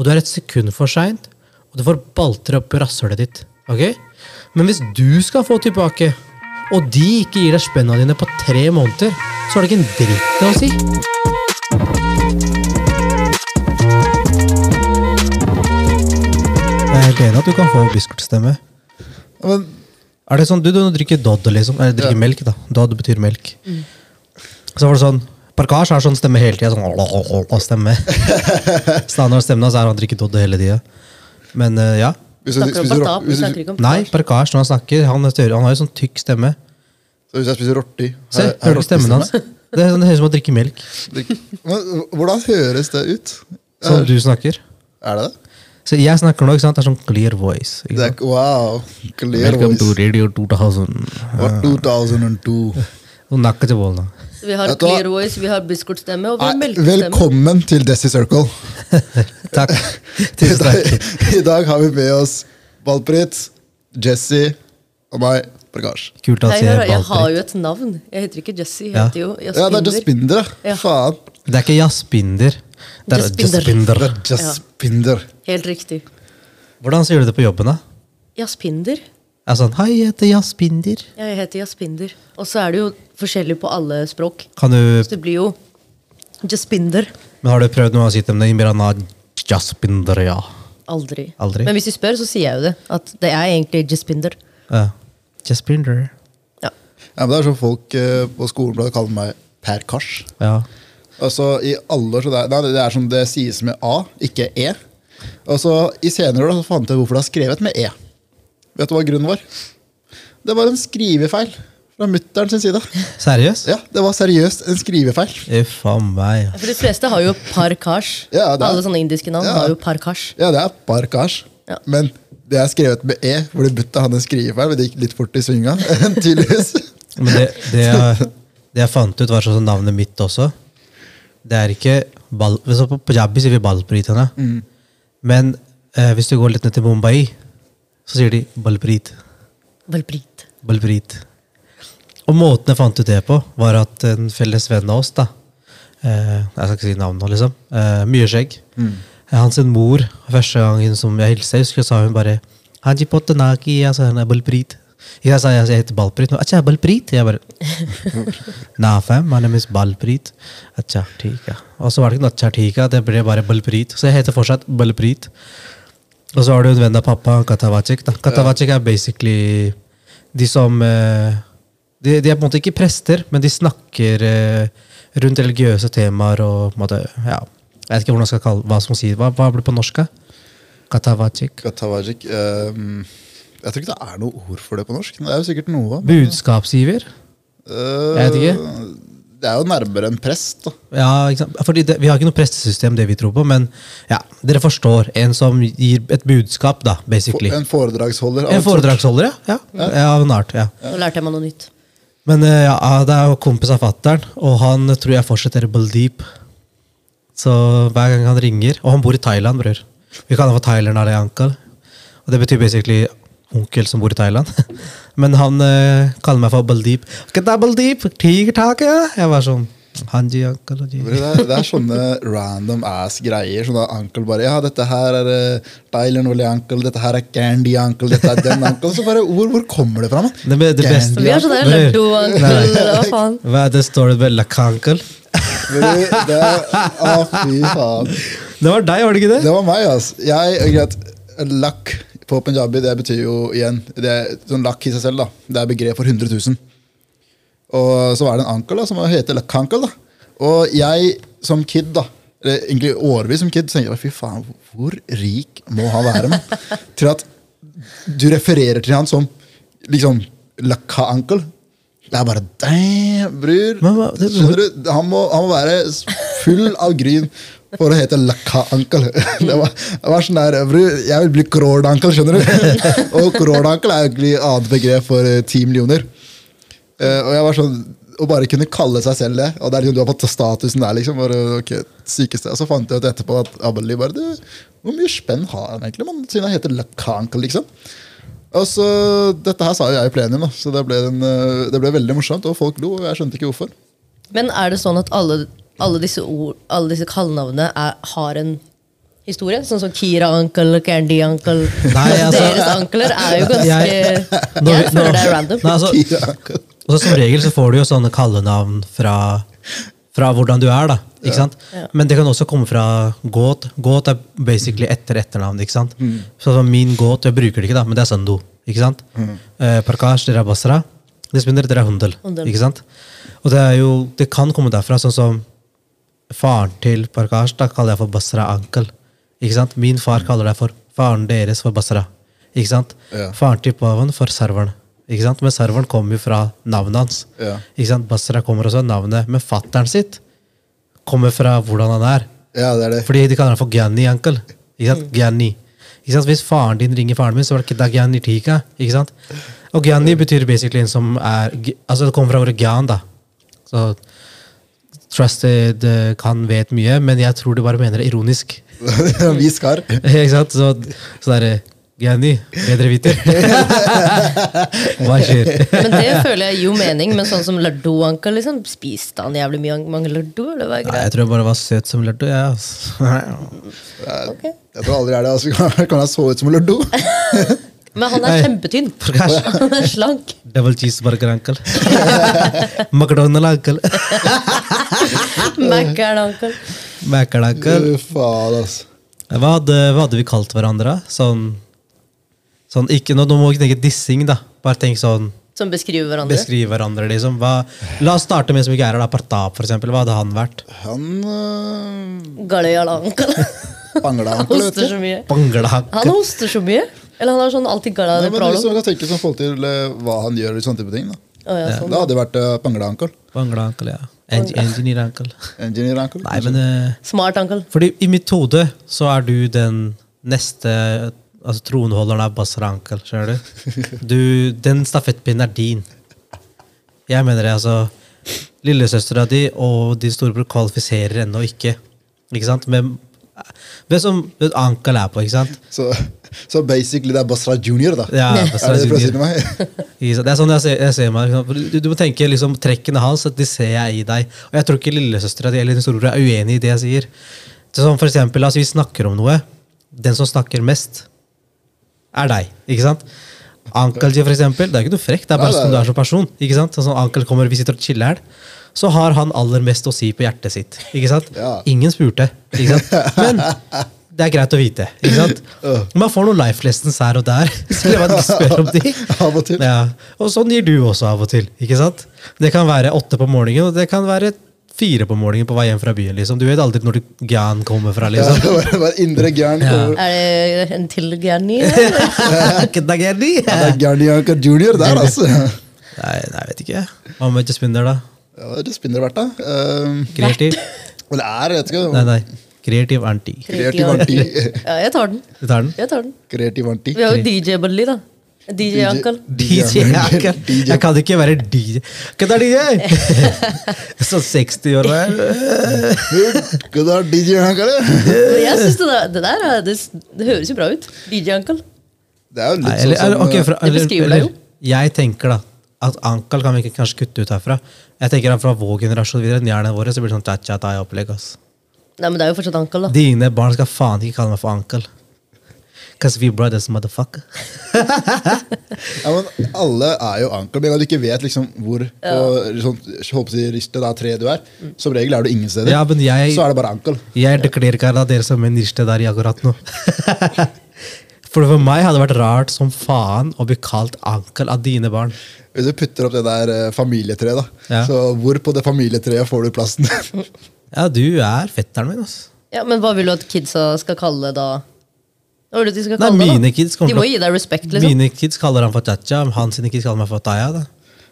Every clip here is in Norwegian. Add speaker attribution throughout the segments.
Speaker 1: og du er et sekund for seint, og du får baltre opp i rasshølet ditt. ok? Men hvis du skal få tilbake, og de ikke gir deg spenna dine på tre måneder, så har det ikke en dritt å si. Jeg er helt enig at du kan få biskortstemme.
Speaker 2: Men
Speaker 1: Er det sånn, du, du drikker Dodd, liksom? Eller drikker
Speaker 2: Ja.
Speaker 1: melk, da. Dodd betyr melk. Så var det sånn Parkasj har sånn stemme hele tida. Sånn stemme. Standard stemmen hans er han drikker Dodd hele tida. Men uh, ja.
Speaker 3: Snakker om
Speaker 2: du,
Speaker 3: snakker ikke om
Speaker 1: Nei,
Speaker 3: Parkasj.
Speaker 1: Når han snakker, han, er større, han har jo sånn tykk stemme.
Speaker 2: så hvis jeg spiser rorti
Speaker 1: Se,
Speaker 2: er- er
Speaker 1: hører du stemmen hans? Det er sånn, det høres ut som å drikke melk.
Speaker 2: Men, hvordan høres det ut?
Speaker 1: Som du snakker.
Speaker 2: Er det det?
Speaker 1: Så jeg snakker nå, ikke sant? Det er sånn clear voice. Ikke
Speaker 2: det er, wow. Clear
Speaker 1: Welcome to. Radio 2000.
Speaker 2: What 2002.
Speaker 1: Og nakka til bollen.
Speaker 3: Vi har clear voice, vi har biskortstemme, og vi har melkestemme.
Speaker 2: velkommen til Desi Circle.
Speaker 1: Takk.
Speaker 2: I
Speaker 1: Tusen
Speaker 2: dag,
Speaker 1: takk.
Speaker 2: I dag har vi med oss Valprit, Jesse og meg, Prakash.
Speaker 1: Kult at
Speaker 3: Hei,
Speaker 1: jeg
Speaker 3: hør, jeg har jo et navn. Jeg heter ikke Jesse, jeg
Speaker 1: Ja.
Speaker 3: heter jo
Speaker 2: Ja, det er
Speaker 3: Jaspinder. Ja.
Speaker 2: Faen.
Speaker 1: Det er ikke Jaspinder. Det er
Speaker 3: Jaspinder.
Speaker 1: Jaspinder.
Speaker 2: Det er Jaspinder Binder.
Speaker 3: Helt riktig.
Speaker 1: Hvordan sier du det på jobben, da?
Speaker 3: Jaspinder.
Speaker 1: Jeg er sånn, Hei, jeg heter Jaspinder.
Speaker 3: Ja, jeg heter Jaspinder. Og så er det jo forskjellig på alle språk.
Speaker 1: Kan du,
Speaker 3: Så det blir jo Jaspinder.
Speaker 1: men Har du prøvd noe å si til dem? Imirana Jaspinder, ja.
Speaker 3: Aldri.
Speaker 1: Aldri?
Speaker 3: Men hvis de spør, så sier jeg jo det. At det er egentlig Jaspinder.
Speaker 1: ja. Jaspinder.
Speaker 3: Ja.
Speaker 2: Ja, men det er sånn folk eh, på skolen kaller meg Per Kars.
Speaker 1: Ja.
Speaker 2: Altså, i alle år så det, er, nei, det er som det sies med A, ikke E. Og så I senere år da, så fant jeg hvorfor det er skrevet med E. Vet du hva grunnen var? Det var en skrivefeil fra mutter'n sin side.
Speaker 1: Seriøst?
Speaker 2: Ja, Det var seriøst en skrivefeil.
Speaker 1: Uff a meg.
Speaker 3: For de fleste har jo parkash.
Speaker 2: Ja, det er-
Speaker 3: Alle sånne indiske navn
Speaker 2: Ja.
Speaker 3: har jo parkash.
Speaker 2: Ja, det er parkasj.
Speaker 3: Ja.
Speaker 2: Men det er skrevet med E, hvor det butta hadde en skrivefeil. Men det gikk litt fort i svinga. tydeligvis.
Speaker 1: Men det, det, jeg, det jeg fant ut, var sånn som navnet mitt også. Det er ikke bal, hvis På punjabi sier vi balpritene. Men eh, hvis du går litt ned til Mumbai, så sier de 'Balprit'.
Speaker 3: Balprit.
Speaker 1: Balprit. Og måten jeg fant ut det på, var at en felles venn av oss da, eh, Jeg skal ikke si navnet nå, liksom. Eh, Myrskjegg. Mm. Eh, hans mor, første gangen som jeg hilste, husker, sa hun bare Hanji Pottenaki, altså, sa er Balprit. Jeg sa jeg, heter Balprit. Acha, Balprit? Jeg bare «Nafem, my name is Balprit. Acha, tika. Og så var det ikke noe acha, tika. Det ble bare Balprit. Så jeg heter fortsatt Balprit. Og så har du en venn av pappa, Katawachik. da. Katawachik er basically de som eh, de, de er på en måte ikke prester, men de snakker eh, rundt religiøse temaer og på en måte, ja, Jeg vet ikke hvordan jeg skal kalle hva som sier Hva, hva blir på norsk? da? Katawachik.
Speaker 2: Katawajik. ehm, jeg tror ikke det er noe ord for det på norsk. Det er jo sikkert noe. men,
Speaker 1: Budskapsgiver?
Speaker 2: Uh,
Speaker 1: Jeg vet ikke.
Speaker 2: Det er jo nærmere en prest. da.
Speaker 1: Ja, ikke sant? Fordi det, Vi har ikke noe prestesystem, det vi tror på, men ja, dere forstår. En som gir et budskap, da, basically.
Speaker 2: En foredragsholder.
Speaker 1: En foredragsholder, ja. ja. ja. Av en art, ja.
Speaker 3: Nå lærte jeg meg noe nytt.
Speaker 1: Men eh, ja, det er jo kompis av fatteren, og han tror jeg fortsetter Baldeep. Så hver gang han ringer Og han bor i Thailand, bror. Vi kaller ha for Thailand Ali Uncle. Og det betyr basically onkel som bor i Thailand. Men han eh, kaller meg for Baldeep. Kata Baldeep, tiger tak, ja? Jeg var sånn Hanji uncle. og
Speaker 2: Det er, det er sånne random ass greier. Sånn at uncle bare Ja, dette her er uh, Thailand Oli uncle, dette her er Candy uncle, dette er den uncle. Så bare, hvor, hvor kommer det fra, man?
Speaker 1: Det, be- det beste
Speaker 3: Vi har sånn laddo, uncle, hva faen.
Speaker 1: Hva er det står det vel Lakankel?
Speaker 2: Men det, det Å, fy faen.
Speaker 1: Det var deg, var det ikke det?
Speaker 2: Det var meg, altså. Jeg, greit, Lakk på punjabi, det betyr jo igjen det er, sånn Lakk i seg selv, da. Det er begrep for 100 000. Og så var det en ankel da, som heter Lakkankel. da. Og jeg som kid, da, eller egentlig årevis som kid, tenkte jeg fy faen, hvor rik må han være? med? Til at du refererer til han som liksom Lakka-ankel. Det er bare damn, bror. Skjønner du? Han må, han må være full av gryn for å hete Lakka-ankel. Det, var- det var sånn der, Jeg vil bli crore-ankel, skjønner du? Og crore-ankel er egentlig et annet begrep for eh, ti millioner. Eh, og jeg var sånn, Å bare kunne kalle seg selv det, og det er liksom du har fått statusen der, liksom. Bare, ok, sykeste. Og så fant jeg ut etterpå at Abeli bare du, Hvor mye spenn har han egentlig, man, siden han heter Lakka-ankel, liksom? Og så, Dette her sa jo jeg i plenum, da, så det ble, en, eh, det ble veldig morsomt. Og folk lo, og jeg skjønte ikke hvorfor.
Speaker 3: Men er det sånn at alle, alle disse ord, alle disse kallenavnene er, har en historie? Sånn som Kira Uncle, Candy Uncle.
Speaker 1: Nei, altså-
Speaker 3: Deres ankler er jo ganske
Speaker 1: Jeg-
Speaker 3: Jeg, føler det er random.
Speaker 1: Nei, altså,
Speaker 2: Kira Uncle.
Speaker 1: Og så Som regel så får du jo sånne kallenavn fra, fra hvordan du er. da, ikke sant? Men det kan også komme fra gåt. Gåt er basically etter etternavn. ikke sant? Så som min gåt, jeg bruker det ikke, da, men det er Sando. ikke sant? Eh, Parkash, dere er Basra. Det spinner, dere er. Hundel. ikke sant? Og det er jo, det kan komme derfra, sånn som faren til Parkash da kaller jeg for Basra Ankel. Ikke sant? Min far kaller deg for faren deres for Basra. Ikke sant?
Speaker 2: Ja.
Speaker 1: Faren til Pavan for serveren. Ikke sant? Men serveren kommer jo fra navnet hans.
Speaker 2: Ja.
Speaker 1: Ikke sant? Basra kommer også av navnet. Men fatteren sitt kommer fra hvordan han er.
Speaker 2: Ja, det er det.
Speaker 1: Fordi de kaller han for Gani Ankel. Ikke sant? Gani. Ikke sant? Hvis faren din ringer faren min, så var det ikke da Tika. Ikke sant? Og Gani betyr basically en som er Altså det kommer fra ordet Gyan, da. Så Trusted eh, kan vet mye, men jeg tror de bare mener det ironisk.
Speaker 2: Vi skar.
Speaker 1: Ikke sant? Så, så det er bedre viter. Hva skjer?
Speaker 3: Men det føler jeg gir jo mening. Men sånn som Lardo-Uncle, liksom, spiste han jævlig mye mange lardo? Eller hva er
Speaker 1: Nei, jeg tror jeg bare var søt som lardo. Ja, altså.
Speaker 3: Ok.
Speaker 2: Jeg tror aldri er det. Altså, kan jeg så ut som Lurdo?
Speaker 3: Men han er kjempetynn. Han er slank.
Speaker 1: Double cheeseburger, uncle. McDonald, uncle.
Speaker 3: Mac-er-uncle.
Speaker 1: Macker, uncle.
Speaker 2: Faen, altså.
Speaker 1: Hva hadde, hva hadde vi kalt hverandre? Sånn, sånn ikke, nå, nå må vi ikke tenke dissing, da. Bare tenk sånn
Speaker 3: Som beskriver hverandre.
Speaker 1: Beskrive hverandre, liksom. Hva, la oss starte med som ikke er her, da. Partap, for eksempel. Hva hadde han vært?
Speaker 2: Han uh...
Speaker 3: Han
Speaker 2: onkel, vet du.
Speaker 3: Han
Speaker 1: uncle.
Speaker 3: hoster så mye. Eller han har sånn alltid gala
Speaker 2: Nei, men
Speaker 3: prolo.
Speaker 2: man kan tenke sånn forhold til hva han gjør i sånne type ting, da.
Speaker 3: Å, ja, sånn.
Speaker 2: Da hadde det vært uh, Bangla Ankel.
Speaker 1: Bangla, uncle, ja. Eng engineer, uncle.
Speaker 2: Engineer-ankel.
Speaker 1: Nei, men eh,
Speaker 3: Smart uncle.
Speaker 1: Fordi i mitt hode så er du den neste altså tronholderen av Basra Ankel. Skjønner du? du? Den stafettpinnen er din. Jeg mener det, altså. Lillesøstera di og din storebror kvalifiserer ennå ikke. Ikke sant? Men vet som vet Ankel er på, ikke sant?
Speaker 2: Så, så basically det er Basra Junior, da.
Speaker 1: Ja,
Speaker 2: er
Speaker 1: Basra
Speaker 2: det det
Speaker 1: Junior. Det er sånn jeg ser, jeg ser meg. Du, du må tenke liksom, trekkene hans, at de ser jeg i deg. Og jeg tror ikke lillesøstera eller din storebror er uenig i det jeg sier. Så sånn for eksempel, altså, Vi snakker om noe. Den som snakker mest, er deg. Ikke sant? Ankel for eksempel, det er ikke noe frekt, det er bare
Speaker 2: Nei, nei,
Speaker 1: som du er som person. Ikke sant? Sånn som Ankel kommer, Vi sitter og chiller her, så har han aller mest å si på hjertet sitt. Ikke sant?
Speaker 2: Ja.
Speaker 1: Ingen spurte. Ikke sant? Men det er greit å vite. Ikke sant? Man får noen life lessons her og der. Skulle man spørre om de.
Speaker 2: Av og til.
Speaker 1: Ja, og sånn gir du også av og til. ikke sant? Det kan være åtte på morgenen, og det kan være fire på morgenen på vei hjem fra byen. liksom. Du vet aldri når du Gyan kommer fra.
Speaker 2: Ja,
Speaker 1: liksom.
Speaker 2: det var, det var indre gæren.
Speaker 1: Ja.
Speaker 3: Er det en til Granny?
Speaker 1: Kedageri.
Speaker 2: Ja, det er Gærni Junior der, altså.
Speaker 1: Nei, nei, jeg vet ikke. Hva med Just Spinner, da?
Speaker 2: Ja, det spinner vært, da. Um,
Speaker 1: Kreativ?
Speaker 2: Eller er, jeg vet ikke
Speaker 1: Nei, nei. Kreativ anti.
Speaker 2: Kreativ anti.
Speaker 3: Ja, jeg tar den.
Speaker 1: Du tar den?
Speaker 3: Jeg tar den.
Speaker 2: Kreativ anti.
Speaker 3: Vi har jo DJ Bully, da. DJ Uncle.
Speaker 1: DJ. Jeg jeg kan ikke være DJ. Hva er DJ? Så 60 år. hva er?
Speaker 2: Hva er DJ onkel?
Speaker 3: Jeg synes det, der, det der er- det, det høres jo bra ut. DJ Uncle.
Speaker 2: Det er jo litt sånn som uh,
Speaker 3: Det beskriver deg
Speaker 1: jo. Jeg tenker da at Ankal kan vi ikke kanskje kutte ut herfra. Jeg tenker at Fra vår generasjon videre, njerne våre, så blir det sånn cha-cha opplegg ass.
Speaker 3: Nei, men det er jo fortsatt ankel da.
Speaker 1: Dine barn skal faen ikke kalle meg for Ankal. Because we brothers, motherfucker.
Speaker 2: ja, men Alle er jo ankel men du ikke vet liksom hvor sånn, jeg å si, ristet det er tre du er. Som regel er du ingen steder.
Speaker 1: Ja, men jeg-
Speaker 2: Så er det bare ankel
Speaker 1: Jeg deklerer ikke dere som en riste der i akkurat nå. For for meg hadde det vært rart som faen å bli kalt ankel av dine barn.
Speaker 2: Hvis du putter opp det der eh, familietreet, da.
Speaker 1: Ja.
Speaker 2: Så hvor på det familietreet får du plassen?
Speaker 1: Ja, du er fetteren min, Altså.
Speaker 3: Ja, Men hva vil du at kidsa skal kalle da? Hva vil du at de skal
Speaker 1: Nei,
Speaker 3: kalle det,
Speaker 1: mine
Speaker 3: da?
Speaker 1: kids
Speaker 3: De må gi deg respekt, liksom.
Speaker 1: Mine kids kaller han for cha-cha, hans kids kaller meg for Taya. da.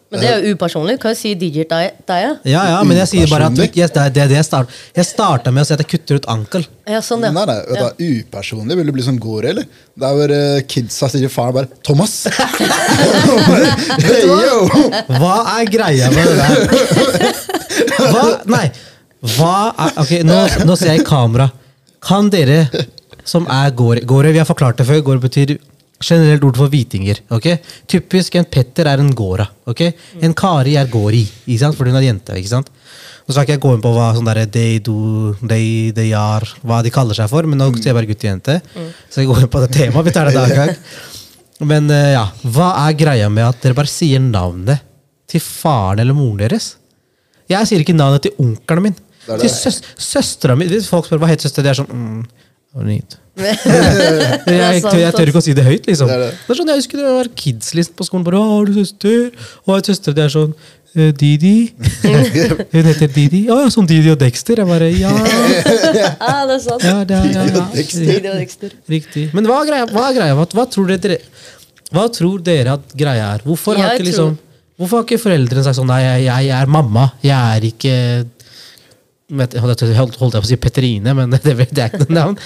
Speaker 3: Men det er jo upersonlig. Kan sier si DJ Taya.
Speaker 1: Ja, ja, men jeg sier bare at yes, det er det, er det jeg starter. Jeg starta med å si at jeg kutter ut ankel.
Speaker 3: Ja, sånn, det.
Speaker 2: Nei, nei, vet du, Upersonlig. Vil du bli sånn Gore, eller? Der hvor uh, kidsa sier faren bare 'Thomas'! hey, yo!
Speaker 1: Hva er greia med det der? Hva? Nei. Hva er Ok, nå, nå ser jeg i kamera. Kan dere som er gårde Gårde, vi har forklart det før. Gårde betyr generelt ord for hvitinger. ok? Typisk en Petter er en gåra. ok? En Kari er gåri, ikke sant? fordi hun er jente. ikke sant? Nå skal ikke jeg gå inn på hva sånn der they do, they, they are, hva de kaller seg for, men nå sier jeg bare gutt og jente. Så jeg går inn på det temaet. Vi tar det en gang. Men eh, ja, hva er greia med at dere bare sier navnet til faren eller moren deres? Jeg sier ikke navnet til onkelen min.
Speaker 2: Det er
Speaker 1: Til
Speaker 2: det.
Speaker 1: søs søstera mi. Hvis folk spør hva heter søstera, det er sånn mm, jeg, jeg, jeg tør ikke å si det høyt, liksom.
Speaker 2: Det
Speaker 1: Det
Speaker 2: er
Speaker 1: er, sånn, Jeg husker det var kids liksom, på skolen. Bare, «Å, 'Har du søster?' Og jeg har søster, det er sånn «Eh, Didi. Hun heter Didi. Å ja, som Didi og Dexter. Jeg bare ja.
Speaker 3: Ah, det er sant.
Speaker 1: ja, det er, ja, ja.
Speaker 3: Didi og Dexter.
Speaker 1: Riktig. Men hva er greia? Hva, er greia? Hva, hva, tror dere, hva tror dere at greia er? Hvorfor har ikke, liksom, hvorfor har ikke foreldrene sagt sånn Nei, jeg, jeg er mamma. Jeg er ikke Holdt holdt jeg på å si Petrine, men det, vet jeg ikke noe navn.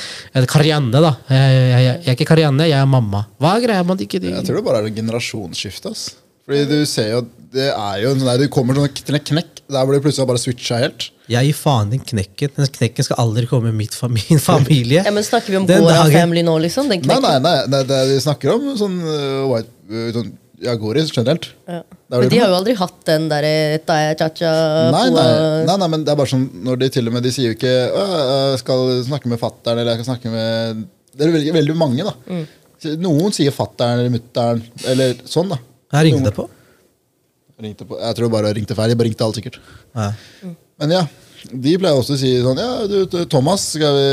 Speaker 1: Karianne, da. Jeg, jeg, jeg, jeg er ikke Karianne, jeg er mamma. Hva er greia med at ikke de
Speaker 2: Jeg tror det bare er et generasjonsskifte. ass. Fordi du ser jo, det er jo en sånn Du kommer sånn til en knekk der blir det plutselig bare switcha helt.
Speaker 1: Jeg gir faen i den knekken. Den knekken skal aldri komme i mitt min familie.
Speaker 3: Ja, men Snakker vi om Gora
Speaker 1: dagen-
Speaker 3: Family nå, liksom? Den
Speaker 2: Nei, nei,
Speaker 3: knekken?
Speaker 2: nei, nei det, vi snakker om sånn uh, white uh, sånn, ja, goris generelt.
Speaker 3: Ja. Men de har jo aldri hatt den derre Taya Chacha
Speaker 2: Nei, nei, nei, nei, men det er bare sånn når de til og med De sier jo ikke jeg skal snakke med fattern eller jeg skal snakke med Det er veldig, veldig mange, da.
Speaker 3: Mm.
Speaker 2: Noen sier fattern eller mutter'n eller sånn, da.
Speaker 1: Jeg ringte det på.
Speaker 2: Ringte på. Jeg tror bare jeg ringte feil. Jeg bare ringte alt, sikkert.
Speaker 1: Ja.
Speaker 2: Men ja, de pleier også å si sånn Ja, du, Thomas, skal vi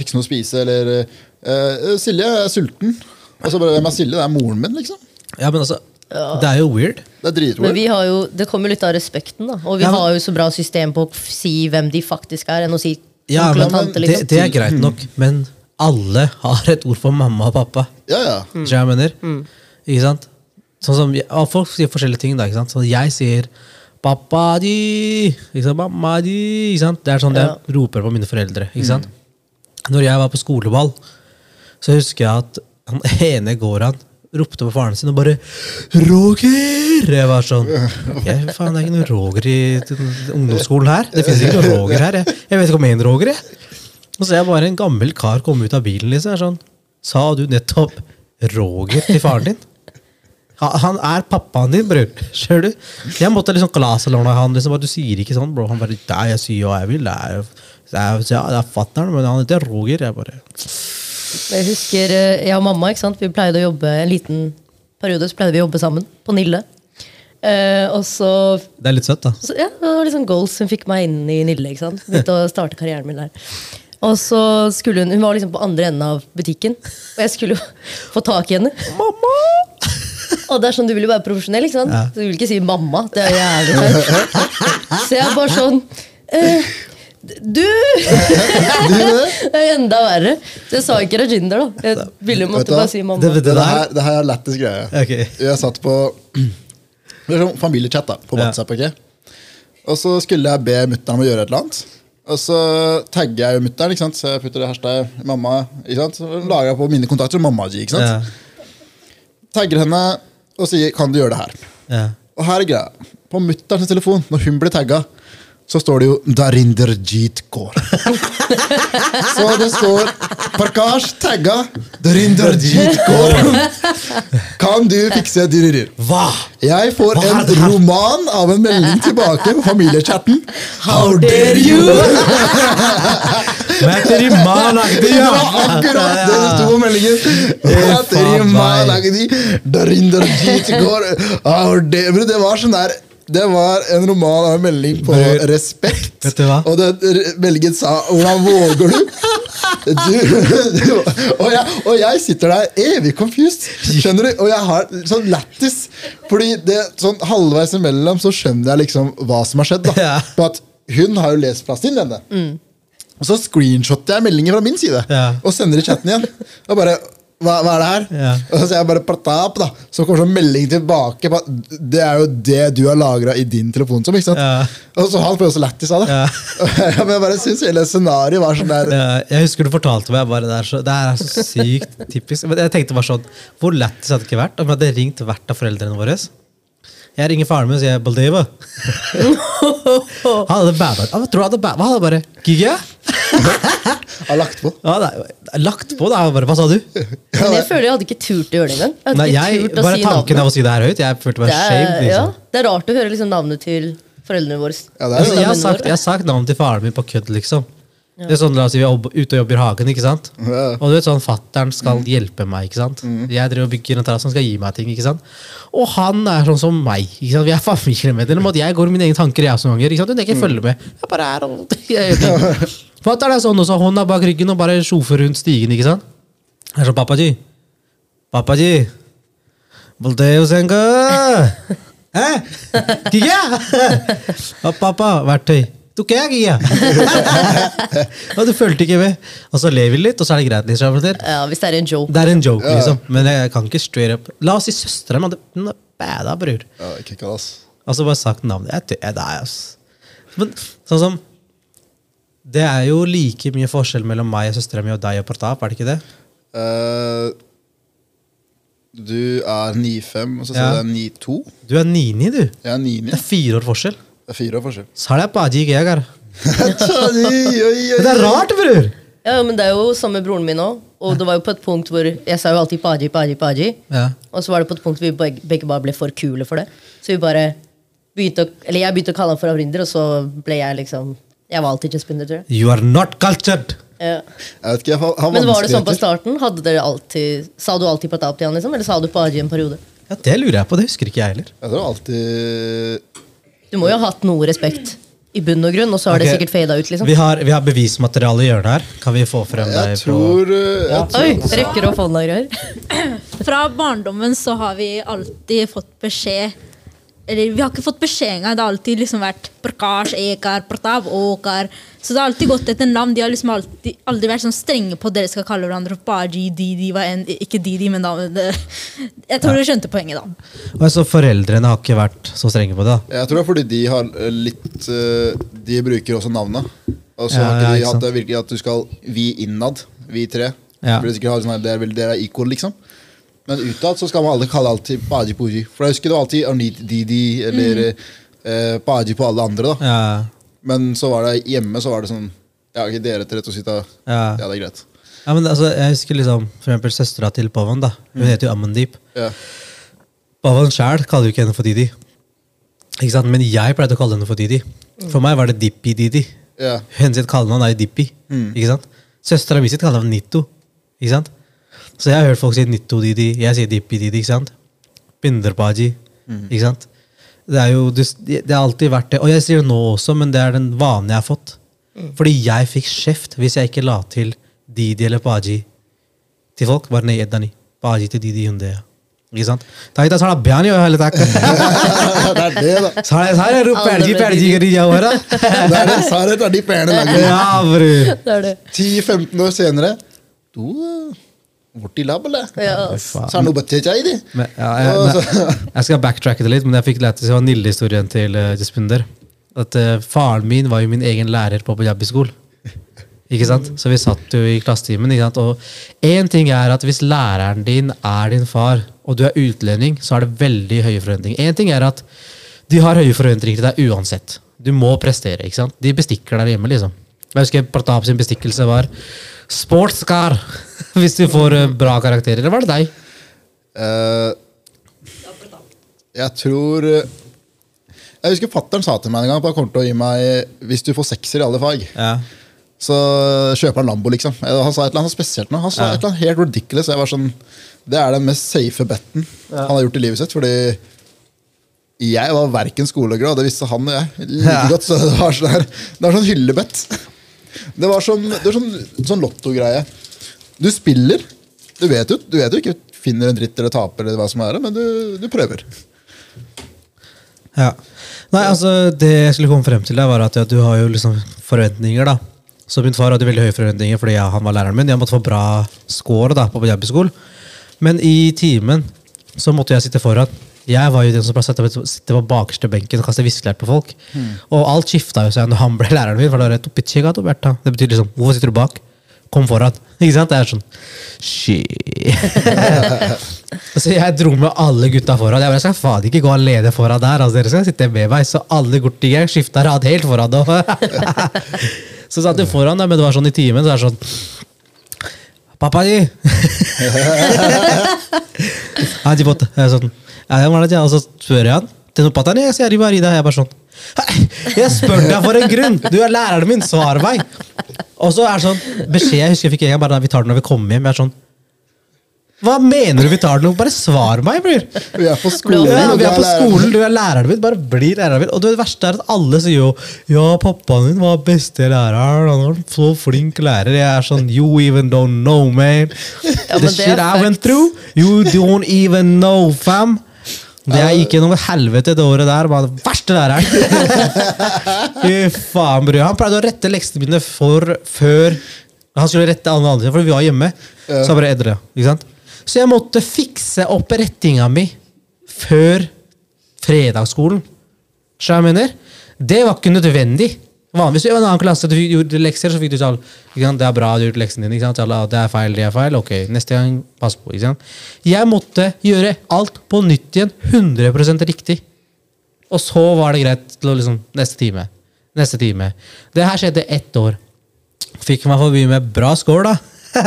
Speaker 2: fikse noe å spise? Eller eh, Silje er sulten. Og så bare Hvem er Silje? Det er moren min, liksom.
Speaker 1: ja, men altså, det er jo weird.
Speaker 2: Det er
Speaker 3: Men
Speaker 2: dritweird.
Speaker 3: vi har jo, Det kommer litt av respekten, da. Og vi
Speaker 1: Ja, men-
Speaker 3: har jo så bra system på å si hvem de faktisk er, enn å si
Speaker 1: Ja,
Speaker 3: onkel og
Speaker 1: men
Speaker 3: tante.
Speaker 1: det,
Speaker 3: liksom.
Speaker 1: det er greit nok, men alle har et ord for mamma og pappa.
Speaker 2: Ja, ja.
Speaker 1: Mm. jeg mener? Ikke sant? Sånn som, og folk sier forskjellige ting. da, ikke sant? Så jeg sier 'pappa di', ikke sant? 'mamma di'. Ikke sant? Det er sånn
Speaker 3: Ja.
Speaker 1: jeg roper på mine foreldre. Ikke sant? Når jeg var på skoleball, så husker jeg at han ene gården ropte på faren sin og bare 'Roger!' Jeg var sånn jeg, faen, det er ikke noe Roger i ungdomsskolen her. Det finnes ikke noe Roger her. Jeg, jeg vet ikke om en Roger, jeg. Og så er jeg bare en gammel kar komme ut av bilen. liksom. Jeg er sånn, Sa du nettopp Roger til faren din? Han er pappaen din, bror. Skjønner du? Jeg måtte liksom glasalåne han. liksom, bare, Du sier ikke sånn, bro. Han bare jeg sier hva jeg vil. Det er, det er, det er fatter'n, men han heter Roger. Jeg bare
Speaker 3: Jeg husker eh, jeg og mamma ikke sant? Vi pleide å jobbe en liten periode så pleide vi å jobbe sammen på Nille. Eh, og så,
Speaker 1: Det er litt søtt, da.
Speaker 3: så ja, Det var liksom goals hun fikk meg inn i Nille. ikke sant? Begynte å starte karrieren min der. Og så skulle hun Hun var liksom på andre enden av butikken, og jeg skulle jo få tak i henne. Mamma! Og det er sånn, Du vil jo være profesjonell, ikke sant?
Speaker 1: Ja.
Speaker 3: Så du vil ikke si mamma. Det er jævlig feil. Så jeg bare sånn eh, Du! det er enda verre. Jeg sa ikke Rajinder, da. Jeg ville måtte bare si mamma.
Speaker 1: Det- det-
Speaker 2: Det, her, det her er lættis greie.
Speaker 1: Okay.
Speaker 2: Jeg satt på det er sånn familiechat da, på
Speaker 1: Ja.
Speaker 2: WhatsApp. ok? Og så skulle jeg be mutter'n om å gjøre et eller annet. Og så tagger jeg mutter'n. Så jeg putter det hashtag mamma. ikke sant? Så lager jeg på mine kontakter mamma ikke sant?
Speaker 1: Ja.
Speaker 2: Tagger henne og sier 'kan du gjøre det her'?
Speaker 1: Ja.
Speaker 2: Og her er greia. På mutterns telefon, når hun blir tagga, så står det jo 'Darinderjeet Kaur'. så det står 'Parkash tagga 'Darinderjeet Kaur'. Kan du fikse diririr?
Speaker 1: Hva?
Speaker 2: Jeg får
Speaker 1: Hva
Speaker 2: en roman av en melding tilbake på familiechatten.
Speaker 3: How dare you!
Speaker 1: Materimalagdi,
Speaker 2: Det
Speaker 1: ja!
Speaker 2: akkurat det det sto på meldingen! Kaur. How dare- Det var sånn der det var en roman av en melding på
Speaker 1: Bror,
Speaker 2: respekt.
Speaker 1: vet du hva?
Speaker 2: Og den meldingen sa 'Hvordan våger du?' du, du og, jeg, og jeg sitter der evig confused. Skjønner du? Og jeg har sånn lættis. Fordi det, sånn halvveis imellom så skjønner jeg liksom hva som har skjedd. da
Speaker 1: Ja.
Speaker 2: På at Hun har jo lest plass inn denne. Og så screenshotter jeg meldingen fra min side
Speaker 1: Ja.
Speaker 2: og sender i chatten igjen. Og bare hva, hva er det her?
Speaker 1: Ja.
Speaker 2: Og så jeg bare Pratap, da. Så kommer sånn melding tilbake. På, det er jo det du har lagra i din telefon. Som, ikke sant?
Speaker 1: Ja.
Speaker 2: Og så han får så lættis av det.
Speaker 1: Ja.
Speaker 2: Men jeg bare syns hele scenarioet var sånn der
Speaker 1: Ja, Jeg husker du fortalte meg bare det er, så, det er så sykt typisk. Men jeg tenkte bare sånn, Hvor lættis hadde det ikke vært om jeg hadde ringt hvert av foreldrene våre? Jeg ringer faren min og sier 'Baldeva'. Han hadde bada. Han tror han hadde bada. Han hadde bare 'Giga'?
Speaker 2: har lagt på.
Speaker 1: Ja, det er lagt på, da. Bare, Hva sa du?
Speaker 3: Men jeg føler jeg hadde ikke turt å gjøre det engang. Jeg
Speaker 1: Nei, jeg, bare
Speaker 3: si
Speaker 1: tanken av å si det her høyt. Jeg følte meg
Speaker 3: Det Liksom. ja,
Speaker 1: Liksom.
Speaker 3: det er rart å høre liksom navnet til foreldrene våre.
Speaker 2: Ja, det er
Speaker 1: Altså, jeg, har sagt, jeg har sagt navnet til faren min på kødd, liksom. Ja. Det er sånn, La oss si vi er ute og jobber i hagen, ikke sant?
Speaker 2: Ja.
Speaker 1: og du vet sånn, fattern skal mm. hjelpe meg. ikke sant? Mm. Jeg driver og bygger en terrasse, han skal gi meg ting. ikke sant? Og han er sånn som meg. ikke sant? Vi er familiemedlemmer. Om jeg går med mine egne tanker, jeg også ganger. ikke sant? Hun ikke mm. følger med. Jeg bare er og jeg Fattern er sånn også, hånda bak ryggen og bare sjofer rundt stigen. ikke sant? Han er sånn, pappaji, pappaji, Boldeo senga! Hæ? Kikya! Pappa, verktøy. Du jeg, kikia? og du fulgte ikke med. Og så lever vi litt, og så er det greit. liksom.
Speaker 3: Ja, hvis det er en joke.
Speaker 1: er en joke, liksom. Men jeg kan ikke straight up La oss si søstera mi hadde bæda, bror.
Speaker 2: Ja, ikke ass.
Speaker 1: Altså bare sagt navnet. Jeg, jeg, det er ass. Men sånn som Det er jo like mye forskjell mellom meg og søstera mi og deg og Portap er det ikke det?
Speaker 2: Uh, du er 9-5, og så sier
Speaker 1: Ja.
Speaker 2: du 9,2.
Speaker 1: Du er 9-9, du.
Speaker 2: Jeg er 9
Speaker 1: Det er fire år forskjell.
Speaker 2: Det er fire år forskjell.
Speaker 1: Sa det baji ikke jeg. Men det er rart, bror!
Speaker 3: Ja, men det er jo sammen med broren min òg. Og det var jo på et punkt hvor jeg sa jo alltid paji, paji, paji.
Speaker 1: Ja.
Speaker 3: Og så var det på et punkt hvor vi begge, begge bare ble for kule for det. Så vi bare begynte å, eller jeg begynte å kalle han for Avrinder, og så ble jeg liksom Jeg var alltid Jaspinder, tror jeg.
Speaker 1: You are not cultured!
Speaker 3: Ja.
Speaker 2: Jeg vet ikke, jeg har,
Speaker 3: Men var det sånn på starten? Hadde dere alltid, Sa du alltid han, liksom? Eller sa du paji en periode?
Speaker 1: Ja, Det lurer jeg på. Det husker ikke jeg heller.
Speaker 2: Jeg tror alltid
Speaker 3: Du må jo ha hatt noe respekt i bunn og grunn, og så har det sikkert fada ut, liksom.
Speaker 1: Vi har, vi har bevismateriale i hjørnet her. Kan vi få frem deg
Speaker 2: Jeg tror, eh, jeg tror
Speaker 3: Oi, rekker opp hånda greier.
Speaker 4: Fra barndommen så har vi alltid fått beskjed Eller vi har ikke fått beskjed engang. Det har alltid liksom vært Prakash, Ekar, Pratav, Åkar. Så det har alltid gått etter navn. De har liksom alltid, aldri vært sånn strenge på at dere skal kalle hverandre Baji, Didi var en, Ikke Didi, men da det, Jeg tror du skjønte poenget, da.
Speaker 1: Og så Foreldrene har ikke vært så strenge på det. da.
Speaker 2: Jeg tror det er fordi de har eh, litt eh, De bruker også navnet. Og så
Speaker 1: Ja,
Speaker 2: har
Speaker 1: ja,
Speaker 2: ikke de hatt det virkelig at du skal Vi innad, vi tre.
Speaker 1: Ja.
Speaker 2: Sånn er Dere er equal, liksom. Men utad så skal man alle kalle alltid Baji Puji. For jeg husker det var alltid Arnit Didi eller eh, Baji på alle andre. da
Speaker 1: Ja,
Speaker 2: Men så var det hjemme så var det sånn Ja, ikke dere til rett å sitte
Speaker 1: ja.
Speaker 2: Ja, det er greit.
Speaker 1: ja men altså, Jeg husker liksom for eksempel søstera til Pavan. da Hun heter jo Amandeep.
Speaker 2: Ja.
Speaker 1: Pavan sjæl kaller jo ikke henne for Didi. Ikke sant? Men jeg pleide å kalle henne for Didi. For meg var det Dippi Didi.
Speaker 2: ja.
Speaker 1: Hennes kallenavn er jo Dippi. Ikke sant? Søstera mi sitt kallenavn Nitto. Ikke sant? Så jeg har hørt folk si Nitto Didi. Jeg sier Dippi Didi. ikke sant? Binderbaji. Ikke sant? Det er jo det, har alltid vært det. Og jeg sier det nå også, men det er den vanen jeg har fått. Fordi jeg fikk kjeft hvis jeg ikke la til Didi eller Paji til folk. Bare nei, Eddani. Paji til Didi hunde. Ikke sant?
Speaker 2: Er det, da.
Speaker 1: Så sara ru
Speaker 3: Alle
Speaker 1: perji
Speaker 3: med
Speaker 1: perji
Speaker 3: Didi.
Speaker 1: kari jawara.
Speaker 2: Det er det Saret er de pene lagene.
Speaker 1: Ja, bror.
Speaker 3: Det er det.
Speaker 2: 10-15 år senere Du borti lab, eller?
Speaker 1: Faen.
Speaker 2: Så er det noe bøtte i det.
Speaker 1: Men, ja, jeg, men, jeg skal backtracke det litt, men jeg fikk lære til vaniljehistorien til uh, Jaspinder. At uh, Faren min var jo min egen lærer på Punjabi-skolen. Ikke sant? Så vi satt jo i klassetimen. Ikke sant? Og én ting er at hvis læreren din er din far, og du er utlending, så er det veldig høye forventninger. En ting er at de har høye forventninger til deg uansett. Du må prestere. ikke sant? De bestikker deg hjemme, liksom. Jeg husker Pratap sin bestikkelse var sportscar, hvis du får eh, bra karakterer. Eller var det deg?
Speaker 2: Eh, jeg tror eh, Jeg husker fattern sa til meg en gang på kommer til å gi meg Hvis du får sekser i alle fag,
Speaker 1: Ja.
Speaker 2: så kjøper han Lambo, liksom. Eh, Han sa et eller annet spesielt nå. Han sa et eller annet helt ridiculous. Jeg var sånn, det er den mest safe betten han har gjort i livet sitt. Fordi jeg var verken skolegrad, og det visste han og jeg like
Speaker 1: Ja.
Speaker 2: godt. Så det var sånn, her, det var sånn hyllebett. Det var sånn, det var sånn, sånn lottogreie. Du spiller. Du vet jo du vet jo ikke finner en dritt eller taper, eller hva som er, men du, du prøver.
Speaker 1: Ja. Nei, altså Det jeg skulle komme frem til, der var at ja, du har jo liksom forventninger. da Så min far hadde veldig høye forventninger fordi ja, han var læreren min. Jeg måtte få bra score da på punjabi-skolen. Men i timen så måtte jeg sitte foran. Jeg var jo den som ble satt opp- sitte på bakerste benken og kaste viskelær på folk. Og alt skifta jo seg når han ble læreren min. For det var Bertha. Det betyr liksom Hvorfor sitter du bak? Kom foran. Ikke sant? Det er sånn Shit. Så jeg dro med alle gutta foran. Jeg bare, jeg skal faen ikke gå alene foran der. Altså, dere skal sitte med meg. Så alle guttinger skifta rad helt foran. Så satt jeg foran, da, men det var sånn i timen. Så er det sånn Pappa di! Jeg er sånn, jeg var det. Og så spør jeg han. Til pattern, jeg sier det. Jeg bare sånn Hei, Jeg spør deg for en grunn! Du er læreren min, svar meg! Og så er det sånn beskjed jeg husker jeg fikk en gang, bare vi tar det når vi kommer hjem. Jeg er sånn Hva mener du vi tar det nå? Bare svar meg, bror!
Speaker 2: Vi er på skolen.
Speaker 1: Ja, vi er på skolen, du er læreren min. Bare bli læreren min. Og det verste er at alle sier jo Ja, pappaen din var beste læreren. Han var så flink lærer. Jeg er sånn You even don't know, man.
Speaker 3: Ja,
Speaker 1: The
Speaker 3: er
Speaker 1: shit I went through, you don't even know, fam. Det jeg gikk gjennom et helvete det året der, Bare, verste læreren. Fy faen, bror. Han pleide å rette leksene mine for, før han skulle rette alle andre, for vi var hjemme.
Speaker 2: Ja.
Speaker 1: Så han bare edre, ikke sant? Så jeg måtte fikse opp rettinga mi før fredagsskolen. Så jeg mener? Det var ikke nødvendig. Vanligvis i en annen klasse du gjorde lekser, så fikk du sånn? Det er bra, du har gjort leksen din. Ikke sant? Alle, det er feil, det er feil. Ok, neste gang, pass på. Ikke sant? Jeg måtte gjøre alt på nytt igjen. 100% riktig. Og så var det greit til å liksom Neste time. Neste time. Det her skjedde ett år. Fikk meg forbi med bra score, da.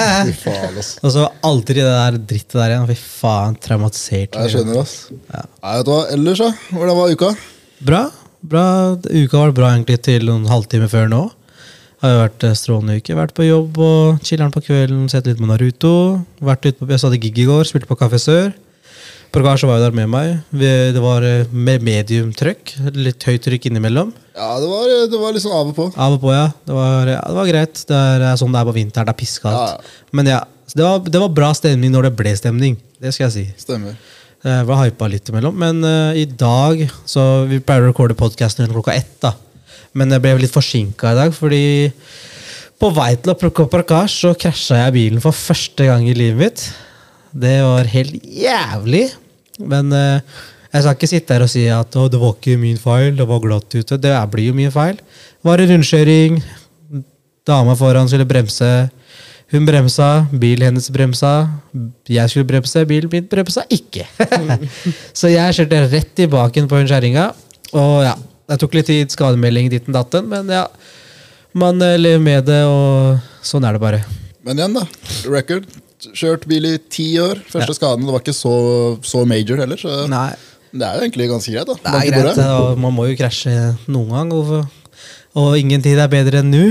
Speaker 1: Og så alltid det der drittet der igjen. Fy faen, traumatisert.
Speaker 2: Jeg skjønner, ass. Nei, vet du hva, ellers, da? Hvordan var uka?
Speaker 1: Bra. Bra. Uka var bra egentlig til noen halvtime før nå. Har jo vært eh, strålende uke. Vært på jobb og chiller'n på kvelden, sett litt på Naruto. Vært ute på, jeg hadde gig i går, spilte på Kafé Sør. Prakash var jo der med meg. Det var eh, med medium trøkk. Litt høyt trykk innimellom.
Speaker 2: Ja, det var, det var sånn av og på.
Speaker 1: Av og på, ja. Det var, ja, det var greit. Det er eh, sånn det er på vinteren. Det er pisskaldt.
Speaker 2: Ja,
Speaker 1: Men ja, det var, det var bra stemning når det ble stemning. Det skal jeg si.
Speaker 2: Stemmer.
Speaker 1: Jeg var hypa litt imellom, men uh, i dag så Vi pleier å recorde podkasten klokka ett, da. Men jeg ble litt forsinka i dag, fordi på vei til å plukke opp Prakash så krasja jeg bilen for første gang i livet mitt. Det var helt jævlig. Men uh, jeg skal ikke sitte her og si at oh, det var ikke min feil, det var glatt ute. Det blir jo min feil. Det var en rundkjøring, dama foran skulle bremse. Hun bremsa, bilen hennes bremsa. Jeg skulle bremse, bilen min bremsa ikke. så jeg kjørte rett tilbake på hun kjerringa. Og ja, det tok litt tid, skademelding ditten datten, men ja. Man eh, lever med det, og sånn er det bare.
Speaker 2: Men igjen, da. Record. Kjørt bil i ti år. Første skaden det var ikke så, så major heller. Så
Speaker 1: Nei,
Speaker 2: det er jo egentlig ganske greit. da.
Speaker 1: det er greit. og Man må jo krasje noen gang, og, og ingen tid er bedre enn nå.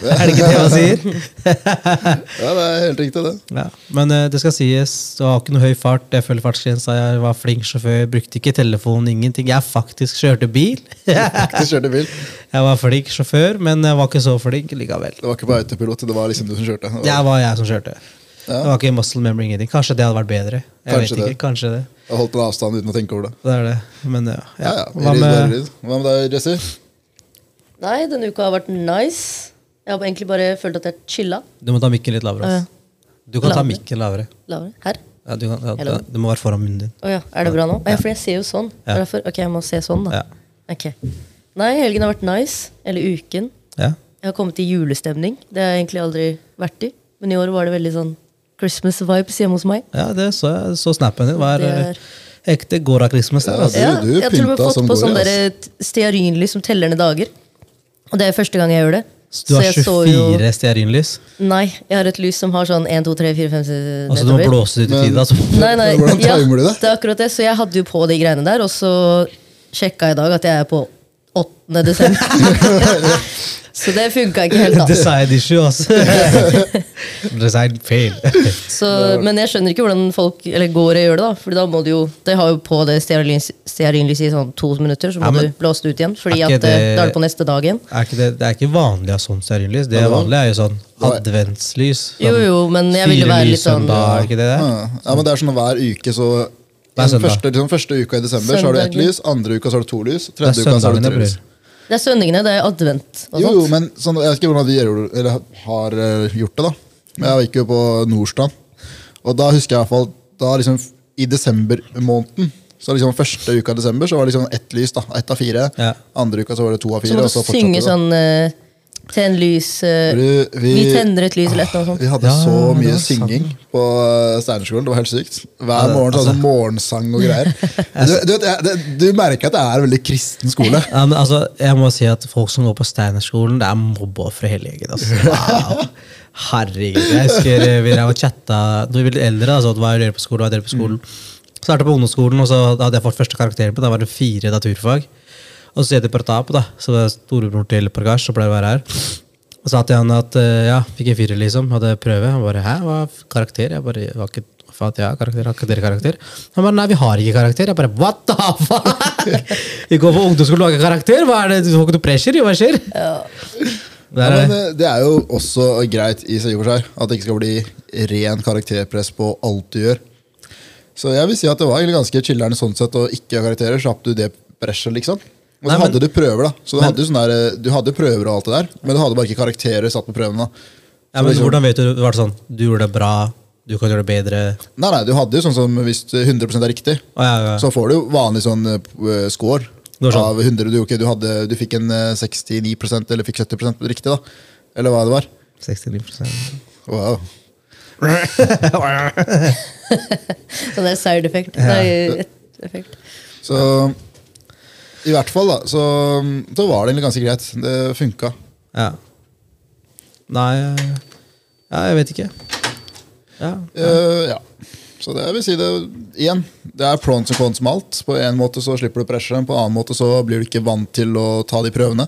Speaker 1: Er det ikke det man sier?
Speaker 2: Ja, det er helt riktig, det.
Speaker 1: Ja, men uh, det skal sies, du har ikke noe høy fart. Jeg følger fartsgrensa, jeg var flink sjåfør, brukte ikke telefon, ingenting. Jeg faktisk kjørte bil.
Speaker 2: Faktisk kjørte bil.
Speaker 1: Jeg var flink sjåfør, men jeg var ikke så flink likevel.
Speaker 2: Det var ikke på autopilot, det var liksom du som kjørte. Det var-
Speaker 1: Det var jeg som kjørte.
Speaker 2: Ja.
Speaker 1: Det var ikke muscle memory, ingenting. Kanskje det hadde vært bedre. Jeg
Speaker 2: Kanskje
Speaker 1: vet ikke,
Speaker 2: det.
Speaker 1: kanskje det.
Speaker 2: Jeg holdt en avstand uten å tenke over det.
Speaker 1: Det er det. Men ja.
Speaker 2: Ja,
Speaker 1: ja.
Speaker 2: ja.
Speaker 1: Hva med
Speaker 2: Hva med deg, Jesse?
Speaker 3: Nei, denne uka har vært nice. Jeg har egentlig bare følt at jeg chilla.
Speaker 1: Du må ta mikken litt lavere. ass. Du kan ta
Speaker 3: Lavere.
Speaker 1: mikken lavere.
Speaker 3: Lavere. Her.
Speaker 1: Ja, du, kan, ja,
Speaker 3: Hello.
Speaker 1: det, det må være foran munnen din.
Speaker 3: Å ja, er det bra nå? Ja, for jeg ser jo sånn.
Speaker 1: Ja.
Speaker 3: Derfor, ok, jeg må se sånn, da.
Speaker 1: Ja.
Speaker 3: Ok. Nei, helgen har vært nice. Eller uken.
Speaker 1: Ja.
Speaker 3: Jeg har kommet i julestemning. Det har jeg egentlig aldri vært i. Men i år var det veldig sånn Christmas-vibes hjemme hos meg.
Speaker 1: ja, det så jeg. Så snappen din. Hva er
Speaker 3: Det
Speaker 1: eh,
Speaker 3: er-
Speaker 1: ekte Gora Christmas? Der,
Speaker 2: Ja,
Speaker 1: altså.
Speaker 3: Ja,
Speaker 2: du
Speaker 3: jeg har til og med
Speaker 2: pynta
Speaker 3: fått
Speaker 2: som
Speaker 3: på
Speaker 2: går,
Speaker 3: sånn
Speaker 2: ass.
Speaker 3: der t- stearinlys som teller ned dager. Og det er første gang jeg gjør det.
Speaker 1: Du har
Speaker 3: så 24 jo
Speaker 1: 24 stearinlys,
Speaker 3: Nei, jeg har et lys som har sånn 1, 2, 3, 4, 5,
Speaker 1: meter. Altså du må blåse det ut i tide. Altså.
Speaker 3: Nei, nei, ja,
Speaker 2: det?
Speaker 3: Det er akkurat det. Så jeg hadde jo på de greiene der, og så sjekka jeg i dag at jeg er på 8. desember. så det funka ikke helt, da.
Speaker 1: Design issue, altså. Design fail.
Speaker 3: Så, men jeg skjønner ikke hvordan folk eller går og gjør det, da. fordi da må du jo De har jo på det stearinlys- stearinlyset i sånn to minutter, så må
Speaker 1: Ja, men-
Speaker 3: du blåse det ut igjen. Fordi at
Speaker 1: ikke det-
Speaker 3: eh, da er det på neste dag igjen.
Speaker 1: Er ikke det, det er ikke vanlig å ha sånn stearinlys. Det
Speaker 2: er det
Speaker 1: vanlige er jo sånn adventslys.
Speaker 3: Jo,
Speaker 1: sånn
Speaker 3: jo, men jeg ville være litt sånn
Speaker 1: søndag, er ikke det det?
Speaker 2: Ja. ja, men det er sånn hver uke, så
Speaker 1: Hver søndag.
Speaker 2: første, liksom, første uka i desember så har du ett lys, andre uka så har du to lys, tredje uka så har du tre lys.
Speaker 3: Det er søndagene, det er advent og
Speaker 2: Jo, jo, men sånn, jeg vet ikke hvordan de gjør, eller har eh, gjort det, da. Men jeg gikk jo på Nordstrand, og da husker jeg i hvert fall da liksom i desembermåneden så liksom Første uka i desember så var det liksom ett lys. da, Ett av fire.
Speaker 1: Ja.
Speaker 2: Andre uka så var det to av fire.
Speaker 3: Så må
Speaker 2: og
Speaker 3: du
Speaker 2: så
Speaker 3: synge sånn eh, Tenn lys eh,
Speaker 2: Du,
Speaker 3: Vi tenner et lys, eller noe sånt.
Speaker 2: Vi hadde
Speaker 1: Ja,
Speaker 2: så mye
Speaker 1: var sant.
Speaker 2: synging på eh, Steinerskolen. Det var helt sykt. Hver morgen så
Speaker 1: altså-
Speaker 2: sånn morgensang og greier. Du, du, vet, du merker at det er en veldig kristen skole.
Speaker 1: Ja, men altså, jeg må si at folk som går på Steinerskolen, det er mobbeofre hele gjengen. Altså. Wow. Herregud. Jeg husker eh, vi drev og chatta da vi ble litt eldre. Altså, hva er dere på skolen? Hva er dere på skolen? Startet på ungdomsskolen, og så hadde jeg fått første karakteren på. Da var det fire naturfag. Og så heter Pratap, da, så det er storebror til Prakash, som pleier å være her. Og sa til han at eh, ja, fikk en firer, liksom. Hadde prøve. Han bare hæ, hva er karakter? Jeg bare var ikke at jeg har karakter, har ikke dere karakter? Han bare nei, vi har ikke karakter. Jeg bare what the fuck? Vi går på ungdomsskolen og ikke karakter? Hva er det? Du får ikke noe pressure? Hva skjer? Det
Speaker 2: Ja,
Speaker 1: er,
Speaker 2: men eh, Det er jo også greit i seg seg at det ikke skal bli ren karakterpress på alt du gjør. Så jeg vil si at det var egentlig ganske chiller'n sånn sett å ikke ha karakterer. Slapp du det presset, liksom. Og så
Speaker 1: Nei, men-
Speaker 2: hadde du prøver, da. Så du,
Speaker 1: Men-
Speaker 2: hadde jo sånn der, eh, du hadde prøver og alt det der, men du hadde bare ikke karakterer satt på prøvene. da.
Speaker 1: ja, men hvordan vet du var det sånn? Du gjorde det bra, du kan gjøre det bedre.
Speaker 2: Nei, nei, du hadde jo sånn som hvis 100 er riktig,
Speaker 1: ah, ja, ja.
Speaker 2: så får du jo vanlig sånn uh, score.
Speaker 1: Sånn.
Speaker 2: Av 100 du, okay, du, hadde, du fikk en uh, 69% eller fikk 70% riktig, da. Eller hva det var.
Speaker 1: 69%
Speaker 2: Wow.
Speaker 3: Så det er side effect. Et effekt.
Speaker 2: Så i hvert fall, da, så, så var det egentlig ganske greit. Det funka.
Speaker 1: Ja. Nei Ja, jeg vet ikke. Ja.
Speaker 2: Eh, ja. Så det jeg vil si det igjen. Det er pros og cons med alt. På en måte så slipper du presset, på en annen måte så blir du ikke vant til å ta de prøvene.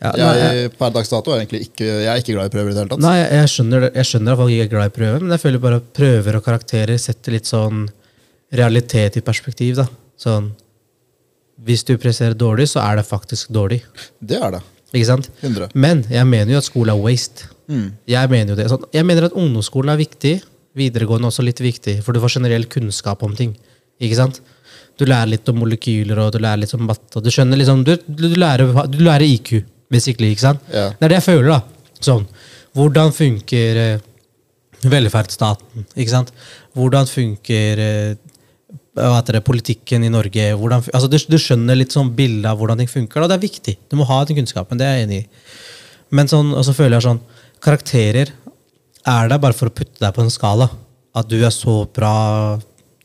Speaker 1: ja nei, jeg,
Speaker 2: Jeg, per dags dato er egentlig ikke, jeg er ikke glad i prøver i det hele tatt.
Speaker 1: nei, jeg skjønner det. Jeg skjønner at folk ikke er glad i prøver, men jeg føler bare at prøver og karakterer setter litt sånn realitet i perspektiv. da. Sånn Hvis du presterer dårlig, så er det faktisk dårlig.
Speaker 2: Det er det.
Speaker 1: Ikke sant?
Speaker 2: 100.
Speaker 1: Men jeg mener jo at skole er waste.
Speaker 2: Mm.
Speaker 1: Jeg mener jo det. Sånn, jeg mener at ungdomsskolen er viktig. Videregående også litt viktig, for du får generell kunnskap om ting. Ikke sant? Du lærer litt om molekyler, og du lærer litt om matte. og Du skjønner liksom, du, du, lærer, du lærer IQ, basically. ikke sant?
Speaker 2: Yeah.
Speaker 1: Det er det jeg føler. da. Sånn, Hvordan funker eh, velferdsstaten? ikke sant? Hvordan funker eh, hva heter det, politikken i Norge? Hvordan, altså, du, du skjønner litt sånn bildet av hvordan ting funker. og Det er viktig. Du må ha den kunnskapen. det er jeg enig i. Men sånn, og så føler jeg sånn Karakterer er der bare for å putte deg på en skala. At du er så bra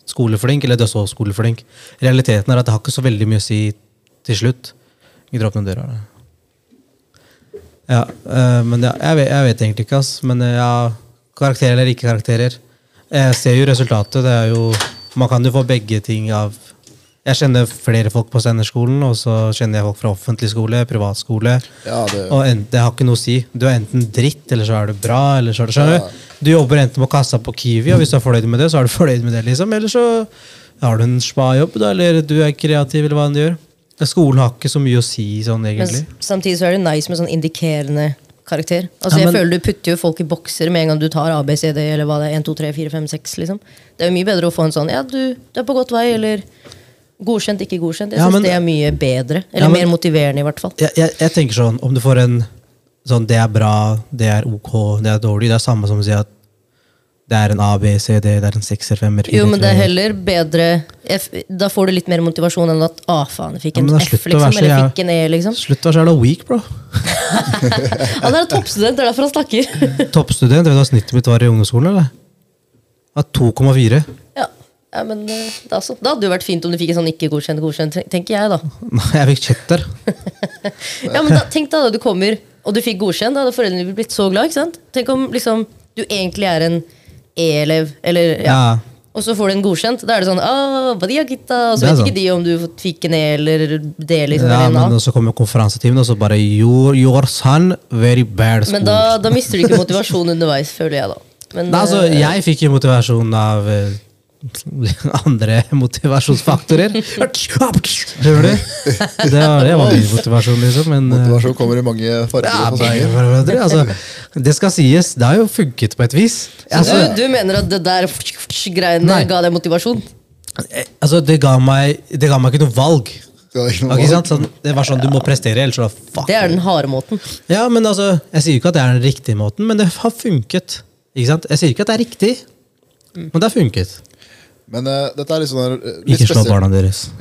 Speaker 1: skoleflink, eller du er så skoleflink. Realiteten er at det har ikke så veldig mye å si til slutt. Gidder åpne døra. eller? Ja, øh, men ja, jeg, vet, jeg vet egentlig ikke, ass. Men øh, ja, karakterer eller ikke karakterer. Jeg ser jo resultatet. Det er jo Man kan jo få begge ting av Jeg kjenner flere folk på senderskolen, og så kjenner jeg folk fra offentlig skole, privatskole.
Speaker 2: Ja, det,
Speaker 1: Og en, det har ikke noe å si. Du er enten dritt, eller så er du bra. eller så er du, skjønner du? Du jobber enten på kassa på Kiwi, og hvis du er fornøyd med det, så er du fornøyd med det. liksom. Eller så har du en spa-jobb, da, eller du er kreativ, eller hva enn du gjør. Skolen har ikke så mye å si sånn, egentlig.
Speaker 3: Men samtidig så er det nice med sånn indikerende karakter. Altså
Speaker 1: Ja,
Speaker 3: jeg føler Du putter jo folk i bokser med en gang du tar ABCD eller hva det er. 1, 2, 3, 4, 5, 6, liksom. Det er jo mye bedre å få en sånn Ja, du, du er på godt vei, eller godkjent, ikke godkjent. Jeg
Speaker 1: Ja,
Speaker 3: synes det er mye bedre.
Speaker 1: Ja,
Speaker 3: Eller
Speaker 1: men-
Speaker 3: mer motiverende, i hvert fall.
Speaker 1: Jeg, jeg, jeg tenker sånn, om du får en sånn det er bra, det er ok, det er dårlig, det er samme som å si at det er en A, B, C, D, det er en sekser, femmer,
Speaker 3: Jo, men det er heller bedre F, Da får du litt mer motivasjon enn at Å, faen, jeg fikk en
Speaker 1: ja,
Speaker 3: F, liksom. Eller
Speaker 1: jeg
Speaker 3: fikk en E, liksom.
Speaker 1: Slutt å være så jævla weak, bro.
Speaker 3: Han er toppstudent, det er derfor han snakker.
Speaker 1: Toppstudent, vet du hva snittet mitt var i ungdomsskolen, eller? Ja, 2,4.
Speaker 3: ja. ja, men da så. Da det hadde jo vært fint om du fikk en sånn ikke godkjent, godkjent, tenker jeg, da.
Speaker 1: Nei, Jeg fikk kjetter.
Speaker 3: Ja, men da, Tenk da, da du kommer og du fikk godkjent. Da hadde foreldrene blitt så glad. ikke sant? Tenk om liksom, du egentlig er en E-elev, eller ja.
Speaker 1: Ja.
Speaker 3: Og så får du en godkjent. Da er det sånn badia gitta, Og så vet
Speaker 1: sånn.
Speaker 3: ikke de om du fikk en E eller D. liksom,
Speaker 1: ja,
Speaker 3: eller
Speaker 1: men så kommer konferansetimen, og så bare your, your son, very bad school.
Speaker 3: Men da, da mister du ikke motivasjon underveis, føler jeg, da. Men,
Speaker 1: Nei, altså,
Speaker 3: eh,
Speaker 1: jeg fikk jo motivasjon av eh, andre motivasjonsfaktorer. Skjønner du? Det var, det var min motivasjon, liksom. Men eh,
Speaker 2: motivasjon kommer i mange farger.
Speaker 1: ja, bare- altså, det skal sies, det har jo funket på et vis. Altså,
Speaker 3: du, du mener at det der greiene
Speaker 1: Nei.
Speaker 3: ga deg motivasjon?
Speaker 1: eh, altså det, ga meg, det ga meg ikke noe valg.
Speaker 2: Det ikke noe
Speaker 1: Ok,
Speaker 2: valg.
Speaker 1: sant? Sånn, det var sånn, Du må prestere, ellers så fuck.
Speaker 3: Det er den harde måten.
Speaker 1: Ja, men altså, Jeg sier ikke at det er den riktige måten, men det har funket. Ikke sant? Jeg sier ikke at det er riktig, men det har funket.
Speaker 2: Men uh, dette er litt sånn eh, litt
Speaker 1: Ikke slå barna deres.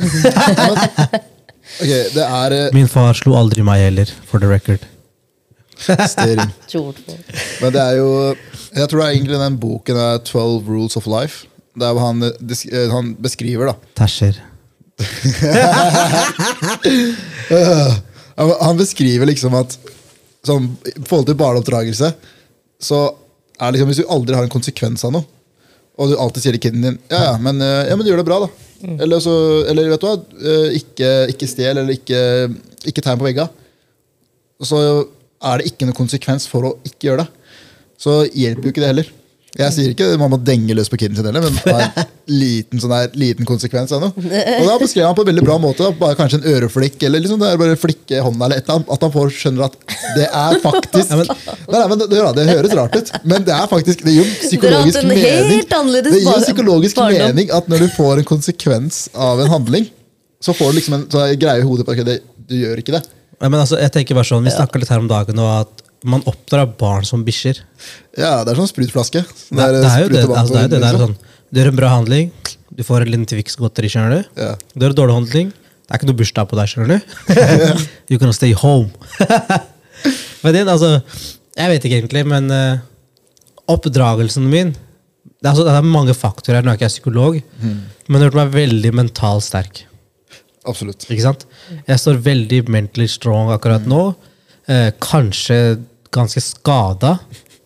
Speaker 2: okay, det er uh,
Speaker 1: Min far slo aldri meg heller, for the record.
Speaker 2: Men det er jo Jeg tror det er egentlig den boken er 12 Rules of Life. Det er hva han, han beskriver, da.
Speaker 1: Tæsjer.
Speaker 2: Han han beskriver liksom at sånn, I forhold til barneoppdragelse så er det liksom Hvis du aldri har en konsekvens av noe, og du alltid sier til kiden din ja, ja, men, eh, ja, men du gjør det bra, da. Eller, så, eller vet du hva, eh, ikke, ikke stjel, eller ikke, ikke tegn på vegga. Så er det ikke noen konsekvens for å ikke gjøre det. Så hjelper jo ikke det heller. Jeg sier ikke man må denge løs på kiden sin heller, men det er en liten, sånn der, liten konsekvens av noe. Og da beskrev han på en veldig bra måte. Bare kanskje en øreflikk, eller liksom det er bare flikke hånda, eller et eller annet. At han får skjønner at det er faktisk nei, nei, men det, det høres rart ut, men det er faktisk Det gir psykologisk mening. Det gir
Speaker 3: bar-
Speaker 2: psykologisk
Speaker 3: barndom.
Speaker 2: mening at når du får en konsekvens av en handling, så får du liksom en så greie i hodet på at du gjør ikke det.
Speaker 1: Ja, men altså, jeg tenker bare sånn, Vi snakka litt her om dagen nå at man oppdrar barn som bikkjer.
Speaker 2: Ja, det er sånn sprutflaske.
Speaker 1: Det, det, er jo det. Altså, det, er det, det er
Speaker 2: liksom.
Speaker 1: sånn, du gjør en bra handling, du får en liten Twix godteri, skjønner du.
Speaker 2: Ja.
Speaker 1: Du gjør en dårlig handling, det er ikke noe bursdag på deg, skjønner du. you can stay home. men det, altså, jeg vet ikke egentlig, men uh, oppdragelsen min det er, altså, det er mange faktorer nå er ikke jeg psykolog, men det har gjort meg veldig mentalt sterk.
Speaker 2: Absolutt.
Speaker 1: Ikke sant? Jeg står veldig mentally strong akkurat nå. Eh, kanskje ganske skada.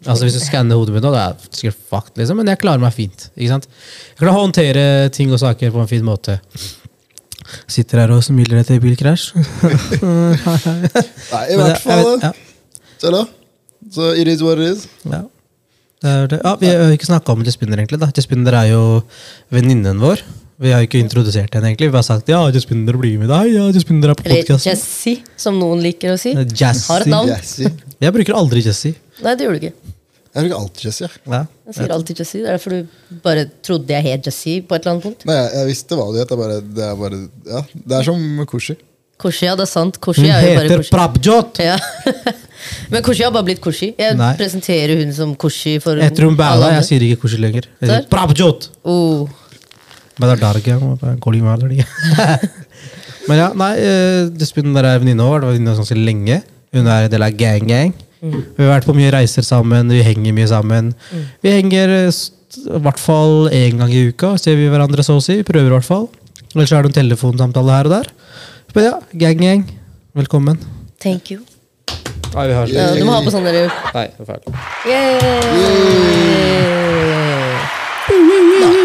Speaker 1: Altså Hvis du skanner hodet mitt nå, da er sikkert fucked, liksom, men jeg klarer meg fint. Ikke sant? Jeg klarer å håndtere ting og saker på en fin måte. Sitter her og smiler etter bilkrasj.
Speaker 2: Nei, i hvert fall
Speaker 1: ja,
Speaker 2: Se da. Så it is what it is.
Speaker 1: ja. Det er det. Ja, vi har ikke snakka om Jaspinner, egentlig. da. Jaspinner er jo venninnen vår. Vi har jo ikke introdusert henne, egentlig. Vi har sagt ja, Jaspinner blir med deg. ja, Jaspinner er på
Speaker 3: Eller
Speaker 1: podcasten.
Speaker 3: Jessie, som noen liker å si.
Speaker 1: Jazzy.
Speaker 3: Har et navn.
Speaker 2: Jazzy.
Speaker 1: Jeg bruker aldri Jessie.
Speaker 3: Nei, det gjør du ikke.
Speaker 2: Jeg bruker alltid Jessie. jeg.
Speaker 1: Ja.
Speaker 3: Jeg sier alltid Jessie. Det er derfor du bare trodde jeg het Jessie på et eller annet punkt.
Speaker 2: Nei, jeg, jeg visste hva du het. Det er bare, det er bare ja, det er som Koshi.
Speaker 3: Koshi, ja, det er sant. Koshi
Speaker 1: Hun
Speaker 3: er jo bare
Speaker 1: heter
Speaker 3: Koshi.
Speaker 1: Prabjot!
Speaker 3: Ja. Men Koshi har bare blitt Koshi. Jeg
Speaker 1: Nei.
Speaker 3: presenterer hun som Koshi for
Speaker 1: tror hun
Speaker 3: alle
Speaker 1: bæla,
Speaker 3: andre.
Speaker 1: jeg sier ikke Koshi lenger. Jeg sier
Speaker 3: Der?
Speaker 1: Prabjot!
Speaker 3: Oh.
Speaker 1: Men det er Darga. og bare Goli Malari. Men ja, nei, uh, Despin der er venninne vår. Det var venninne ganske lenge. Hun er en del av Gang Gang. Vi har vært på mye reiser sammen, vi henger mye sammen. Vi henger eh, i hvert fall én gang i uka, ser vi hverandre så å si. Prøver i hvert fall. Ellers er det en telefonsamtale her og der. Men ja, Gang Gang, velkommen.
Speaker 3: Thank you.
Speaker 1: Nei, vi har
Speaker 3: Ja, du må ha på sånn dere.
Speaker 1: Nei, det er feil.
Speaker 3: Yeah.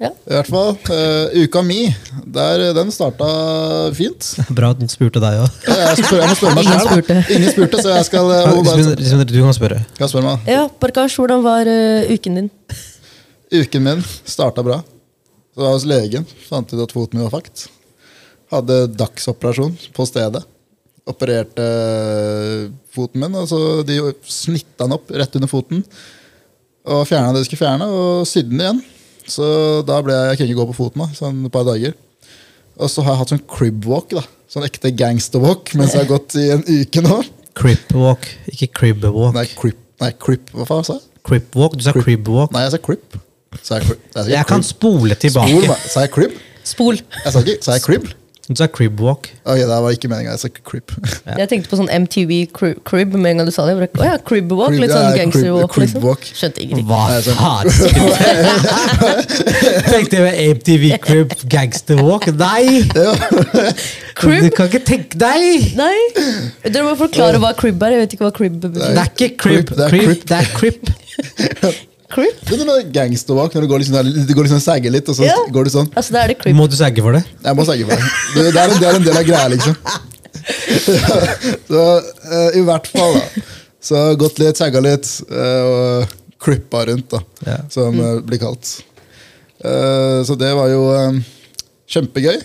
Speaker 2: I hvert fall. Uh, uka mi, der, den starta fint.
Speaker 1: Bra at noen spurte deg òg.
Speaker 2: Jeg, må spørre meg
Speaker 3: Ingen
Speaker 2: selv, Ingen spurte, så jeg skal eh, bare-
Speaker 1: Du kan spørre.
Speaker 2: Kan spørre meg.
Speaker 3: Ja, Barkash, hvordan var uh, uken din?
Speaker 2: Uken min starta bra. Så var jeg hos legen. Fant ut at foten min var fakt. Hadde dagsoperasjon på stedet. Opererte eh, foten min, Altså, de snitta den opp rett under foten. Og fjerna det de skulle fjerne, og sydde den igjen. Så da ble jeg, jeg kunne ikke gå på foten da, sånn et par dager. Og så har jeg hatt sånn crib walk. da. Sånn ekte gangsterwalk mens jeg har gått i en uke nå.
Speaker 1: Crip walk, ikke crib walk.
Speaker 2: Nei, crip, nei, crip, hva faen sa jeg?
Speaker 1: Crip walk, Du sa crib walk.
Speaker 2: Nei, jeg sa crip. Sa jeg crib. Jeg, sa
Speaker 1: Jeg kan
Speaker 2: crib.
Speaker 1: spole
Speaker 2: Spol
Speaker 1: tilbake.
Speaker 2: Spol, Sa jeg crib?
Speaker 3: Spol.
Speaker 2: Jeg sa ikke, sa jeg crib?
Speaker 1: Du sa crib walk.
Speaker 2: Ok, det var ikke meningen. Jeg sa crib.
Speaker 3: Jeg tenkte på sånn MTV cri- Crib med en gang du sa det. Bare, oh, ja, Crib Walk.
Speaker 2: Crib,
Speaker 3: Litt sånn
Speaker 2: crib-
Speaker 3: gangster walk.
Speaker 2: crib
Speaker 3: Liksom.
Speaker 2: walk.
Speaker 3: Skjønte ingenting.
Speaker 1: Hva
Speaker 2: sånn-
Speaker 1: faen? Tenkte jeg med MTV Crib Gangster Walk? Nei! Du kan ikke tenke deg!
Speaker 3: Nei! Dere må forklare hva crib er. Jeg vet ikke hva crib
Speaker 1: Det
Speaker 3: betyr.
Speaker 1: er ikke crib.
Speaker 2: Crib, det er
Speaker 1: Crib,
Speaker 2: crib.
Speaker 1: det er crib.
Speaker 3: Crib?
Speaker 2: Det er noe gangsterwalk når du går liksom, du går liksom sagger litt, og så
Speaker 3: Ja.
Speaker 2: går du sånn.
Speaker 3: Altså, da er det creep.
Speaker 1: Må du sagge for det?
Speaker 2: Jeg må sagge for det. Det, det, er en, det er en del av greia, liksom. så eh, i hvert fall, da. Så gått litt, sagga litt, eh, og crippa rundt, da.
Speaker 1: Ja.
Speaker 2: Som
Speaker 3: Mm.
Speaker 2: eh, blir kalt. Eh, så det var jo eh, kjempegøy.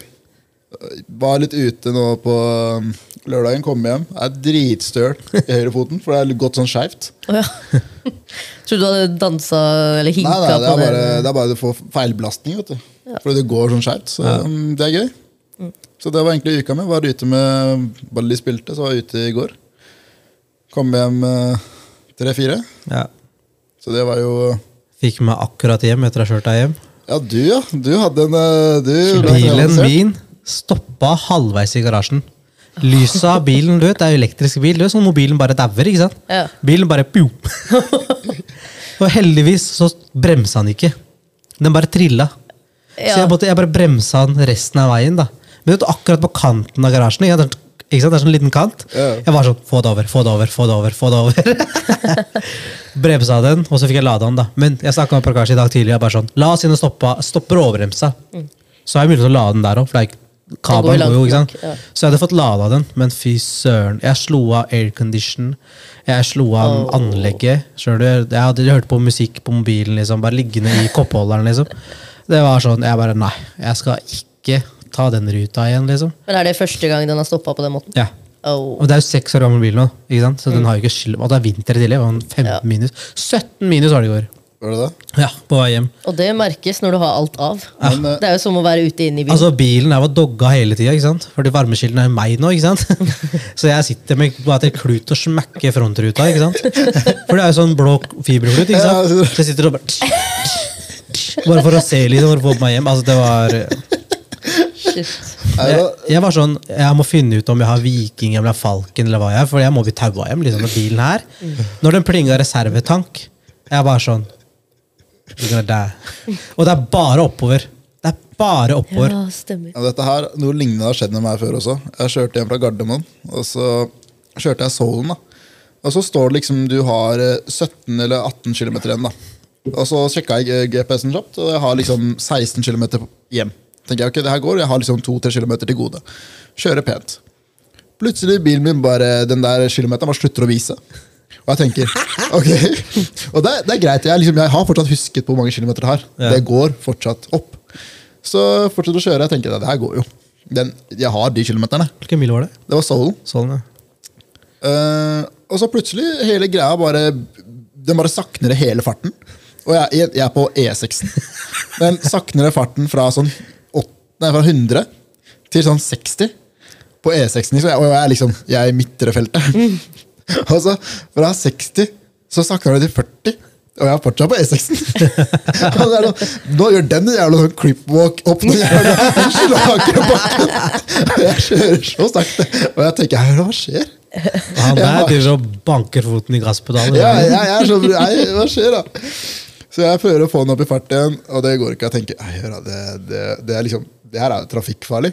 Speaker 2: Var litt ute nå på eh, lørdagen, kom hjem. Jeg Er dritstøl i høyrefoten, for det er gått sånn skeivt.
Speaker 3: Oh, ja. Tror du hadde dansa eller hinka
Speaker 2: Nei, nei, det er
Speaker 3: på
Speaker 2: bare,
Speaker 3: det?
Speaker 2: det er bare du får feilbelastning, vet du. Fordi det går sånn skjevt. Så ja. det er gøy.
Speaker 3: Mm.
Speaker 2: Så det var egentlig uka mi. Var ute med Bare de spilte, så var jeg ute i går. Kom hjem eh, tre-fire.
Speaker 1: Ja.
Speaker 2: Så det var jo
Speaker 1: Fikk meg akkurat hjem etter å ha kjørt deg hjem.
Speaker 2: Ja, du, ja. Du hadde en eh, du,
Speaker 1: Bilen min stoppa halvveis i garasjen. Lyset av bilen, du vet, det er elektrisk bil. Det er sånn mobilen bare dauer. ikke sant?
Speaker 3: Ja.
Speaker 1: Bilen bare pjo. Og heldigvis så bremsa han ikke. Den bare trilla. Så jeg, måtte, jeg bare bremsa han resten av veien. da. Men vet du, akkurat på kanten av garasjen. Ikke sant? Ikke sant? Det er sånn liten kant.
Speaker 2: Ja.
Speaker 1: Jeg var sånn Få det over, få det over, få det over. få det over. bremsa den, og så fikk jeg lada den. da. Men jeg snakka med Prakash i dag tidlig. Jeg bare sånn, La oss inn og stoppe, stopper overbremsa. så er det mulig å lade den der òg. For det er ikke, kabelen går jo, ikke sant?
Speaker 3: ja.
Speaker 1: Så jeg hadde fått lada den, men fy søren. Jeg slo av aircondition. Jeg slo av
Speaker 3: oh.
Speaker 1: anlegget. Jeg hadde hørt på musikk på mobilen, liksom, bare liggende i koppholderen. liksom. Det var sånn, Jeg bare Nei, jeg skal ikke ta den ruta igjen, liksom.
Speaker 3: Men er det første gang den har stoppa på den måten?
Speaker 1: Ja.
Speaker 3: Oh.
Speaker 1: Og det er jo seks år gammel bil nå, ikke sant? så den har jo ikke skyld. Og det er vinter i tillegg. det 15
Speaker 3: Ja.
Speaker 1: minus. 17 minus var det i går.
Speaker 2: Var det det?
Speaker 1: Ja, på vei hjem.
Speaker 3: Og det merkes når du har alt av.
Speaker 2: Men, eh,
Speaker 3: Det er jo som å være ute inne i bilen.
Speaker 1: Altså Bilen er jo dogga hele tida, fordi varmekilden er jo meg nå. ikke sant? Så jeg sitter med bare til klut og smekker frontruta. ikke sant? For det er jo sånn blå fiberklut. ikke sant? Så jeg sitter og bare Bare for å se liksom, for å få meg hjem. Altså det var
Speaker 3: Shit.
Speaker 2: er
Speaker 1: jeg, jeg var sånn, jeg må finne ut om jeg har Viking eller Falken, eller hva jeg er, for jeg må bli taua hjem. liksom, med bilen her. Når den plinga reservetank, jeg er bare sånn You're gonna die. Og det er bare oppover. Det er bare oppover.
Speaker 3: Ja, stemmer.
Speaker 2: Ja, dette her, Noe lignende har skjedd med meg før også. Jeg kjørte hjem fra Gardermoen, og så kjørte jeg Solen. da. Og så står det liksom du har eh, 17 eller 18 km igjen. da. Og så sjekka jeg eh, GPS-en kjapt, og jeg har liksom 16 km hjem. Tenker jeg, ok, det her går, Jeg har liksom 2-3 km til gode. Kjører pent. Plutselig bilen min bare, den der kilometeren bare slutter å vise. Og jeg tenker, ok, og det, det er greit. Jeg, liksom, jeg har fortsatt husket på hvor mange kilometer det har.
Speaker 1: Ja.
Speaker 2: Det går fortsatt opp. Så fortsetter å kjøre. Jeg tenker, det her går jo. Den, jeg har de kilometerne.
Speaker 1: Hvilken mil var det?
Speaker 2: Det var Solen.
Speaker 1: Solen ja.
Speaker 2: Uh, og så plutselig hele greia bare Den bare sakner hele farten. Og jeg, jeg, jeg er på E6-en. Den sakner farten fra sånn 8, nei, fra 100 til sånn 60 på E6-en. Liksom. Og jeg er liksom Jeg er i midtre feltet. og så fra 60 så sakner du til 40. Og jeg er fortsatt på E6-en. Og det er sånn, Nå gjør den en jævla sånn creepwalk opp den jævla slakere bakken. Og jeg kjører så sakte. Og jeg tenker hva skjer?
Speaker 1: Han der driver og banker foten i gasspedalen.
Speaker 2: Ja, jeg, jeg er så, nei, hva skjer da? Så jeg prøver å få den opp i fart igjen, og det går ikke. Jeg tenker, hør det, det, det, er liksom, det her er jo trafikkfarlig.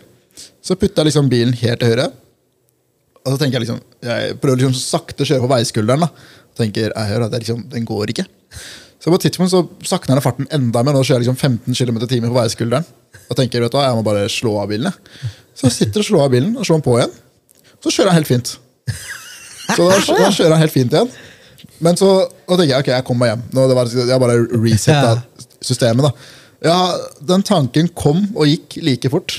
Speaker 2: Så putter jeg liksom bilen helt til høyre, og så tenker jeg liksom, jeg prøver liksom sakte å kjøre på veiskulderen da. Tenker, jeg hører at det er liksom, den går ikke. Så på et tidspunkt så sakner jeg farten enda mer, nå kjører jeg liksom 15 km i timen på veiskulderen. Og tenker, vet du hva, jeg må bare slå av bilen. Så jeg sitter og slår av bilen, og slår den på igjen. Så kjører jeg helt fint. Så da, da kjører jeg helt fint igjen. Men så og tenker jeg ok, jeg kommer meg hjem. Nå, det var, jeg bare resetta systemet. da. Ja, Den tanken kom og gikk like fort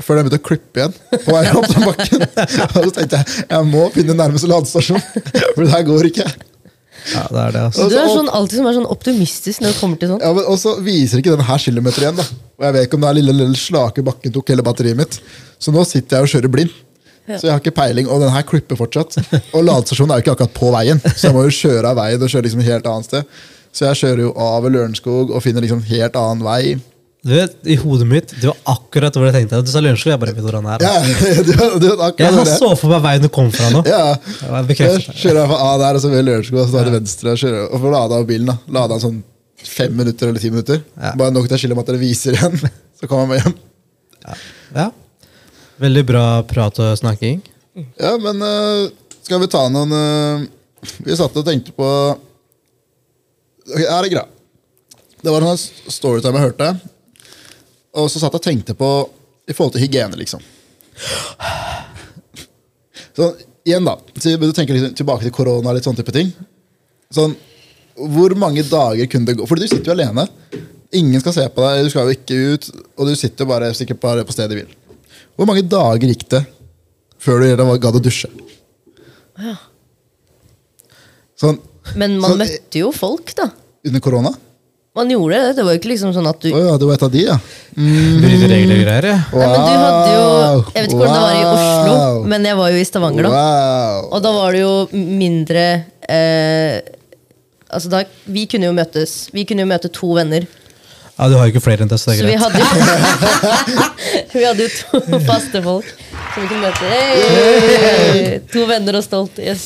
Speaker 2: før den begynte å klippe igjen. på vei opp den bakken. Og så tenkte jeg jeg må finne nærmeste ladestasjon, for det her går ikke.
Speaker 1: Ja, det er det, altså.
Speaker 3: Du er sånn, alltid som er sånn optimistisk når det kommer til sånn.
Speaker 2: Ja, men, Og så viser ikke den her kilometer igjen. da. Og jeg vet ikke om den lille, lille slake bakken tok hele batteriet mitt. Så nå sitter jeg og kjører blind. Så jeg har ikke peiling, og den her klipper fortsatt. Og ladestasjonen er jo ikke akkurat på veien, så jeg må jo kjøre av veien og kjøre liksom helt annet sted. Så jeg kjører jo av Lørenskog og finner liksom helt annen vei.
Speaker 1: Du vet, I hodet mitt det var akkurat hvor jeg tenkte. Du sa Lørenskog, jeg bare vet hvor han er.
Speaker 2: Ja, du, du, vet akkurat
Speaker 1: Jeg
Speaker 2: det.
Speaker 1: så for meg veien du kom fra nå.
Speaker 2: Ja. Jeg kjører jeg fra A der, og så ved Lørenskog, og så tar jeg til venstre. Og, kjører, og får lada av bilen. da. Lada sånn fem minutter eller ti minutter.
Speaker 1: Ja.
Speaker 2: Bare nok til at dere viser igjen. Så kommer jeg meg hjem.
Speaker 1: Ja. Veldig bra prat og snakking.
Speaker 2: Ja, men uh, skal vi ta noen uh, Vi satt og tenkte på Ok, Her er greia. Det var en sånn storytime jeg hørte. Og så satt jeg og tenkte på i forhold til hygiene, liksom. Så igjen, da. Så du tenker liksom tilbake til korona og litt sånn type ting. Sånn, Hvor mange dager kunne det gå? Fordi du sitter jo alene. Ingen skal se på deg, du skal jo ikke ut, og du sitter bare sikkert bare på stedet hvil. Hvor mange dager gikk det før du var- gadd å dusje? Sånn
Speaker 3: Men man
Speaker 2: sånn,
Speaker 3: møtte jo folk, da.
Speaker 2: Under korona?
Speaker 3: Man gjorde det. Det var jo ikke liksom sånn at du
Speaker 2: oh, ja, Det var et av de, ja.
Speaker 1: Bryter regler og greier. ja.
Speaker 3: Nei, men du hadde jo Jeg vet ikke hvordan det var i Oslo, men jeg var jo i Stavanger da.
Speaker 2: Wow.
Speaker 3: Og da var det jo mindre eh, Altså da, Vi kunne jo møtes Vi kunne jo møte to venner.
Speaker 1: Ja, Du har jo ikke flere enn det, så det
Speaker 3: er
Speaker 1: er
Speaker 3: vi
Speaker 1: greit.
Speaker 3: hadde jo Vi hadde jo to faste folk som vi kunne møte. Hey! To venner og stolt. Yes.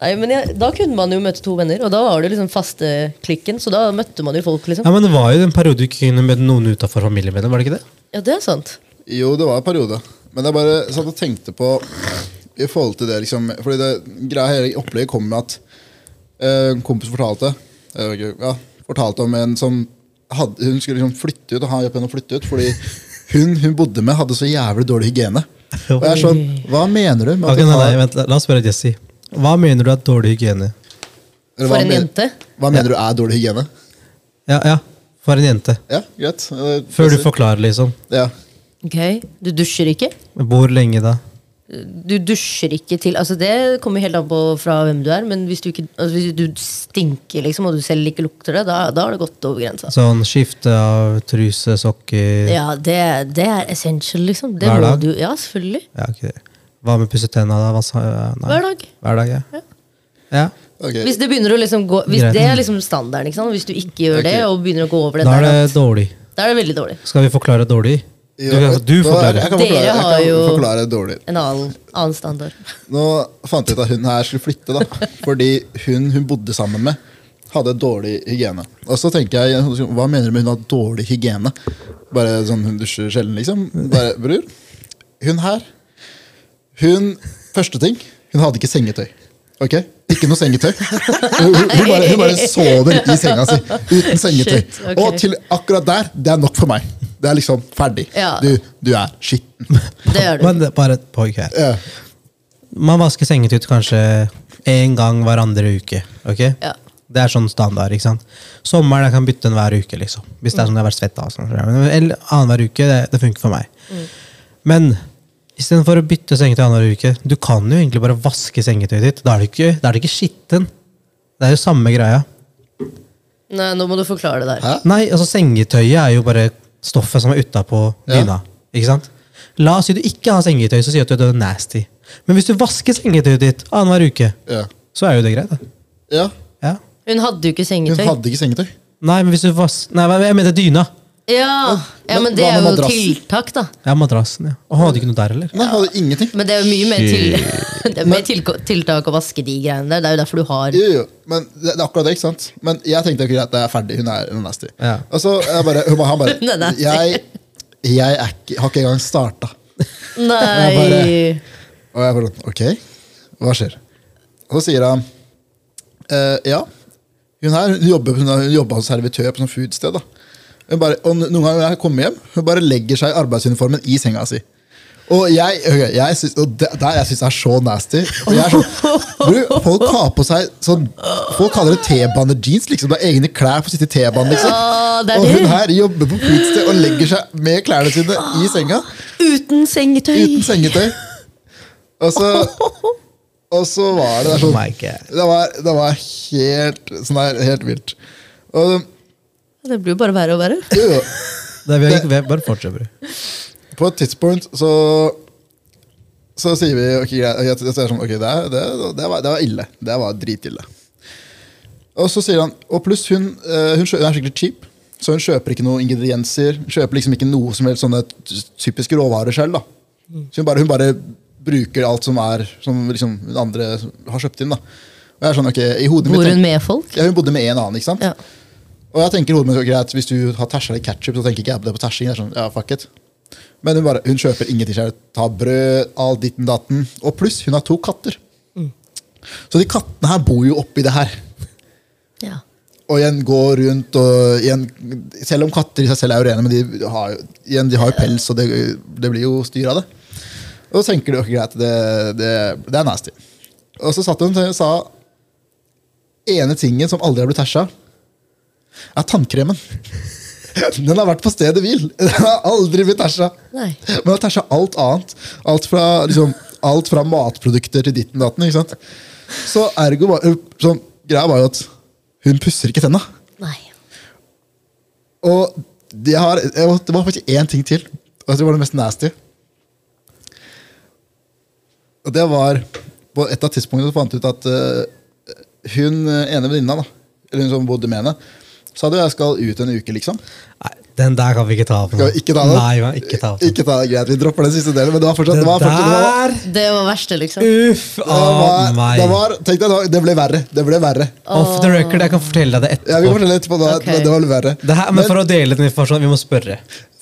Speaker 3: Nei, men jeg, Da kunne man jo møte to venner, og da var det liksom faste klikken. Så da møtte man jo folk, liksom.
Speaker 1: Ja, men Det var jo en periode du ikke kunne møte noen utenfor familiemedlem, var det ikke det?
Speaker 3: Ja, det er sant.
Speaker 2: Jo, det var en periode. Men jeg bare satt og tenkte på i forhold til det liksom, Fordi det greia hele opplegget kom med at eh, en kompis fortalte ja, fortalte om en som hadde, Hun skulle liksom flytte ut og ha hjelp henne å flytte ut fordi hun hun bodde med, hadde så jævlig dårlig hygiene. Og jeg er sånn, Hva mener du? med at
Speaker 1: Ok,
Speaker 2: hun
Speaker 1: nei,
Speaker 2: har-
Speaker 1: nei, vent, la oss spørre Jesse. Hva mener du er dårlig hygiene?
Speaker 2: eller
Speaker 3: For en jente.
Speaker 2: Hva mener du er dårlig hygiene?
Speaker 1: Ja, ja, for en jente.
Speaker 2: Ja, greit. Eh,
Speaker 1: Før du forklarer, liksom.
Speaker 2: Ja.
Speaker 3: Ok, Du dusjer ikke?
Speaker 1: Hvor lenge da?
Speaker 3: Du dusjer ikke til altså Det kommer helt an på fra hvem du er, men hvis du, ikke, altså hvis du stinker liksom, og du selv ikke lukter det, da, da har det gått over grensa.
Speaker 1: Sånn skifte av truse, sokker
Speaker 3: Ja, det, det er essential, liksom. Det
Speaker 1: Hver dag?
Speaker 3: Du, ja, selvfølgelig.
Speaker 1: Ja, ok. Hva med pusse tenna, da? Hva sa- nei.
Speaker 3: Hver dag.
Speaker 1: Hver dag, ja. ja.
Speaker 2: Ok.
Speaker 3: Hvis det begynner å liksom gå Hvis
Speaker 1: Greit.
Speaker 3: det er liksom standarden, ikke sant? hvis du ikke gjør det, og begynner å gå over det
Speaker 1: Da er
Speaker 3: der,
Speaker 1: det dårlig.
Speaker 3: da er det veldig dårlig.
Speaker 1: Skal vi forklare dårlig? Du,
Speaker 2: Ja,
Speaker 1: du forklarer.
Speaker 3: Dere
Speaker 2: forklare,
Speaker 3: har jo-
Speaker 2: forklare dårlig.
Speaker 3: En annen, annen standard.
Speaker 2: Nå fant jeg ut at hun her skulle flytte, da. Fordi hun hun bodde sammen med, hadde dårlig hygiene. Og så tenker jeg, hva mener du med hun har dårlig hygiene? Bare sånn hun dusjer sjelden, liksom? Bare, bror, hun her Hun Første ting, hun hadde ikke sengetøy. Ok? Ikke noe sengetøy. Hun, hun, bare, hun bare sover i senga si uten sengetøy.
Speaker 3: Shit, okay.
Speaker 2: Og til akkurat der, det er nok for meg. Det er liksom ferdig.
Speaker 3: Ja.
Speaker 2: Du, du er skitten.
Speaker 3: Det gjør du.
Speaker 1: Men bare et poeng her.
Speaker 2: Ja.
Speaker 1: Man vasker sengetøy kanskje én gang hver andre uke. ok?
Speaker 3: Ja.
Speaker 1: Det er sånn standard. ikke sant? Sommeren jeg kan bytte den hver uke. liksom. Hvis det er sånn jeg har vært svett av. Sånn. Eller annenhver uke. Det, det funker for meg. Men istedenfor å bytte sengetøy annenhver uke, du kan jo egentlig bare vaske sengetøyet ditt. Da er det ikke, da er det ikke skitten. Det er jo samme greia.
Speaker 3: Nei, nå må du forklare det der.
Speaker 2: Hæ?
Speaker 1: Nei, altså sengetøyet er jo bare stoffet som er utapå
Speaker 2: Ja.
Speaker 1: dyna. Ikke sant? La oss si du ikke har sengetøy, så sier du at du er nasty. Men hvis du vasker sengetøyet ditt annenhver uke,
Speaker 2: Ja.
Speaker 1: så er jo det greit. da.
Speaker 2: ja.
Speaker 1: Ja.
Speaker 3: Hun hadde jo ikke
Speaker 2: Hun
Speaker 3: sengetøy.
Speaker 2: hadde ikke sengetøy.
Speaker 1: Nei, men hvis du vas... Nei, hva- jeg mener dyna.
Speaker 3: Ja, ja, men
Speaker 2: Men
Speaker 3: det
Speaker 2: hva
Speaker 3: er
Speaker 2: med
Speaker 3: jo
Speaker 2: madrassen?
Speaker 3: tiltak, da.
Speaker 1: Ja, madrassen, ja. Og hadde ikke noe der heller.
Speaker 2: Nei, hun hadde ingenting.
Speaker 3: Men det er jo mye mer, til, det er mer til, tiltak å vaske de greiene der. Det er jo derfor du har
Speaker 2: Jo, jo, men det, det er akkurat det, ikke sant? Men jeg tenkte ikke at det er ferdig. Hun er, hun er nasty.
Speaker 1: Ja.
Speaker 2: Og så jeg bare, hun bare, han bare
Speaker 3: Hun er nasty.
Speaker 2: Jeg, jeg er ikke, har ikke engang starta.
Speaker 3: Nei
Speaker 2: Jeg Og jeg bare Ok, hva skjer? Og så sier han eh, Ja, hun her hun jobber, hun har- hun jobber som servitør på sånn foodsted. da bare, og Noen ganger når jeg kommer hjem, hun bare legger seg i arbeidsuniformen i senga si. Og jeg, okay, jeg synes, og det, der jeg syns er så nasty. Og jeg er sånn, bro, Folk har på seg sånn Folk kaller det T-bane-jeans. liksom, Du har egne klær for å sitte i T-banen. liksom.
Speaker 3: Ja, er
Speaker 2: og hun her jobber på foodsted og legger seg med klærne sine i senga.
Speaker 3: Uten sengetøy!
Speaker 2: Uten sengetøy. Og så, og så var det der
Speaker 1: Oh
Speaker 2: sånn
Speaker 1: my
Speaker 2: Det var, det var helt sånn der, helt vilt. Og
Speaker 3: Det blir jo bare verre og verre.
Speaker 2: jo,
Speaker 1: vi har ikke, vi har bare fortsetter.
Speaker 2: på et tidspunkt så så sier vi ok, greit, jeg, sånn, okay, det, det, det, var, det var ille. Det var dritille. Og så sier han Og pluss, hun, eh, hun, hun er skikkelig cheap. Så hun kjøper ikke noen ingredienser. Kjøper liksom ikke noe som helst sånne typiske råvarer selv. da Så hun bare, hun bare bruker alt som er Som liksom andre har kjøpt inn. da Og jeg er sånn, ok, i hodet mitt
Speaker 3: Bor hun med folk?
Speaker 2: ja, Hun bodde med en annen. ikke sant?
Speaker 3: Ja.
Speaker 2: Og jeg tenker hodet mitt, greit, Hvis du har tæsja litt ketchup, så tenker ikke jeg på det på tæsjing. Sånn, ja, fuck it. Men hun, bare, hun kjøper ingenting selv. Tar brød, all ditten datten. Og pluss, hun har to katter. Så de kattene her bor jo oppi det her.
Speaker 3: ja.
Speaker 2: Og igjen går rundt og igjen, Selv om katter i seg selv er jo rene, men de har, igjen, de har jo pels, og det, det blir jo styr av det. Og så tenker du ok, greit, det, det, det er nasty. Og så satt hun og sa ene tingen som aldri har blitt tæsja, er tannkremen. Den har vært på stedet hvil. Den har aldri blitt tæsja. Men den har tæsja alt annet. Alt fra, liksom, alt fra matprodukter til ditten datten. ikke sant? Så ergo var, sånn, greia var jo at hun pusser ikke tenna.
Speaker 3: Nei.
Speaker 2: Og de har, det var faktisk én ting til. Og det var det mest nasty. Og det var På et av tidspunktene fant jeg ut at uh, hun ene venninna, eller hun som bodde med henne, sa du jeg skal ut en uke, liksom.
Speaker 1: Nei, den der kan vi ikke ta opp nå.
Speaker 2: Skal vi ikke ta den?
Speaker 1: Nei, man, ikke ta opp.
Speaker 2: Ikke ta det, greit, Vi dropper den siste delen, men det var fortsatt
Speaker 1: Det
Speaker 2: det var fortsatt, det var,
Speaker 1: der
Speaker 3: Det var verste, liksom.
Speaker 1: Uff
Speaker 2: det var,
Speaker 1: meg.
Speaker 2: det var, tenk deg, det var- det ble verre. Det ble verre.
Speaker 1: Off the record, jeg kan fortelle deg det etterpå.
Speaker 2: Ja, Vi
Speaker 1: kan
Speaker 2: fortelle etterpå, da,
Speaker 3: Ok.
Speaker 2: det var verre.
Speaker 1: Det her, men for å dele den informasjonen, vi må spørre.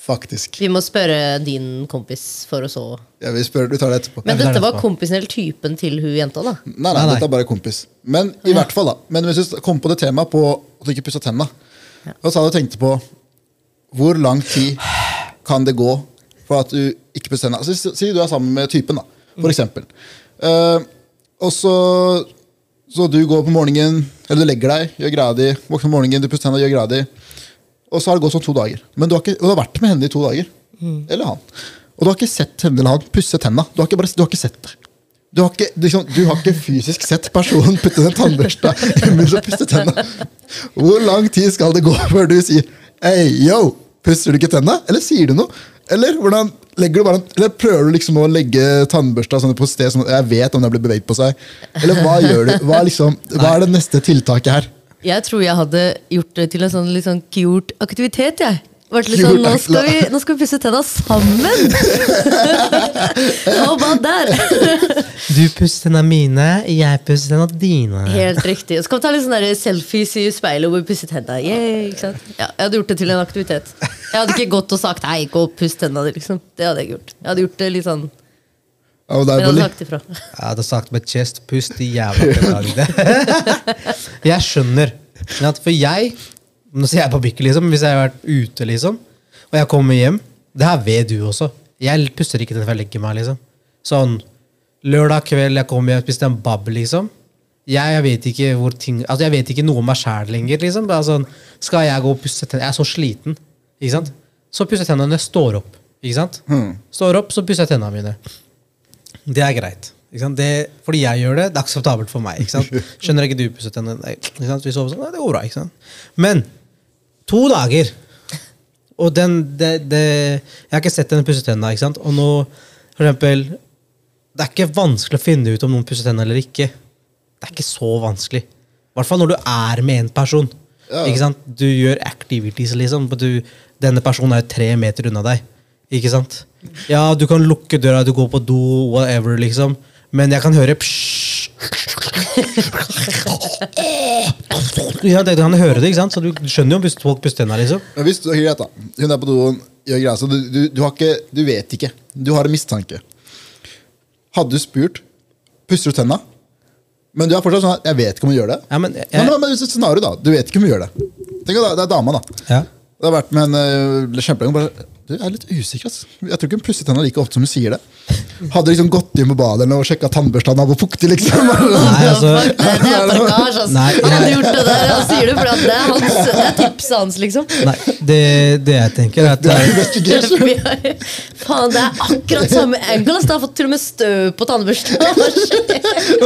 Speaker 2: Faktisk.
Speaker 3: Vi må spørre din kompis for å så
Speaker 2: Ja, vi spør, du tar det etterpå.
Speaker 3: Men dette
Speaker 1: det
Speaker 3: var kompisen eller typen til hun jenta, da?
Speaker 2: Nei, nei,
Speaker 1: Nei, nei.
Speaker 2: dette er bare kompis. Men i hvert fall da Men hvis du kom på det temaet på at du ikke pussa tenna, og så hadde du tenkt på hvor lang tid kan det gå for at du ikke pusser tenna. Altså, si- si du er sammen med typen, da, for eksempel. Eh, og så, så du går på morgenen, eller du legger deg, gjør greia di, våkner om morgenen, du pusser tenna, gjør greia di. Og så har det gått sånn to dager. Men du har, ikke, og du har vært med henne i to dager. Eller han. Og du har ikke sett henne eller han pusse tenna. Du har ikke, bare, du har ikke sett det. Du har, ikke, liksom, du har ikke fysisk sett personen putte den tannbørsta i munnen og pusse tenna. Hvor lang tid skal det gå før du sier Hei, yo, pusser du ikke tenna? Eller sier du noe? Eller hvordan du bare Eller prøver du liksom å legge tannbørsta sånn på et sted sånn at jeg vet om den blir beveget på seg? Eller hva gjør du? Hva liksom, hva er det neste tiltaket her?
Speaker 3: Jeg tror jeg hadde gjort det til en sånn litt sånn cute aktivitet. jeg. Vært litt sånn, nå skal, vi, nå skal vi pusse tenna sammen! Og bare der!
Speaker 1: Du pusser tennene mine, jeg pusser tennene dine.
Speaker 3: Helt riktig. Og Så kan vi ta litt sånne selfies i speilet hvor vi pusser tenna. Yeah, ikke sant? Ja, jeg hadde gjort det til en aktivitet. Jeg hadde ikke gått og sagt 'hei, gå og puss tenna di'. Liksom. Det hadde jeg ikke gjort. Jeg hadde gjort det litt sånn
Speaker 2: Ja, og
Speaker 3: Men
Speaker 2: der,
Speaker 3: jeg hadde sagt ifra.
Speaker 1: Jeg hadde sagt med chest, pust, i jævla. Jeg skjønner. Men at For jeg Nå sier jeg på bikket, liksom. Hvis jeg har vært ute, liksom, og jeg kommer hjem Det her vet du også. Jeg puster ikke den før jeg legger meg, liksom. Sånn lørdag kveld, jeg kommer hjem, spiste en bab, liksom. Jeg, jeg vet ikke hvor ting Altså jeg vet ikke noe om meg sjæl lenger. liksom Bare sånn, Skal jeg gå og pusse tennene? Jeg er så sliten. Ikke sant? Så pusser jeg tennene når jeg står opp. Ikke sant? Står opp, så pusser jeg tennene mine. Det er greit. Det, fordi jeg gjør det, det er akseptabelt for meg. Ikke? Skjønner ikke du pusset sant? Vi sover sånn, det går bra. Ikke sant? Men to dager Og den det, det, Jeg har ikke sett henne pusse tennene. Ikke sant? Og nå, for eksempel Det er ikke vanskelig å finne ut om noen pusser tennene eller ikke. Det er ikke så vanskelig. I hvert fall når du er med en person.
Speaker 2: Ja.
Speaker 1: Ikke sant? Du gjør activities, liksom. Du, denne personen er tre meter unna deg. Ikke sant? Ja, du kan lukke døra, du går på do, whatever, liksom. Men jeg kan høre psj. Ja, det- du kan høre det, ikke sant? Så du skjønner jo om folk puster tennene, liksom.
Speaker 2: Men hvis du, greit da, Hun er på doen, gjør greier, så du, du, du, har ikke, du vet ikke. Du har en mistanke. Hadde du spurt Pusser du tenna? Men du er fortsatt sånn at jeg vet ikke om hun gjør det.
Speaker 1: Ja, men jeg-
Speaker 2: men, men, men hvis scenario da, Du vet ikke om hun gjør det. Tenk at det er- det er dama. da
Speaker 1: Ja.
Speaker 2: Det har vært med en uh, kjempelenge. Bare, du jeg er litt usikker. ass. Jeg tror ikke hun pusser tennene like ofte som hun sier det. Hadde liksom gått inn på badet og sjekka tannbørsta var fuktig. liksom
Speaker 1: Nei, altså
Speaker 3: Fuck, det, er parkasj, ass.
Speaker 1: Nei,
Speaker 3: Han hadde
Speaker 1: jeg-
Speaker 3: gjort det der. Han sier det fordi det er, hans, det er tipset hans, liksom.
Speaker 1: Nei, det, det jeg tenker, er at
Speaker 2: Det er.
Speaker 3: Faen, det er akkurat samme angle. ass. Det har fått til og med støv på tannbørsta.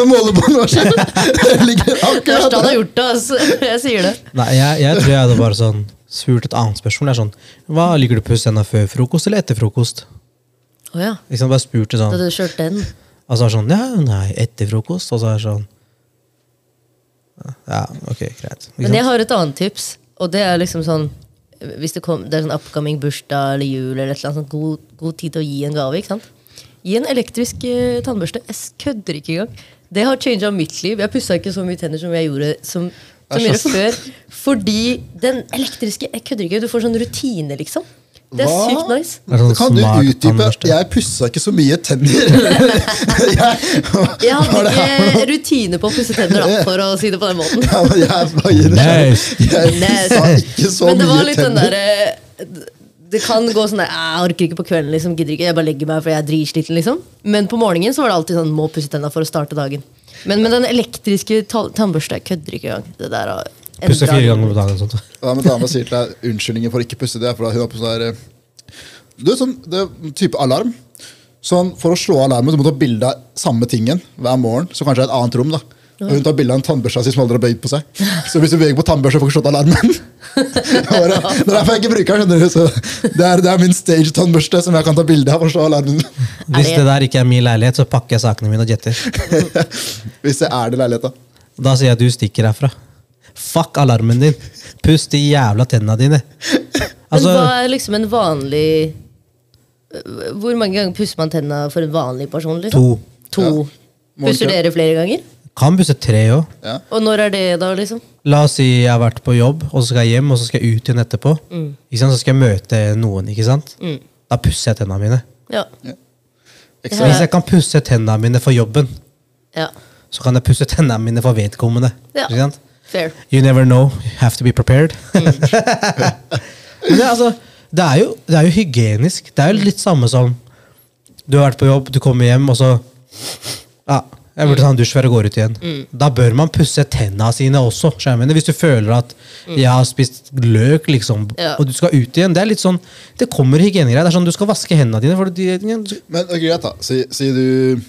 Speaker 2: Målebånd. Det ligger akkurat
Speaker 3: Første han har gjort det, ass. Jeg sier det.
Speaker 1: Nei, jeg, jeg tror jeg hadde bare sånn spurt et annet spørsmål. Det er sånn, Hva Liker du å pusse tennene før frokost eller etter frokost?
Speaker 3: Oh, ja.
Speaker 1: Liksom bare spurt det
Speaker 3: Da
Speaker 1: sånn
Speaker 3: hadde du kjørte den.
Speaker 1: Og så er det sånn Ja, nei, etter frokost. Og så er det sånn Ja, ok, greit. Liksom.
Speaker 3: Men jeg har et annet tips, og det er liksom sånn Hvis det, kom, det er sånn upcoming bursdag eller jul, eller et eller annet sånt, god, god tid til å gi en gave. ikke sant? Gi en elektrisk eh, tannbørste. Jeg kødder ikke engang. Det har changa mitt liv. Jeg pussa ikke så mye tenner som jeg gjorde som, som
Speaker 2: er
Speaker 3: gjorde før. Fordi den elektriske Jeg kødder ikke. Du får sånn rutine, liksom. Det er
Speaker 2: Hva?
Speaker 3: sykt nice.
Speaker 1: Er sånn
Speaker 2: Kan du
Speaker 1: smart
Speaker 2: utdype? Jeg pussa ikke så mye tenner. jeg,
Speaker 3: Jeg hadde
Speaker 2: Var
Speaker 3: ikke rutine på å pusse tenner, da, for å si det på den måten.
Speaker 2: Ja, men jeg det
Speaker 1: Nice.
Speaker 2: Jeg pussa ikke så
Speaker 3: Men det var
Speaker 2: mye
Speaker 3: litt den
Speaker 2: tenner.
Speaker 3: derre Det kan gå sånn der «Ah, Jeg orker ikke på kvelden, liksom, gidder ikke, jeg bare legger meg for jeg er dritsliten. Liksom. Men på morgenen så var det alltid sånn må pusse tenna for å starte dagen. Men med den elektriske ta- tannbørsta, kødder ikke engang. Det der har
Speaker 1: Pusse fire ganger på dagen. og Sånt.
Speaker 2: Ja, men Dama sier til deg unnskyldninger for å ikke pusse det. For hun har på sånn der, eh, Du vet sånn det er type alarm. Sånn, For å slå alarmen så må du ha bilde av samme tingen hver morgen. Så kanskje det er et annet rom. da Og Hun tar bilde av en tannbørste som aldri har bøyd på seg. Så hvis du beveger på tannbørste, får du slått alarmen. Bare, det er derfor jeg ikke bruker den. skjønner du Så det, er, det er min stage-tannbørste som jeg kan ta bilde av for å slå alarmen.
Speaker 1: Hvis
Speaker 3: det-
Speaker 1: der ikke er min leilighet, så pakker jeg sakene mine og jetter.
Speaker 2: Hvis det er det i leiligheta.
Speaker 1: Da sier jeg at du stikker herfra. Fuck alarmen din. Pust de jævla tennene dine.
Speaker 3: Men
Speaker 1: Altså,
Speaker 3: hva er liksom en vanlig Hvor mange ganger pusser man tenna for en vanlig person? Liksom?
Speaker 1: to.
Speaker 3: To.
Speaker 2: Ja.
Speaker 3: Pusser dere flere ganger?
Speaker 1: Kan pusse tre òg.
Speaker 2: Ja.
Speaker 3: Og når er det, da? liksom?
Speaker 1: La oss si jeg har vært på jobb, og så skal jeg hjem, og så skal jeg ut igjen etterpå. Ikke sant? Så skal jeg møte noen. ikke sant? Da pusser jeg tennene mine.
Speaker 3: Ja.
Speaker 2: Ekstra.
Speaker 1: Hvis jeg kan pusse tennene mine for jobben,
Speaker 3: ja.
Speaker 1: så kan jeg pusse tennene mine for vedkommende.
Speaker 3: Ja.
Speaker 1: Ikke sant?
Speaker 3: Fair.
Speaker 1: You never know. You have to be prepared. Men det, altså, det er, jo, det er jo hygienisk. Det er jo litt samme som Du har vært på jobb, du kommer hjem, og så Ja, jeg burde ta en dusj før jeg går ut igjen. Da bør man pusse tenna sine også. mener. Hvis du føler at jeg har spist løk, liksom,
Speaker 3: Ja.
Speaker 1: og du skal ut igjen. Det er litt sånn, det kommer hygienegreier. Det er sånn, Du skal vaske hendene dine. For de,
Speaker 2: Men okay, greit, da. Si, si du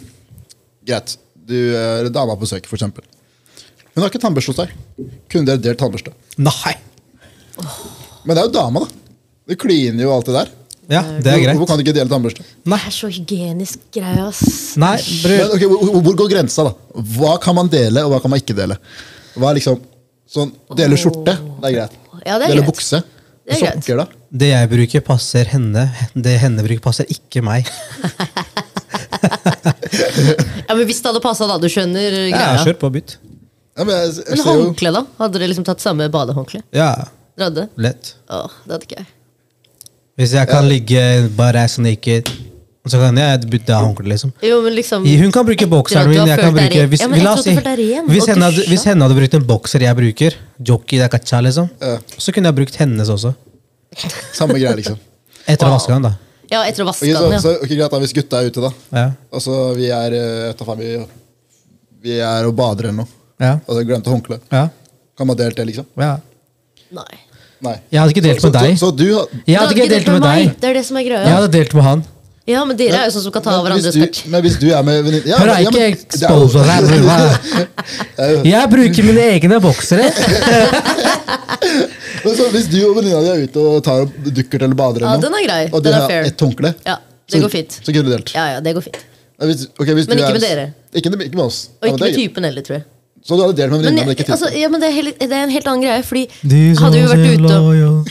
Speaker 2: Greit. Du er dama på besøk, eksempel. Hun har ikke tannbørste hos deg. Kunne dere delt tannbørste?
Speaker 1: nei!
Speaker 2: Men det er jo dama, da. Det kliner jo alt det der.
Speaker 1: Ja, det er greit.
Speaker 2: Hvorfor kan du ikke dele tannbørste?
Speaker 3: Det er så hygienisk greie, ass.
Speaker 1: Nei,
Speaker 2: Men, okay, hvor, hvor går grensa, da? Hva kan man dele, og hva kan man ikke dele? Hva er liksom sånn, Dele skjorte, det er greit.
Speaker 3: Ja, det er
Speaker 2: dele
Speaker 3: greit.
Speaker 2: bukse.
Speaker 3: Det er greit.
Speaker 2: Da?
Speaker 1: Det jeg bruker, passer henne. Det henne bruker, passer ikke meg.
Speaker 3: Ja, men Hvis det hadde passa, da. Du skjønner
Speaker 1: Ja,
Speaker 3: greia.
Speaker 1: kjør på, bytt.
Speaker 2: Ja, men jeg, jeg
Speaker 3: Men
Speaker 2: ser jo
Speaker 3: håndkle, da? Hadde dere liksom tatt samme badehåndkle?
Speaker 1: Ja,
Speaker 3: Dere hadde?
Speaker 1: lett.
Speaker 3: Åh, det hadde ikke jeg.
Speaker 1: Hvis jeg kan ligge bare ass naked, så kan jeg bytte håndkle, liksom.
Speaker 3: Jo, men liksom
Speaker 1: Hun kan bruke bokseren min. Jeg kan bruke hvis,
Speaker 3: Ja, men
Speaker 1: la oss si, hvis, henne hadde, hvis henne hadde brukt en bokser jeg bruker, jockey da kacha, liksom,
Speaker 2: Ja.
Speaker 1: så kunne jeg brukt hennes også.
Speaker 2: samme greie, liksom.
Speaker 1: Etter å
Speaker 3: Wow.
Speaker 1: vaske den, da.
Speaker 3: Ja, etter å vaske
Speaker 2: Ok, så,
Speaker 3: den, ja.
Speaker 2: så, ok, greit, da, Hvis gutta er ute, da.
Speaker 1: Ja.
Speaker 2: så vi er eh, faen, vi, vi er og bader eller noe.
Speaker 1: Ja.
Speaker 2: Og så glemte håndkle.
Speaker 1: Ja.
Speaker 2: Kan man delt det, liksom?
Speaker 1: ja.
Speaker 3: Nei.
Speaker 2: Nei.
Speaker 1: Jeg hadde ikke delt med deg.
Speaker 2: Så, så du har
Speaker 1: Jeg hadde ikke delt med deg.
Speaker 3: Det er det som er greia.
Speaker 1: Jeg hadde delt med han.
Speaker 3: Ja, men dere er jo sånn som kan ta hverandres touch.
Speaker 2: Men hvis du er med venninne ja,
Speaker 1: Hør, jeg
Speaker 2: ja,
Speaker 1: er ikke bror. Hva? Jeg bruker mine egne boksere.
Speaker 2: Men så Hvis du og venninna di er ute og tar dukkert eller bader,
Speaker 3: Ja,
Speaker 2: eller
Speaker 3: den
Speaker 2: noe,
Speaker 3: er grei.
Speaker 2: og du
Speaker 3: Den er
Speaker 2: har ett håndkle,
Speaker 3: Ja, det
Speaker 2: så,
Speaker 3: går fint.
Speaker 2: så kunne du delt.
Speaker 3: Ja, ja, det går fint.
Speaker 2: Hvis, okay, hvis
Speaker 3: Men
Speaker 2: du
Speaker 3: ikke
Speaker 2: er-
Speaker 3: med dere.
Speaker 2: Ikke, ikke med oss.
Speaker 3: Og ikke
Speaker 2: det
Speaker 3: med typen heller, tror jeg.
Speaker 2: Så du hadde delt med
Speaker 3: Men,
Speaker 2: venninna, men ikke
Speaker 3: altså, ja, men det, er helt, det er en helt annen greie, fordi
Speaker 1: De
Speaker 3: hadde vi vært ute og.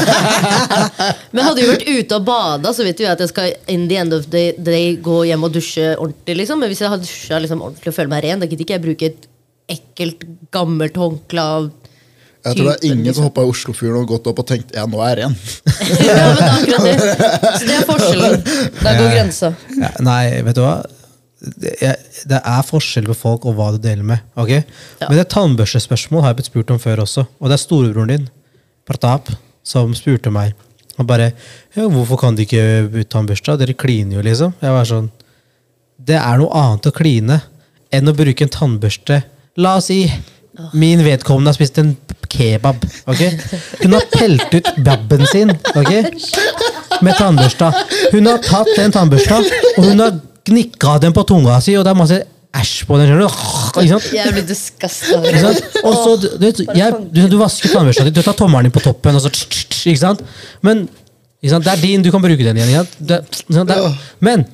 Speaker 3: Men hadde vi vært ute og bada, så vet vi at jeg skal in the end of the day gå hjem og dusje ordentlig. liksom Men hvis jeg har dusja liksom, ordentlig og føler meg ren, da gidder ikke jeg bruke et ekkelt, gammelt håndkle av
Speaker 2: Jeg tror det er ingen
Speaker 3: liksom.
Speaker 2: som hoppa i Oslofjorden og gått opp og tenkt ja, nå er jeg ren.
Speaker 3: Ja, men det er akkurat det. Så det er forskjellen. Der går grensa.
Speaker 1: Ja, nei, vet du hva? Det er, det er forskjell på folk og hva du deler med. ok?
Speaker 3: Ja.
Speaker 1: Men det tannbørstespørsmål har jeg blitt spurt om før også. Og det er storebroren din, Pratap, som spurte meg. Han bare ja, 'Hvorfor kan de ikke tannbørste? Dere kliner jo', liksom. Jeg var sånn Det er noe annet å kline enn å bruke en tannbørste. La oss si min vedkommende har spist en kebab. Okay? Hun har pelt ut babben sin okay? med tannbørsta. Hun har tatt den tannbørsta, og hun har gnikka den på tunga si, og det er masse æsj på den. skjønner du?
Speaker 3: Jeg blir disgusta.
Speaker 1: Og så, du, du, jeg, du, du vasker tannbørsta di, du tar tommelen din på toppen, og så ikke sant? Men ikke sant? det er din, du kan bruke den igjen. Det. Det, men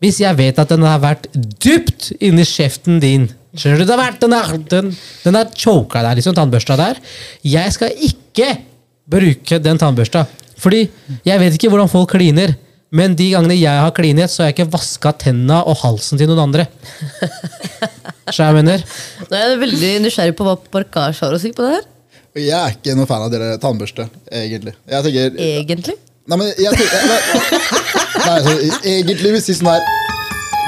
Speaker 1: hvis jeg vet at den har vært dypt inni kjeften din Skjønner du? Det har vært, den, er, den, den har choka deg, liksom, tannbørsta der. Jeg skal ikke bruke den tannbørsta. Fordi jeg vet ikke hvordan folk kliner. Men de gangene jeg har klinet, så har jeg ikke vaska tenna og halsen til noen andre. Så jeg mener
Speaker 3: Nå er jeg veldig nysgjerrig på hva Parkasj har å si på det her.
Speaker 2: Jeg er ikke noen fan av dere tannbørste, egentlig. Jeg tenker
Speaker 3: Egentlig.
Speaker 2: Nei, men jeg tenker nei, Nei, så, egentlig hvis de sånn her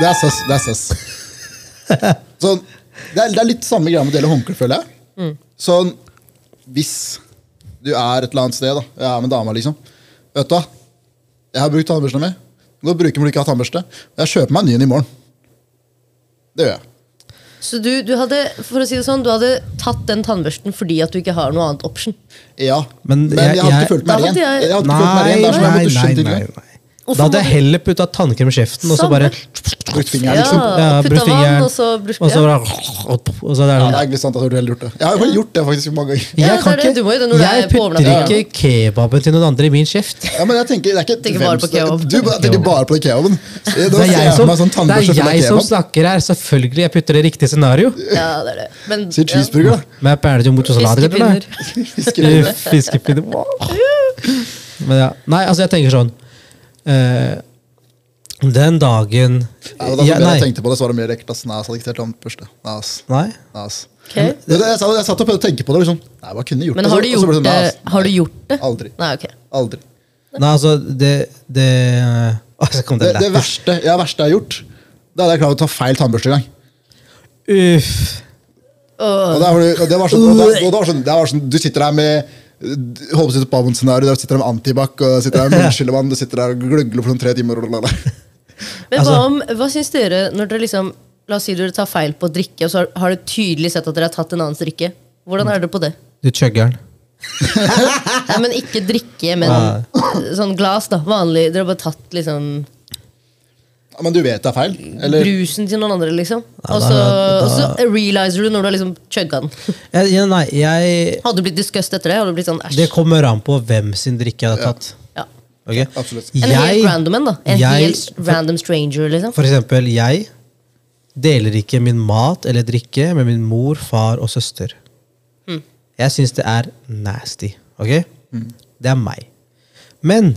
Speaker 2: Det er søss. Det er søss. Sånn, det, er, det er litt samme greia med å dele håndkle, føler jeg. Sånn, hvis du er et eller annet sted, da, jeg er med dama, liksom Vet du hva? Jeg har brukt tannbørsten min. Nå bruker man ikke ha tannbørste. Jeg kjøper meg en ny i morgen. Det gjør jeg.
Speaker 3: Så du, du hadde for å si det sånn, du hadde tatt den tannbørsten fordi at du ikke har noe annet option?
Speaker 2: Ja,
Speaker 1: Men
Speaker 2: men,
Speaker 1: jeg-
Speaker 2: jeg, hadde ikke
Speaker 3: fulgt
Speaker 2: meg
Speaker 3: igjen. jeg-
Speaker 2: Jeg hadde ikke fulgt meg igjen. Det er som jeg
Speaker 1: Da hadde jeg heller putta tannkrem i kjeften, og så bare
Speaker 2: Brukt fingeren, liksom.
Speaker 1: ja,
Speaker 3: putta vann,
Speaker 1: fingeren,
Speaker 3: og så brukt
Speaker 1: og så
Speaker 3: ja.
Speaker 1: bare og så der, det
Speaker 2: Ja, det er egentlig sant at du har heller gjort det. Jeg har gjort det faktisk mange ganger.
Speaker 1: Jeg kan ikke
Speaker 3: Du du
Speaker 1: Jeg
Speaker 3: er
Speaker 1: putter ikke kebaben til noen andre i min kjeft.
Speaker 2: Ja, men jeg tenker, det er ikke
Speaker 3: Tenker bare på kebab.
Speaker 2: Du bare- tenker bare på kebaben.
Speaker 1: Det er jeg som,
Speaker 2: sånn
Speaker 1: det er jeg som snakker her. Selvfølgelig jeg putter det riktige scenario.
Speaker 3: Ja, det er det. Men,
Speaker 2: Si cheeseburger, da.
Speaker 1: Men jo.
Speaker 3: Fiskepinner.
Speaker 2: Fiskepinner.
Speaker 1: Men ja. Nei, altså, jeg tenker sånn eh, Den dagen
Speaker 2: Ja, da,
Speaker 1: ja,
Speaker 2: jeg tenkte på det, så var det mer ekkelt. ass. Nei, jeg hadde ikke om tannbørste. Nei, ass.
Speaker 1: nei.
Speaker 2: Nei, ass.
Speaker 3: Ok.
Speaker 2: Det, det, jeg, satt, jeg satt og prøvde å tenke på det. liksom. Nei, hva kunne gjort
Speaker 3: Men har du
Speaker 2: så ble
Speaker 3: gjort
Speaker 2: nei,
Speaker 3: det? Har du gjort det?
Speaker 2: Aldri.
Speaker 3: Nei, ok.
Speaker 2: Aldri.
Speaker 1: Nei, altså, det Det, Å, så kom
Speaker 2: Det,
Speaker 1: det
Speaker 2: det verste, ja, verste jeg har gjort, da hadde jeg klart å ta feil tannbørste en gang.
Speaker 1: Uff.
Speaker 2: Og det, var, og det, var sånn, og det, og det var sånn, det var sånn Du sitter der med d- sitter på Pavon-scenario. Der sitter de med antibac og sitter der med munnskyllevann. og sitter der og glugler for noen tre timer. og.
Speaker 3: Men
Speaker 1: Altså-
Speaker 3: hva, om, hva syns dere når dere liksom La oss si dere tar feil på å drikke, og så har, dere tydelig sett at dere har tatt en annens drikke. Hvordan er dere på det?
Speaker 1: Du chugger den.
Speaker 3: Ja, men ikke drikke, men sånn glass, da. Vanlig. Dere har bare tatt liksom
Speaker 2: Men du vet det er feil? Eller?
Speaker 3: brusen til noen andre, liksom.
Speaker 1: Ja,
Speaker 3: Og så,
Speaker 1: da-
Speaker 3: og så realiser du når du har liksom chugga den.
Speaker 1: Jeg, nei, jeg
Speaker 3: Hadde du blitt disgust etter det? Hadde du blitt sånn
Speaker 1: Det kommer an på hvem sin drikke jeg hadde tatt.
Speaker 3: Ja.
Speaker 1: Okay?
Speaker 2: Absolutt.
Speaker 3: En helt random en, da. En
Speaker 1: jeg-
Speaker 3: helt random stranger, liksom.
Speaker 1: For eksempel, jeg deler ikke min mat eller drikke med min mor, far og søster.
Speaker 3: Mm.
Speaker 1: Jeg syns det er nasty. Ok? Det er meg. Men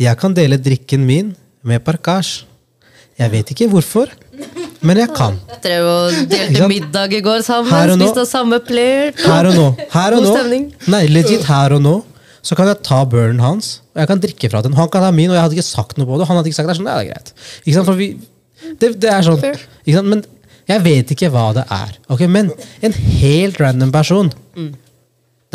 Speaker 1: jeg kan dele drikken min med Parkash. Jeg vet ikke hvorfor, men jeg kan.
Speaker 3: Drev og delte middag i går sammen,
Speaker 1: Her
Speaker 3: spiste av samme plert.
Speaker 1: Her og nå. Her og nå. Nei, legit her og nå. Så kan jeg ta burnen hans, og jeg kan drikke fra den. Han kan ha min, og jeg hadde ikke sagt noe på det. Han hadde ikke sagt det. er sånn, ja, det er greit. Ikke sant? For vi, det, det er sånn. Ikke sant? Men jeg vet ikke hva det er. Okay, Men en helt random person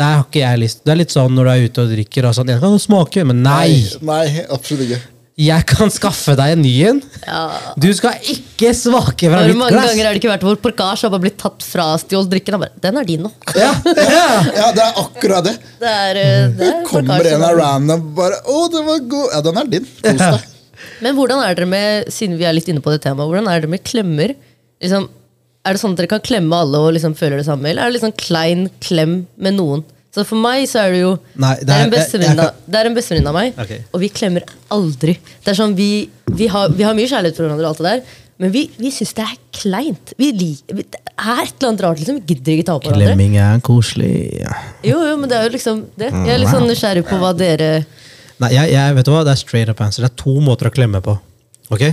Speaker 1: Der har ikke jeg lyst. Det er litt sånn når du er ute og drikker og sånn. Jeg kan jo smake, men nei!
Speaker 2: Nei, absolutt ikke.
Speaker 1: Jeg kan skaffe deg en ny en.
Speaker 3: Ja.
Speaker 1: Du skal ikke svake fra
Speaker 3: Hvor
Speaker 1: mitt
Speaker 3: mange
Speaker 1: glass.
Speaker 3: ganger har det ikke vært hvor Porkasj har bare blitt tatt fra stjålet drikken? Han bare, Den er din nå.
Speaker 1: Ja, ja.
Speaker 2: Ja, det er akkurat det.
Speaker 3: Det er, eh, det er
Speaker 2: Kommer
Speaker 3: Porkasj
Speaker 2: en av random bare Å, den var god. Ja, den er din. Kos deg.
Speaker 3: Men hvordan er dere med, siden vi er litt inne på det temaet, hvordan er dere med klemmer? Liksom, er det sånn at dere kan klemme alle og liksom føler det samme, eller er det sånn klein klem med noen? Så for meg så er det jo
Speaker 1: Nei,
Speaker 3: det, er det er en bestevenninne av meg,
Speaker 1: okay.
Speaker 3: og vi klemmer aldri. Det er sånn, Vi, vi, har, vi har mye kjærlighet for hverandre, og alt det der men vi, vi syns det er kleint. Vi liker, vi, det er et eller annet rart. liksom, Vi gidder ikke ta på hverandre.
Speaker 1: Klemming er koselig. Ja.
Speaker 3: Jo, jo, men det er jo liksom det. Jeg er litt sånn nysgjerrig på hva dere
Speaker 1: Nei, jeg, jeg, vet du hva? Det er straight up answer. Det er to måter å klemme på. Ok?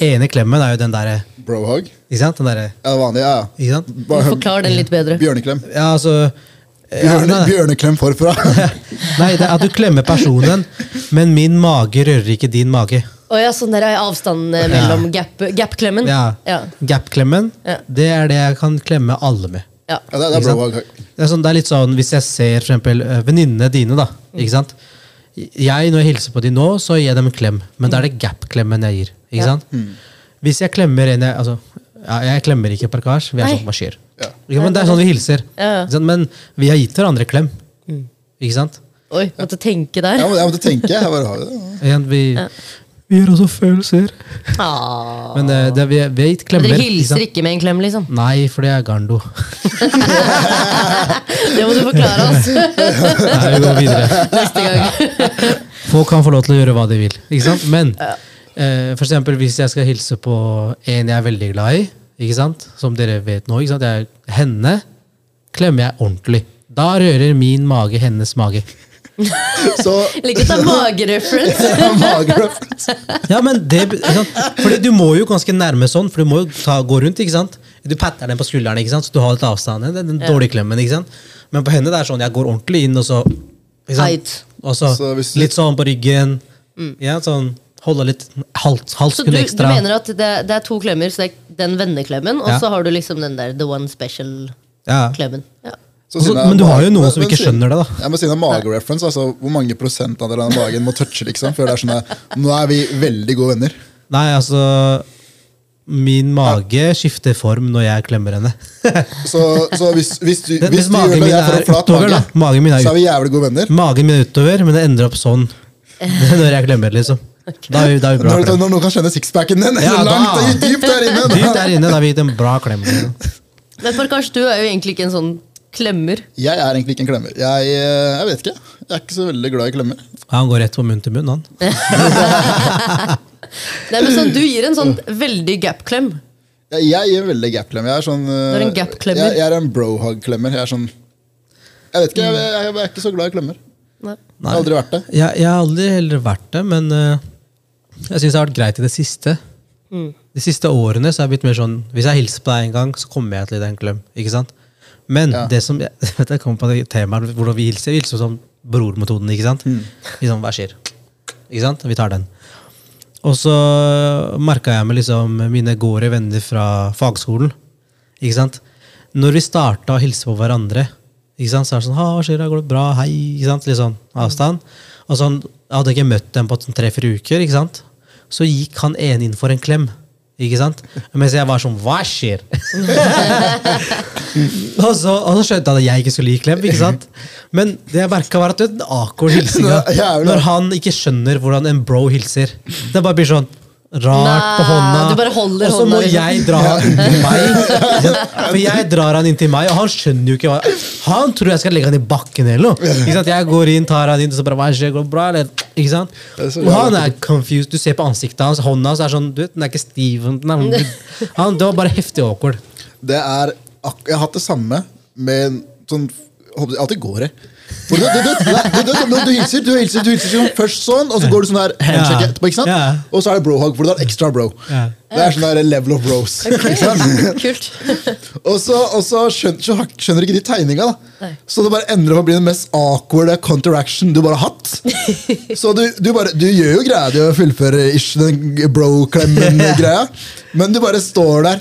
Speaker 1: ene klemmen er jo den derre
Speaker 2: Brohug.
Speaker 1: Ikke sant? Den der,
Speaker 2: Ja, vanlig. Ja.
Speaker 1: Ikke sant?
Speaker 2: Bare-
Speaker 3: Forklar den litt bedre.
Speaker 2: Bjørneklem.
Speaker 1: Ja, altså
Speaker 2: Bjørne,
Speaker 1: nei,
Speaker 2: bjørneklem forfra.
Speaker 1: nei, det er at du klemmer personen, men min mage rører ikke din mage.
Speaker 3: Oh, ja, sånn der er avstanden eh, mellom ja. gap-klemmen.
Speaker 1: Ja.
Speaker 3: Ja.
Speaker 1: Gap-klemmen,
Speaker 3: Ja.
Speaker 1: det er det jeg kan klemme alle med.
Speaker 3: ja.
Speaker 2: Ja, det, det er.
Speaker 1: Det er, sånn, det er litt sånn, Hvis jeg ser for eh, venninnene dine, da. Ikke sant? Jeg, Når jeg hilser på dem nå, så gir jeg dem en klem. Men da er det gap-klemmen jeg gir. Ikke
Speaker 3: Ja.
Speaker 1: sant? Hvis jeg klemmer en jeg, altså, ja, jeg klemmer ikke parkasj, vi er sånn hva skjer?
Speaker 2: Ja.
Speaker 1: Men det er sånn vi hilser.
Speaker 3: Ja, ja.
Speaker 1: Men vi har gitt hverandre klem. Ikke sant?
Speaker 3: Oi, måtte tenke der.
Speaker 2: Jeg, jeg måtte tenke. Jeg bare har det.
Speaker 1: Ikke vi, Vi, vi gjør også følelser.
Speaker 3: Ah.
Speaker 1: Men det, det, vi, vi har gitt klemmer.
Speaker 3: dere hilser
Speaker 1: sant?
Speaker 3: ikke med en klem, liksom?
Speaker 1: Nei, for det er garndo.
Speaker 3: Det må du forklare oss
Speaker 1: Nei, vi går videre.
Speaker 3: neste gang.
Speaker 1: Folk kan få lov til å gjøre hva de vil. Ikke sant? Men eh, for eksempel hvis jeg skal hilse på en jeg er veldig glad i, ikke sant? som dere vet nå, ikke sant? Jeg, henne klemmer jeg ordentlig. Da rører min mage hennes mage.
Speaker 2: Så
Speaker 3: Liker å ta magereference.
Speaker 2: magereference.
Speaker 1: Ja, men det? Fordi Du må jo ganske nærme sånn, for du må jo ta, gå rundt. ikke sant? Du patter den på skulderen, ikke sant? så du har litt avstand. Den, den dårlige klemmen, ikke sant? Men på henne det er sånn, jeg går ordentlig inn, og så ikke sant? Og så
Speaker 2: Så du-
Speaker 1: litt sånn på ryggen. Ja, sånn, Holde litt hals,
Speaker 3: Så du, du mener at det, det er to klemmer, så det er den venneklemmen, og
Speaker 1: Ja.
Speaker 3: så har du liksom den der the one special-klemmen.
Speaker 1: Ja.
Speaker 3: Ja.
Speaker 2: Så
Speaker 1: Også- men du har jo noen som ikke skjønner det, da.
Speaker 2: Ja, men siden det er magereference, altså, hvor mange prosent av denne magen må touche, liksom? Før det er sånn at, Nå er vi veldig gode venner.
Speaker 1: Nei, altså Min mage skifter form når jeg klemmer henne.
Speaker 2: Så, så hvis, hvis, du, hvis
Speaker 1: hvis
Speaker 2: du
Speaker 1: magen
Speaker 2: gjør det,
Speaker 1: min
Speaker 2: jeg får
Speaker 1: er
Speaker 2: en flat
Speaker 1: utover,
Speaker 2: mage,
Speaker 1: da. Magen min er
Speaker 2: så er vi jævlig gode venner.
Speaker 1: Magen min er utover, men det ender opp sånn når jeg klemmer. liksom Da er da er vi bra
Speaker 2: Når,
Speaker 1: klem.
Speaker 2: når noen kan kjenne sixpacken din
Speaker 1: Ja, da.
Speaker 2: langt og dypt der inne. da.
Speaker 1: Dypt der inne, da har vi gitt en bra klem. Derfor,
Speaker 3: Men Parkash, du er jo egentlig ikke en sånn klemmer.
Speaker 2: Jeg er egentlig ikke en klemmer. Jeg, eh, jeg vet ikke. Jeg er ikke så veldig glad i klemmer.
Speaker 1: Han går rett på munn til munn, han.
Speaker 3: Nei, men sånn, Du gir en sånn veldig gap-klem.
Speaker 2: Jeg, jeg gir en veldig gap-klem. Jeg er sånn eh,
Speaker 3: er en gap-klemmer.
Speaker 2: Jeg, jeg er en brohug-klemmer. Jeg er sånn Jeg vet ikke, jeg, jeg, jeg er ikke så glad i klemmer.
Speaker 3: Nei.
Speaker 2: Har aldri vært det.
Speaker 1: Jeg, jeg har aldri heller vært det, men uh, jeg syns det har vært greit i det siste. De siste årene så har jeg blitt mer sånn Hvis jeg hilser på deg en gang, så kommer jeg til å gi deg en klem. Ikke sant? Men
Speaker 2: Ja.
Speaker 1: det som jeg, vet jeg kom på det temaet hvordan vi hilser. Vi hilser som brormetoden. ikke sant? Liksom, Hva skjer? Ikke sant? Vi tar den. Og så merka jeg med liksom mine gårde venner fra fagskolen. Ikke sant? Når vi starta å hilse på hverandre, Ikke sant? Så er det sånn, ha, hva skjer, går det bra, hei, ikke sant? Litt sånn avstand. Og sånn, jeg hadde ikke møtt dem på sånn tre-fire uker, ikke sant? Så gikk han ene inn for en klem. Ikke sant? Mens jeg var sånn, hva skjer? og, så, og så skjønte han at jeg ikke skulle gi klem, ikke sant? Men det jeg merka, var at du vet, den awkward hilsinga. Når han ikke skjønner hvordan en bro hilser. Det bare blir sånn rart på hånda.
Speaker 3: du bare holder
Speaker 1: og så
Speaker 3: hånda,
Speaker 1: må
Speaker 3: liksom.
Speaker 1: jeg dra han inntil meg. For jeg drar han inntil meg, og han skjønner jo ikke hva Han tror jeg skal legge han i bakken eller noe. Ikke sant? Jeg går inn, tar han inn, og så bare hva skjer, går det bra, eller? Ikke sant?
Speaker 2: Det
Speaker 1: Og han er confused. Du ser på ansiktet hans, hånda hans er sånn du vet, Den er ikke stiv. Han, det var bare heftig awkward.
Speaker 2: Det er ak Jeg har hatt det samme med sånn Alltid går jeg. Du, du, du, du, du, du, du hilser, du hilser, du hilser sånn, først sånn, og så går du sånn her handshake etterpå. ikke sant?
Speaker 1: Ja.
Speaker 2: Og så er det brohug, for du har ekstra bro.
Speaker 1: Ja.
Speaker 2: Det er sånn der level of bros. Ikke sant?
Speaker 3: Kult.
Speaker 2: Og så, og så skjønner, så skjønner ikke de tegninga. da
Speaker 3: Nei.
Speaker 2: Så det bare ender opp å bli den mest awkward counteraction du bare har hatt. Så du, du, bare, du gjør jo greia di å fullføre ish, den bro-klemmen-greia, men du bare står der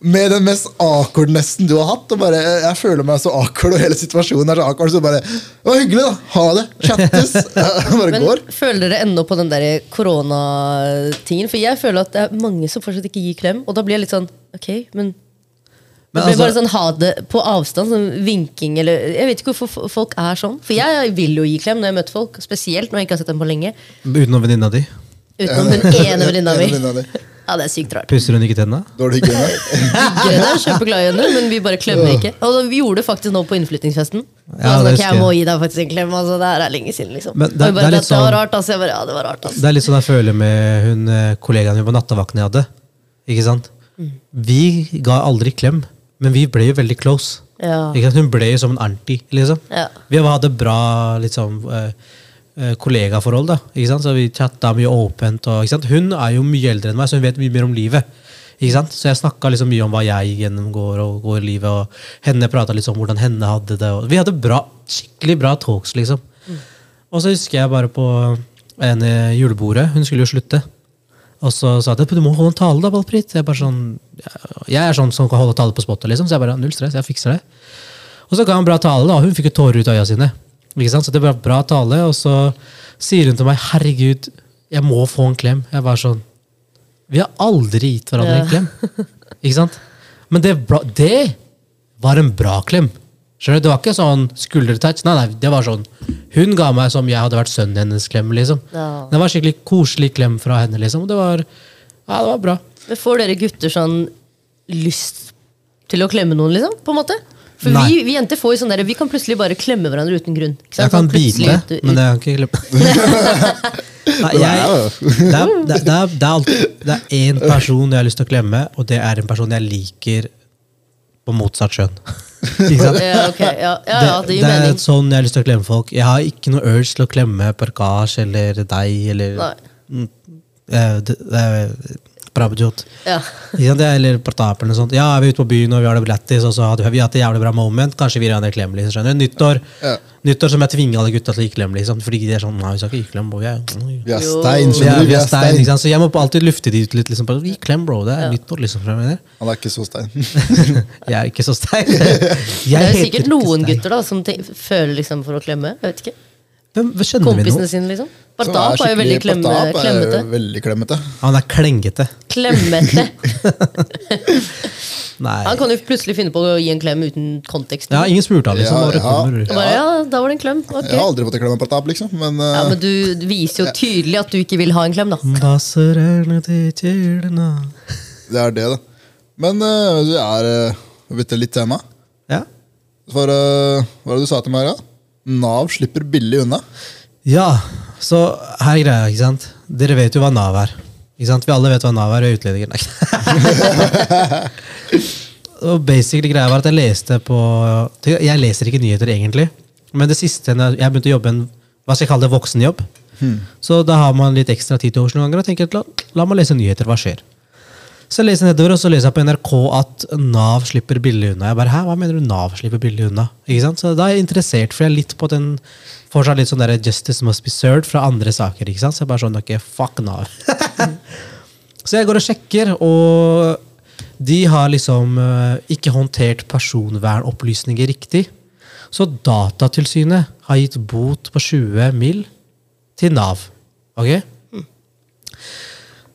Speaker 2: med den mest awkwardnessen du har hatt. Og bare, Jeg føler meg så awkward, og hele situasjonen er så awkward. Så bare Det var hyggelig, da. Ha det. Chattes. bare
Speaker 3: Men
Speaker 2: går.
Speaker 3: føler dere ennå på den der koronatingen? For jeg føler at det er mange som fortsatt ikke gir klem. Og da blir jeg litt sånn ok, men det
Speaker 1: Men
Speaker 3: blir
Speaker 1: altså-
Speaker 3: bare sånn ha det på avstand, sånn vinking eller Jeg vet ikke hvorfor folk er sånn. For jeg vil jo gi klem når jeg møter folk, spesielt når jeg ikke har sett dem på lenge.
Speaker 1: Utenom venninna di.
Speaker 3: Utenom den ene venninna mi. Ja, det er sykt rart.
Speaker 1: Pusser hun ikke tennene?
Speaker 2: Dårlig hygiene.
Speaker 3: hygiene, er kjempeglad i henne, men vi bare klemmer ikke. Og vi gjorde det faktisk nå på innflyttingsfesten.
Speaker 1: Ja,
Speaker 3: jeg, var sånn, ok, jeg må gi deg faktisk en klem. Altså, det her er lenge siden, liksom.
Speaker 1: Men det-
Speaker 3: bare,
Speaker 1: det er litt sånn,
Speaker 3: det var rart, altså. Jeg bare, ja, det var rart, altså.
Speaker 1: Det er litt sånn jeg føler med hun eh, kollegaen min på nattevakten jeg hadde. Ikke sant? Vi ga aldri klem, men vi ble jo veldig close.
Speaker 3: Ja.
Speaker 1: Ikke sant? Hun ble jo som en auntie. liksom.
Speaker 3: Ja.
Speaker 1: Vi hadde bra liksom, eh, kollegaforhold, da. Ikke sant? Så vi chatta mye åpent. Og, ikke sant? Hun er jo mye eldre enn meg, så hun vet mye mer om livet. Ikke sant? Så jeg snakka liksom mye om hva jeg gjennomgår og går i livet, og henne prata litt om hvordan henne hadde det. Og vi hadde bra, skikkelig bra talks, liksom. Og så husker jeg bare på en julebordet, hun skulle jo slutte. Og så sa de du må holde en tale, da, Valprit. Jeg, bare sånn, jeg er sånn som kan holde tale på spottet, liksom. Så jeg bare null stress, jeg fikser det. Og så ga han bra tale, da. og Hun fikk jo tårer ut av øya sine. Ikke sant? Så det var bra tale, og så sier hun til meg herregud, jeg må få en klem. Jeg var sånn Vi har aldri gitt hverandre
Speaker 3: Ja.
Speaker 1: en klem. Ikke sant? Men det, bra, det var en bra klem. Skjønner du? Det var ikke sånn skuldertouch. Nei, nei, det var sånn Hun ga meg som jeg hadde vært sønnen hennes klem. liksom.
Speaker 3: Ja.
Speaker 1: Det var skikkelig koselig klem fra henne. liksom. Det var, ja, det var bra.
Speaker 3: Men får dere gutter sånn lyst til å klemme noen, liksom? På en måte? For vi, vi jenter får jo sånn der, vi kan plutselig bare klemme hverandre uten grunn. Ikke sant?
Speaker 1: Jeg kan bite,
Speaker 3: ut-
Speaker 1: men jeg kan ikke klemme. Nei, jeg, det, er, det, er, det, er, er alltid Det er én person jeg har lyst til å klemme, og det er en person jeg liker på motsatt kjønn. Ikke sant?
Speaker 3: Ja, okay. ja, ja, det
Speaker 1: det,
Speaker 3: gir
Speaker 1: det er
Speaker 3: mening.
Speaker 1: sånn jeg har lyst til å klemme folk. Jeg har ikke noe urge til å klemme Parkasj eller deg eller
Speaker 3: Nei.
Speaker 1: Mm, eh, det- det Prabhjot.
Speaker 3: Ja.
Speaker 1: Ja, Eller Pratap eller noe sånt. Ja, vi er ute på byen og vi har det blættis, og så hadde vi hatt et jævlig bra moment. Kanskje vi en klem. Liksom, skjønner du? Nyttår
Speaker 2: Ja.
Speaker 1: Nyttår som jeg tvinger alle gutta til å gi klem. Liksom, fordi de er sånn Nei, vi skal ikke gi klem, bro.
Speaker 2: Vi er stein,
Speaker 1: vi er,
Speaker 2: skjønner du.
Speaker 1: vi er stein, ikke sant? Så jeg må alltid lufte de ut litt. Liksom, Gi klem, bro. Det er nyttår, liksom.
Speaker 2: Han er ikke så stein.
Speaker 1: Jeg er ikke så stein. Jeg
Speaker 3: Det er sikkert noen gutter da som føler liksom for å klemme. Jeg vet ikke.
Speaker 1: Hvem,
Speaker 3: Kompisene sine, liksom.
Speaker 2: Bartap
Speaker 3: Partap er jo veldig klemme,
Speaker 2: er
Speaker 3: klemmete.
Speaker 2: Veldig klemmete.
Speaker 1: Han er klengete.
Speaker 3: Klemmete.
Speaker 1: Nei.
Speaker 3: Han kan jo plutselig finne på å gi en klem uten kontekst.
Speaker 1: Ja, ingen spurte han, liksom.
Speaker 2: Ja, ja.
Speaker 3: bare, ja, da var det en klem. Okay.
Speaker 2: Jeg har aldri fått en klem av Partap, liksom. Men, uh,
Speaker 3: Ja, men du du viser jo tydelig at du ikke vil ha en klem, da.
Speaker 2: Det er det, da. Men uh, vi er uh, litt tema?
Speaker 1: Ja.
Speaker 2: For uh, hva var det du sa til meg? da? Nav slipper billig unna.
Speaker 1: Ja, så her er greia, ikke sant? Dere vet jo hva Nav er. Ikke sant? Vi alle vet hva Nav er, og utlendinger. Nei. og basically greia var at jeg leste på Jeg leser ikke nyheter, egentlig. Men det siste jeg begynte å jobbe en hva skal jeg kalle det, voksenjobb. Så da har man litt ekstra tid til overs noen ganger og tenker la, la meg lese nyheter. Hva skjer? Så jeg leser nedover, og så leser jeg på NRK at Nav slipper billig unna. Jeg bare, Hæ, hva mener du Nav slipper billig unna? Ikke sant? Så da er jeg interessert, for jeg er litt på den fortsatt litt sånn der justice must be served fra andre saker. ikke sant? Så jeg bare sånn, ok, fuck Nav. så jeg går og sjekker, og de har liksom eh, ikke håndtert personvernopplysninger riktig. Så Datatilsynet har gitt bot på 20 mill. til Nav. Ok?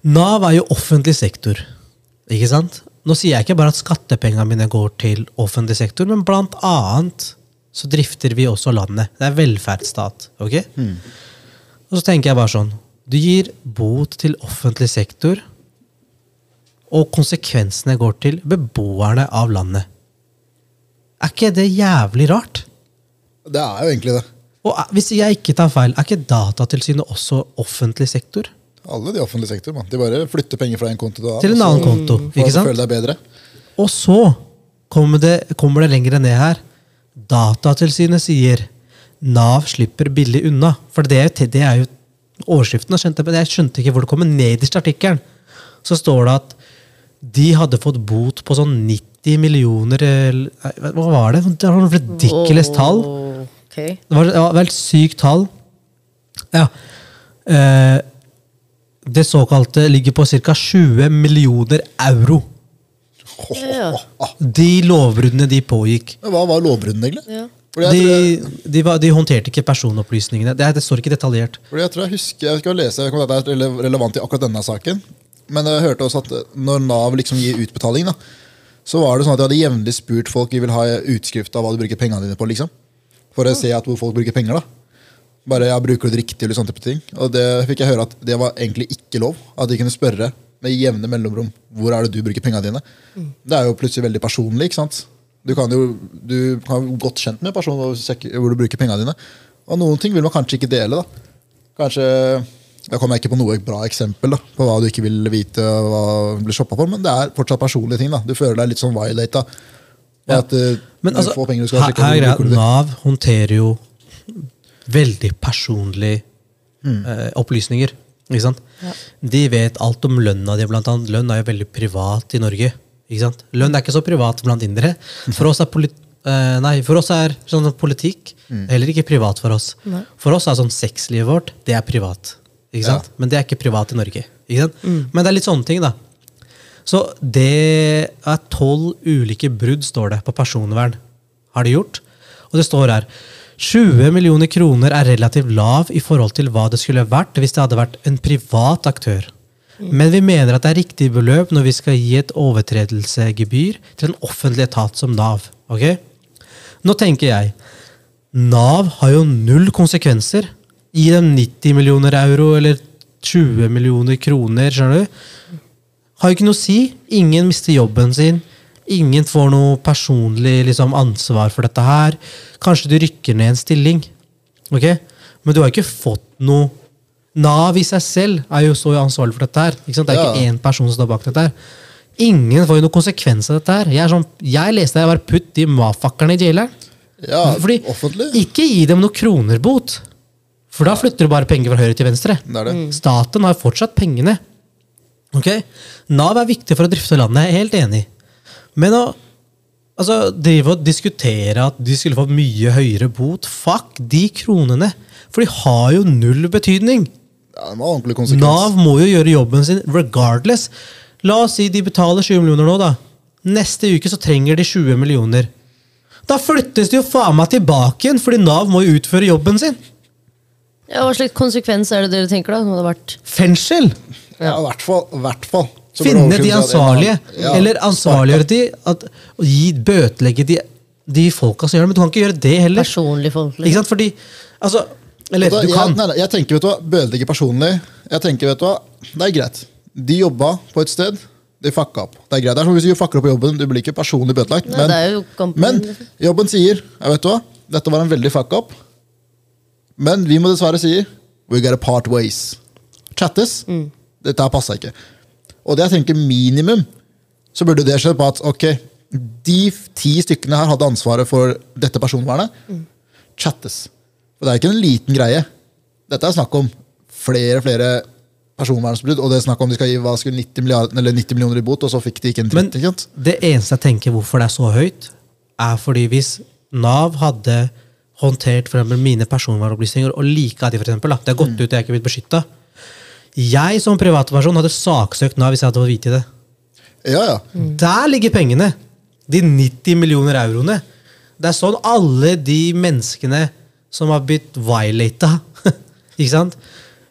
Speaker 1: Nav er jo offentlig sektor. Ikke sant? Nå sier jeg ikke bare at skattepengene mine går til offentlig sektor, men blant annet så drifter vi også landet. Det er velferdsstat. ok? Og så tenker jeg bare sånn Du gir bot til offentlig sektor, og konsekvensene går til beboerne av landet. Er ikke det jævlig rart?
Speaker 2: Det er jo egentlig det.
Speaker 1: Og er- hvis jeg ikke tar feil, er ikke Datatilsynet også offentlig sektor?
Speaker 2: Alle de offentlige sektorer. Man. De bare flytter penger fra en konto til,
Speaker 1: Til en annen konto. ikke sant?
Speaker 2: føle deg bedre.
Speaker 1: Og så kommer det, kommer det lenger ned her. Datatilsynet sier Nav slipper billig unna. For det, er jo- det er jo overskriften. skjønte, Men jeg skjønte ikke hvor det kommer nederst i artikkelen. Så står det at de hadde fått bot på sånn 90 millioner Hva var det? Det var noe ridiculous tall.
Speaker 3: Okay.
Speaker 1: Det var, et veldig sykt tall. Ja. Eh, det såkalte ligger på ca. 20 millioner euro.
Speaker 3: Ja.
Speaker 1: De lovbruddene de pågikk.
Speaker 2: Men hva var lovbruddene, egentlig?
Speaker 3: Ja.
Speaker 2: Fordi jeg,
Speaker 1: De,
Speaker 2: tror jeg,
Speaker 1: de, var, de håndterte ikke personopplysningene. Det, det står ikke detaljert.
Speaker 2: fordi jeg tror jeg husker Jeg skal lese Det er relevant i akkurat denne saken. Men jeg hørte også at når Nav liksom gir utbetaling, da, så var det sånn at de hadde jevnlig spurt folk vi vil ha utskrift av hva du bruker pengene dine på. liksom. For å se at hvor folk bruker penger. da. Bare ja, bruker du det riktig, eller sånne type ting. Og det fikk jeg høre at det var egentlig ikke lov. At de kunne spørre med jevne mellomrom hvor er det du bruker pengene dine. Det er jo plutselig veldig personlig. ikke sant? Du kan jo du kan jo godt kjent med personen og sjekke hvor du bruker pengene dine. Og noen ting vil man kanskje ikke dele. da. Kanskje, Da kommer jeg ikke på noe bra eksempel da, på hva du ikke vil vite hva du blir shoppa for, men det er fortsatt personlige ting. da. Du føler deg litt sånn violata.
Speaker 1: Ja.
Speaker 2: At eh,
Speaker 1: Men altså, her, her er. Nav håndterer jo veldig personlige
Speaker 2: Mm.
Speaker 1: eh, opplysninger. Ikke sant? De vet alt om lønna di, blant annet. Lønn er jo veldig privat i Norge. Ikke sant? Lønn er ikke så privat blant indere. For oss er, polit eh, nei, for oss er sånn politikk
Speaker 2: Mm.
Speaker 1: heller ikke privat for oss. For oss er sånn sexlivet vårt, det er privat. Ikke sant? Men det er ikke privat i Norge. Ikke sant? Men det er litt sånne ting, da. Så det er tolv ulike brudd, står det, på personvern. Har de gjort? Og det står her 20 millioner kroner er relativt lav i forhold til hva det skulle vært hvis det hadde vært en privat aktør. Men vi mener at det er riktig beløp når vi skal gi et overtredelsesgebyr til en offentlig etat som Nav. Ok? Nå tenker jeg Nav har jo null konsekvenser. Gi dem 90 millioner euro eller 20 millioner kroner. skjønner du? Har jo ikke noe å si. Ingen mister jobben sin. Ingen får noe personlig liksom, ansvar for dette her. Kanskje du rykker ned en stilling. ok? Men du har ikke fått noe Nav i seg selv er jo så ansvarlig for dette her. Ikke sant? Det er
Speaker 2: Ja.
Speaker 1: ikke én person som står bak dette her. Ingen får jo noen konsekvens av dette her. Jeg, er sånn, jeg leste jeg var putt de mafakkerne i jaileren.
Speaker 2: Ja,
Speaker 1: Fordi,
Speaker 2: offentlig.
Speaker 1: Ikke gi dem noe kronerbot. For da flytter du bare penger fra høyre til venstre.
Speaker 2: Det er det.
Speaker 1: Staten har fortsatt pengene. Ok? Nav er viktig for å drifte landet, jeg er helt enig. Men å altså, drive og diskutere at de skulle få mye høyere bot Fuck de kronene! For de har jo null betydning.
Speaker 2: Ja, det må ordentlig konsekvens.
Speaker 1: Nav må jo gjøre jobben sin regardless. La oss si de betaler 20 millioner nå, da. Neste uke så trenger de 20 millioner. Da flyttes de jo faen meg tilbake igjen, fordi Nav må jo utføre jobben sin.
Speaker 3: Ja, hva slags konsekvens er det dere tenker da? Nå hadde vært
Speaker 1: Fengsel!
Speaker 2: Ja, i hvert fall.
Speaker 1: Finne de ansvarlige.
Speaker 2: ja,
Speaker 1: Eller ansvarliggjøre de. At, og gi, bøtelegge de, de folka som gjør det. Men du kan ikke gjøre det heller.
Speaker 3: personlig folk.
Speaker 1: Ikke sant? Fordi Altså, eller
Speaker 2: da,
Speaker 1: du kan.
Speaker 2: jeg, nei, jeg tenker, vet du hva, Bøtelegge personlig. Jeg tenker, vet du hva, Det er greit. De jobba på et sted. De fucka opp. Det er greit. Det er som hvis du fucker opp på jobben. Du blir ikke personlig bøtelagt.
Speaker 3: Nei,
Speaker 2: Men, men
Speaker 3: liksom.
Speaker 2: jobben sier jeg vet du hva, dette var en veldig fuck up. Men vi må dessverre si we gotta part ways. Chattes.
Speaker 3: Mm.
Speaker 2: Dette her passa ikke. Og det jeg tenker minimum, så burde det skjedd på at ok, de ti stykkene her hadde ansvaret for dette personvernet.
Speaker 3: Mm.
Speaker 2: Chattes. Og det er ikke en liten greie. Dette er snakk om flere flere personvernsbrudd, og det er snakk om de skal gi hva skulle 90, eller 90 millioner i bot, og så fikk de ikke en dritt. Men
Speaker 1: det eneste jeg tenker hvorfor det er så høyt, er fordi hvis Nav hadde håndtert for mine personvernopplysninger og lika de, for eksempel, da, det har gått ut og jeg er ikke blitt beskytta Jeg som privatperson hadde saksøkt Nav hvis jeg hadde fått vite det.
Speaker 2: Ja, ja.
Speaker 1: Der ligger pengene! De 90 millioner euroene. Det er sånn alle de menneskene som har blitt violata Ikke sant?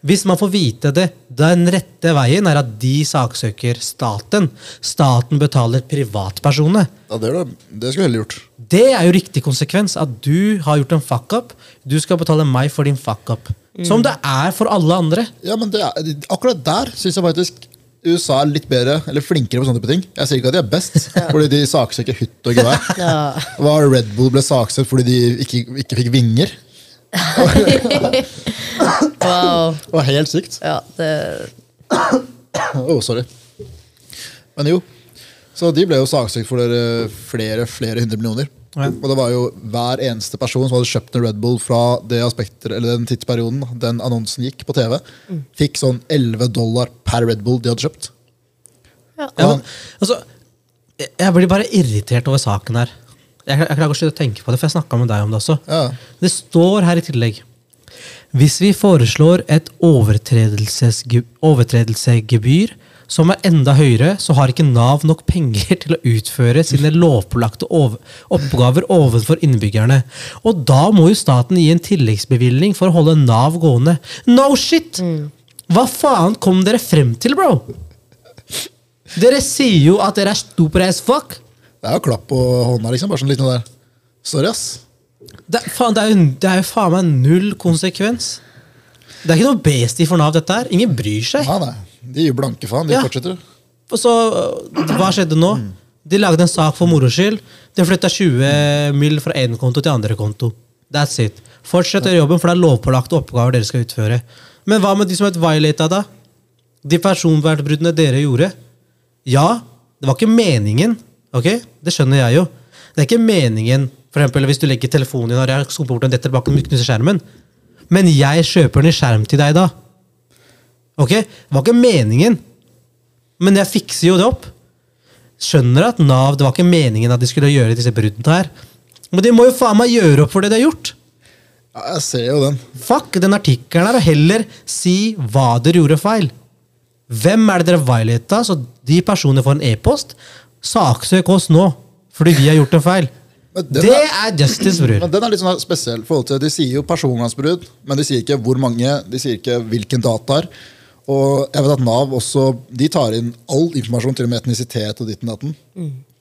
Speaker 1: Hvis man får vite det, den rette veien er at de saksøker staten. Staten betaler privatpersonene.
Speaker 2: Ja, det, er det. det skulle jeg heller gjort.
Speaker 1: Det er jo riktig konsekvens. At du har gjort en fuck-up. Du skal betale meg for din fuck-up. Som det er for alle andre.
Speaker 2: Ja, men det er, Akkurat der syns jeg faktisk USA er litt bedre, eller flinkere på sånne type ting. Jeg sier ikke at de er best, fordi de saksøker hytt og gevær.
Speaker 3: Ja.
Speaker 2: Var Red Bull ble saksøkt fordi de ikke, ikke fikk vinger?
Speaker 3: Wow.
Speaker 2: Det var helt sykt.
Speaker 3: Ja, det
Speaker 2: oh, sorry. Men jo. Så de ble jo saksøkt for flere, flere hundre millioner.
Speaker 1: Ja.
Speaker 2: Og det var jo hver eneste person som hadde kjøpt en Red Bull fra det aspekter, eller den tidsperioden den annonsen gikk på TV, fikk sånn 11 dollar per Red Bull de hadde kjøpt.
Speaker 1: Ja, men, altså, jeg- blir bare irritert over saken her. Jeg, jeg klarer ikke å slutte å tenke på det, for jeg snakka med deg om det også.
Speaker 2: Ja.
Speaker 1: Det står her i tillegg Hvis vi foreslår et overtredelsesge- overtredelsesgebyr som er enda høyere, så har ikke Nav nok penger til å utføre sine lovpålagte oppgaver overfor innbyggerne. Og da må jo staten gi en tilleggsbevilgning for å holde Nav gående. No shit! Hva faen kom dere frem til, bro? Dere sier jo at dere er stupid as fuck.
Speaker 2: Det er jo klapp på hånda, liksom. Bare sånn litt noe der. Sorry, ass.
Speaker 1: Det, faen, det, er jo, det er jo faen meg null konsekvens. Det er ikke noe bestie for Nav, dette her. Ingen bryr seg.
Speaker 2: Nei, nei. De gir blanke faen. De
Speaker 1: Ja.
Speaker 2: fortsetter.
Speaker 1: Og så, øh, Hva skjedde nå? De lagde en sak for moro skyld. De flytta 20 mill. fra én konto til andre konto. That's it. Fortsett å gjøre jobben, for det er lovpålagte oppgaver dere skal utføre. Men hva med de som er violata, da? De personvernbruddene dere gjorde? Ja, det var ikke meningen. ok? Det skjønner jeg jo. Det er ikke meningen for eksempel, hvis du legger telefonen din og jeg skumper bort den detter bak den knuser skjermen. Men jeg kjøper en skjerm til deg da. Ok? Det var ikke meningen. Men jeg fikser jo det opp. Skjønner at Nav, det var ikke meningen at de skulle gjøre disse bruddene her. Men de må jo faen meg gjøre opp for det de har gjort.
Speaker 2: Ja, jeg ser jo den.
Speaker 1: Fuck den artikkelen her, og heller si hva dere gjorde feil. Hvem er det dere violata, så de personene får en e-post? Saksøk oss nå, fordi vi har gjort en feil. Det
Speaker 2: er-
Speaker 1: er justice, bror.
Speaker 2: Men den er litt sånn spesiell. forhold til, De sier jo personvernsbrudd, men de sier ikke hvor mange, de sier ikke hvilken dataer. Og jeg vet at Nav også de tar inn all informasjon, til og med etnisitet og ditten datten.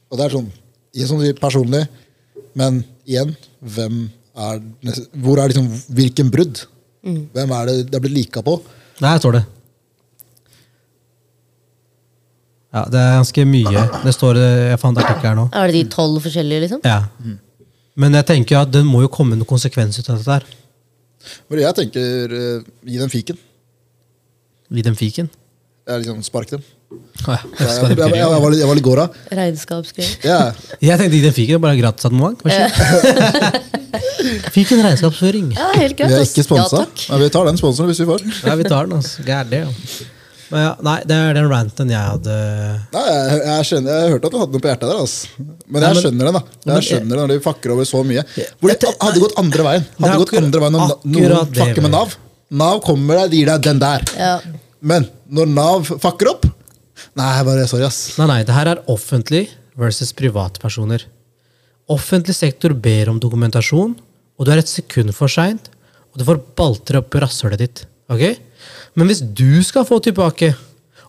Speaker 2: Og det er sånn, ikke sånn personlig, men igjen, hvem er Hvor er liksom, hvilken brudd? Hvem er det det er blitt lika på?
Speaker 1: Der står det. Ja, det er ganske mye. Det står, Jeg fant artikkel her nå.
Speaker 3: Er det de tolv forskjellige, liksom?
Speaker 1: Ja. Men jeg tenker at det må jo komme noen konsekvens ut av dette her.
Speaker 2: Men jeg tenker eh, gi dem fiken.
Speaker 1: I en fiken.
Speaker 2: Jeg liksom Spark dem.
Speaker 1: Ja.
Speaker 2: Jeg, jeg, jeg, jeg, var litt- jeg var litt gåra.
Speaker 3: Regnskapsgreier.
Speaker 2: Ja.
Speaker 1: Jeg tenkte i den fiken, bare gratis abonnement. Fiken regnskapsføring.
Speaker 3: Ja, helt greit.
Speaker 2: Vi er ikke sponsa,
Speaker 3: Ja,
Speaker 2: men vi tar den sponsoren hvis vi får.
Speaker 1: Ja, vi tar den, altså. Men ja, nei, det er den ranten jeg hadde
Speaker 2: Nei, jeg, jeg, skjønner, jeg hørte at du hadde noe på hjertet der. Altså. Men
Speaker 1: Nei,
Speaker 2: jeg
Speaker 1: men-
Speaker 2: skjønner det da
Speaker 1: men-
Speaker 2: Jeg skjønner det når de fakker over så mye. Hvor de hadde gått andre veien. Hadde gått andre veien
Speaker 1: akkurat
Speaker 2: noen fakker med. Nav. Nav kommer deg, de gir deg den der.
Speaker 3: Ja.
Speaker 2: Men når Nav fucker opp Nei, bare sorry, ass.
Speaker 1: Nei, nei, det her er offentlig versus privatpersoner. Offentlig sektor ber om dokumentasjon, og du er et sekund for seint, og du får balter opp rasshølet ditt. ok? Men hvis du skal få tilbake,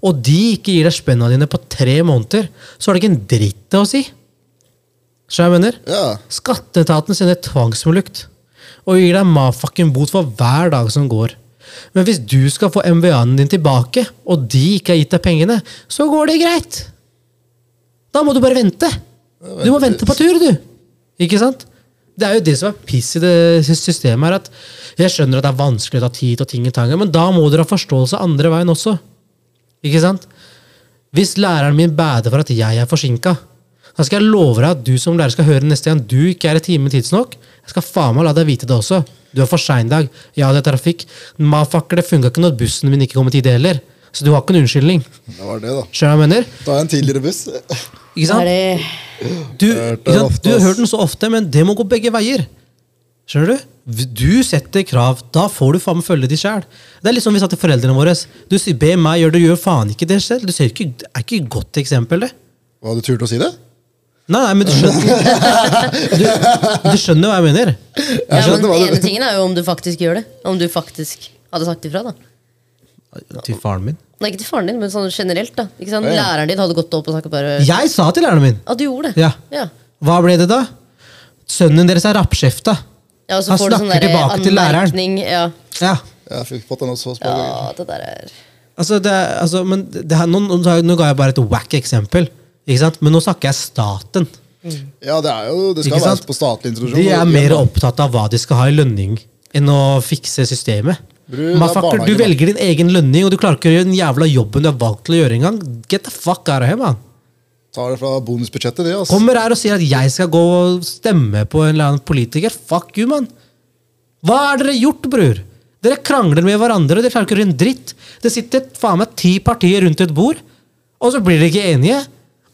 Speaker 1: og de ikke gir deg spenna dine på tre måneder, så har det ikke en dritt å si. Skjønner jeg mener?
Speaker 2: Ja.
Speaker 1: Skatteetaten sender tvangsmulukt og gir deg mafucking bot for hver dag som går. Men hvis du skal få MVA-en din tilbake, og de ikke har gitt deg pengene, så går det greit. Da må du bare vente. Du må vente på tur, du. Ikke sant? Det er jo det som er piss i det systemet. her, at Jeg skjønner at det er vanskelig å ta tid og ting i tangen, men da må dere ha forståelse andre veien også. Ikke sant? Hvis læreren min bader for at jeg er forsinka, da skal jeg love deg at du som lærer skal høre neste gang du ikke er i time tidsnok. Jeg skal faen meg la deg vite det også. Du er for sein i dag. Ja, det er trafikk. Mafakker, det funka ikke når bussen min ikke kom i tide heller. Så du har ikke en unnskyldning.
Speaker 2: Det var det, da.
Speaker 1: Skjønner du hva jeg mener?
Speaker 2: Da er en tidligere buss.
Speaker 1: Ikke sant?
Speaker 3: Det
Speaker 1: Du, ikke sant? du har hørt den så ofte, men det må gå begge veier. Skjønner du? Du setter krav, da får du faen meg følge de sjæl. Det er litt som vi sa til foreldrene våre. Du sier 'be meg gjøre det', gjør faen ikke det selv. Du ser ikke, det er ikke et godt eksempel, det.
Speaker 2: Hva du turt å si det?
Speaker 1: Nei, nei, men du skjønner Du, du skjønner hva jeg mener?
Speaker 3: Ja,
Speaker 2: skjønner
Speaker 3: men
Speaker 2: hva du-
Speaker 3: ene tingen er jo om du faktisk gjør det. Om du faktisk hadde sagt ifra. da
Speaker 1: Til faren min.
Speaker 3: Nei, Ikke til faren din, men sånn generelt. da Ikke sant?
Speaker 2: Ja, ja.
Speaker 3: Læreren din hadde gått opp og sagt bare
Speaker 1: Jeg sa til læreren min.
Speaker 3: Ja, du gjorde det.
Speaker 1: Ja.
Speaker 3: ja.
Speaker 1: Hva ble det da? Sønnen deres er rappskjefta.
Speaker 3: Ja, og så
Speaker 1: Han
Speaker 3: får du sånn
Speaker 1: snakker
Speaker 3: der
Speaker 1: tilbake til læreren.
Speaker 3: anmerkning. Ja.
Speaker 1: Ja.
Speaker 2: Jeg fikk fått den også. Ja.
Speaker 3: ja, det der er
Speaker 1: Altså, det, er- altså, men det her, nå, nå, nå ga jeg bare et wack eksempel. Ikke sant? Men nå snakker jeg staten.
Speaker 2: ja, det er jo Det skal være på statlig institusjon.
Speaker 1: De er mer opptatt av hva de skal ha i lønning, enn å fikse systemet.
Speaker 2: Bror, det er
Speaker 1: du velger din egen lønning, og du klarer ikke å gjøre den jævla jobben du har valgt til å gjøre engang. Get the fuck out of here, man.
Speaker 2: Tar det fra bonusbudsjettet, det. ass.
Speaker 1: Kommer her og sier at jeg skal gå og stemme på en eller annen politiker. Fuck you, man. Hva har dere gjort, bror? Dere krangler med hverandre, og dere klarer ikke å gjøre en dritt. Det sitter faen meg ti partier rundt et bord, og så blir dere ikke enige.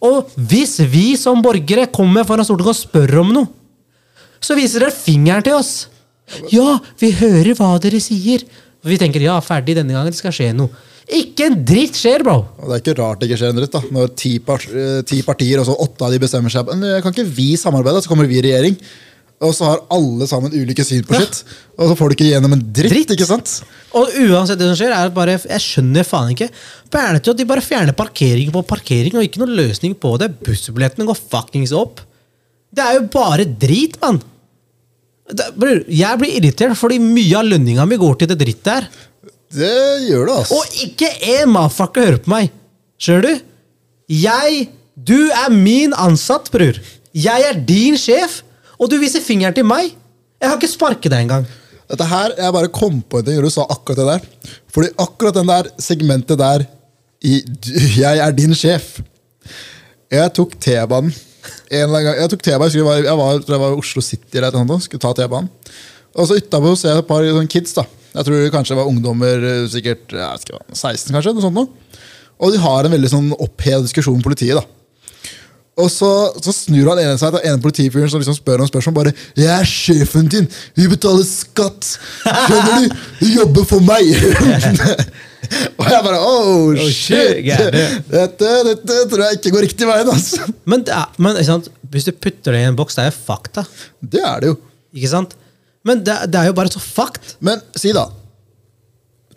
Speaker 1: Og hvis vi som borgere kommer foran Stortinget og spør om noe, så viser dere fingeren til oss. Ja, vi hører hva dere sier. Vi tenker ja, ferdig denne gangen, det skal skje noe. Ikke en dritt skjer, bro!
Speaker 2: Det er ikke rart det ikke skjer en dritt. da Når ti, eh, ti partier, og så åtte av de bestemmer seg eh, Kan ikke vi samarbeide, så kommer vi i regjering? Og så har alle sammen ulike syn på
Speaker 1: Ja.
Speaker 2: Og så får du ikke gjennom en dritt,
Speaker 1: Dritt.
Speaker 2: ikke sant?
Speaker 1: Og uansett det som skjer, er bare, jeg skjønner faen ikke. Bernete, at de bare fjerner parkering på parkering, og ikke noen løsning på det. Bussbillettene går fuckings opp. Det er jo bare drit, mann. Bror, jeg blir irritert fordi mye av lønninga mi går til det drittet her.
Speaker 2: Det gjør det, altså.
Speaker 1: Og ikke én motherfucker hører på meg. Skjønner du? Jeg Du er min ansatt, bror. Jeg er din sjef, og du viser fingeren til meg. Jeg har ikke sparket deg engang.
Speaker 2: Dette her, Jeg bare kom på en ting når du sa akkurat det der. Fordi akkurat den der segmentet der i 'Jeg er din sjef' Jeg tok T-banen. En eller annen gang, Jeg tok T-banen, jeg, jeg jeg var i Oslo City eller noe, skulle ta T-banen. Og så utapå ser jeg et par sånne kids. da Jeg tror det kanskje var ungdommer, sikkert jeg vet ikke 16 kanskje. noe sånt noe. Og de har en veldig sånn opphevet diskusjon med politiet. da og så, så snur han ene seg til ene politifyren som liksom spør om spørsmål. bare 'Jeg er sjefen din! Vi betaler skatt! Skjønner du? Du jobber for meg!' og jeg bare Oh,
Speaker 1: shit,
Speaker 2: shit!
Speaker 1: gærent.
Speaker 2: Dette, dette tror jeg ikke går riktig veien. altså.
Speaker 1: Men, det er, men hvis du putter det i en boks, det er jo fakta.
Speaker 2: Det er det jo.
Speaker 1: Ikke sant? Men det, det er jo bare så fakt.
Speaker 2: Men si, da.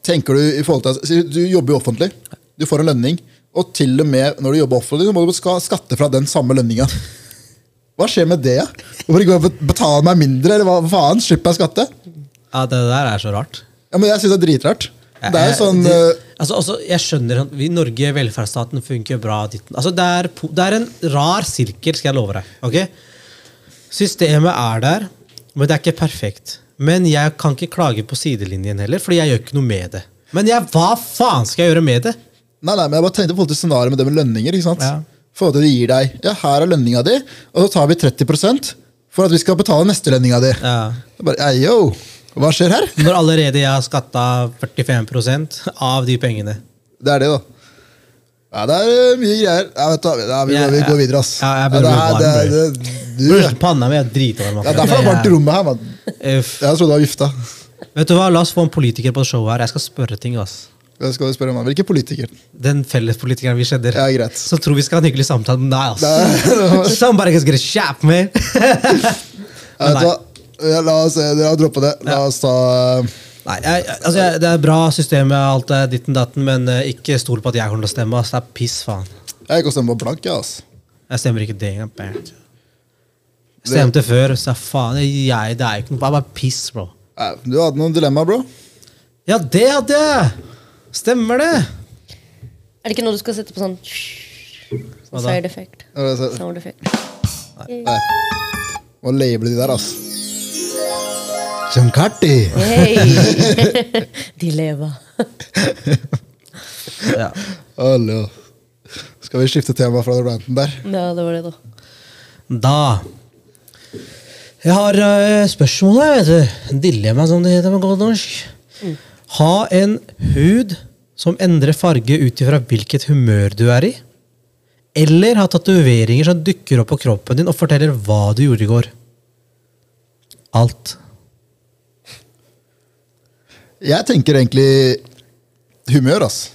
Speaker 2: Tenker du i forhold til Du jobber jo offentlig. Du får en lønning. Og til og med når du jobber offentlig, så må du skatte fra den samme lønninga. Hva skjer med det? Hvorfor ikke betale meg mindre? Eller hva faen? Slipper jeg skatte?
Speaker 1: Ja, Det der er så rart.
Speaker 2: Ja, men Jeg syns det er dritrart. Det er jo sånn
Speaker 1: det,
Speaker 2: eh,
Speaker 1: altså, også, Jeg skjønner at vi, i Norge, velferdsstaten, funker bra. Altså, det, er, det er en rar sirkel, skal jeg love deg. ok? Systemet er der, men det er ikke perfekt. Men jeg kan ikke klage på sidelinjen heller, fordi jeg gjør ikke noe med det. Men jeg, hva faen skal jeg gjøre med det?
Speaker 2: Nei, nei, men jeg bare tenkte på scenarioet med det med lønninger. ikke sant?
Speaker 1: Ja.
Speaker 2: forhold til de gir deg, ja, Her er lønninga di, og så tar vi 30% for at vi skal betale neste lønninga di.
Speaker 1: Ja.
Speaker 2: Det er Bare, «Ei, yo, Hva skjer her?
Speaker 1: Når allerede jeg har skatta 45% av de pengene.
Speaker 2: Det er det, da. Ja, Det er eh, mye greier. Ja, vet du, ja, vi,
Speaker 1: Ja,
Speaker 2: vi
Speaker 1: ja.
Speaker 2: går videre, ass.
Speaker 1: Ja, jeg
Speaker 2: det,
Speaker 1: blir
Speaker 2: ja,
Speaker 1: varm,
Speaker 2: det, er-
Speaker 1: bro.
Speaker 2: det, du,
Speaker 1: Bror, Panna mi er dritvarm.
Speaker 2: ja, Derfor er det varmt i rommet her. man. Jeg trodde du var gifta.
Speaker 1: Vet du hva, La oss få en politiker på showet her. Jeg skal spørre ting. ass.
Speaker 2: Jeg skal spørre meg, Hvilken politiker?
Speaker 1: Den fellespolitikeren vi kjenner.
Speaker 2: Ja, greit.
Speaker 1: Så tror vi skal ha en hyggelig samtale. Nei, ass.
Speaker 2: Nei,
Speaker 1: Somebody is gonna shap me.
Speaker 2: Du? La oss eh, dere har droppet det. La oss ta eh,
Speaker 1: Nei, jeg, altså, jeg, Det er bra system, alt er ditten datten, men uh, ikke stol på at jeg kommer til å stemme. ass. Det er piss, faen.
Speaker 2: Jeg gikk og stemte på blank, ja, ass.
Speaker 1: Jeg stemmer ikke det engang. Stemte før, så faen, jeg, det er ikke noe, det er bare piss, bro.
Speaker 2: Nei, Du hadde noen dilemmaer, bro.
Speaker 1: Ja, det hadde jeg! Stemmer det?
Speaker 3: Er det ikke noe du skal sette på sånn
Speaker 1: Hva da?
Speaker 3: side effect?
Speaker 2: Er-
Speaker 3: Sound effect.
Speaker 2: Må label de der, ass. Junkati.
Speaker 3: Hey. De lever.
Speaker 1: Ja.
Speaker 2: Hallo. Skal vi skifte tema fra den ranten der?
Speaker 3: Ja, det var det, da.
Speaker 1: Da Jeg har uh, spørsmål jeg, vet du. Dilemma, som det heter på godt norsk. Ha en hud som endrer farge ut ifra hvilket humør du er i. Eller ha tatoveringer som dukker opp på kroppen din og forteller hva du gjorde i går. Alt.
Speaker 2: Jeg tenker egentlig humør, ass.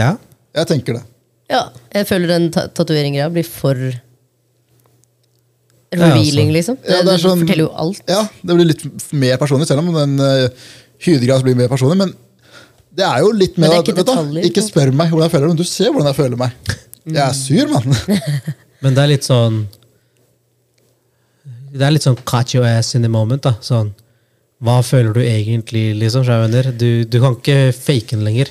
Speaker 1: Ja?
Speaker 2: Jeg tenker det.
Speaker 3: Ja, jeg føler den ta tatoveringgreia blir for revealing,
Speaker 1: ja,
Speaker 3: liksom. Det,
Speaker 2: Ja, det er sånn-
Speaker 3: forteller jo alt.
Speaker 2: Ja, det blir litt mer personlig, selv om den uh, hudgrad blir mer personlig. Men det er jo litt mer
Speaker 3: er ikke
Speaker 2: vet du, Ikke spør meg hvordan jeg føler det, men du ser hvordan jeg føler meg. Jeg er sur, mann.
Speaker 1: Men det er litt sånn Det er litt sånn catch your ass in the moment. da Sånn Hva føler du egentlig, liksom? Du, du kan ikke fake den lenger.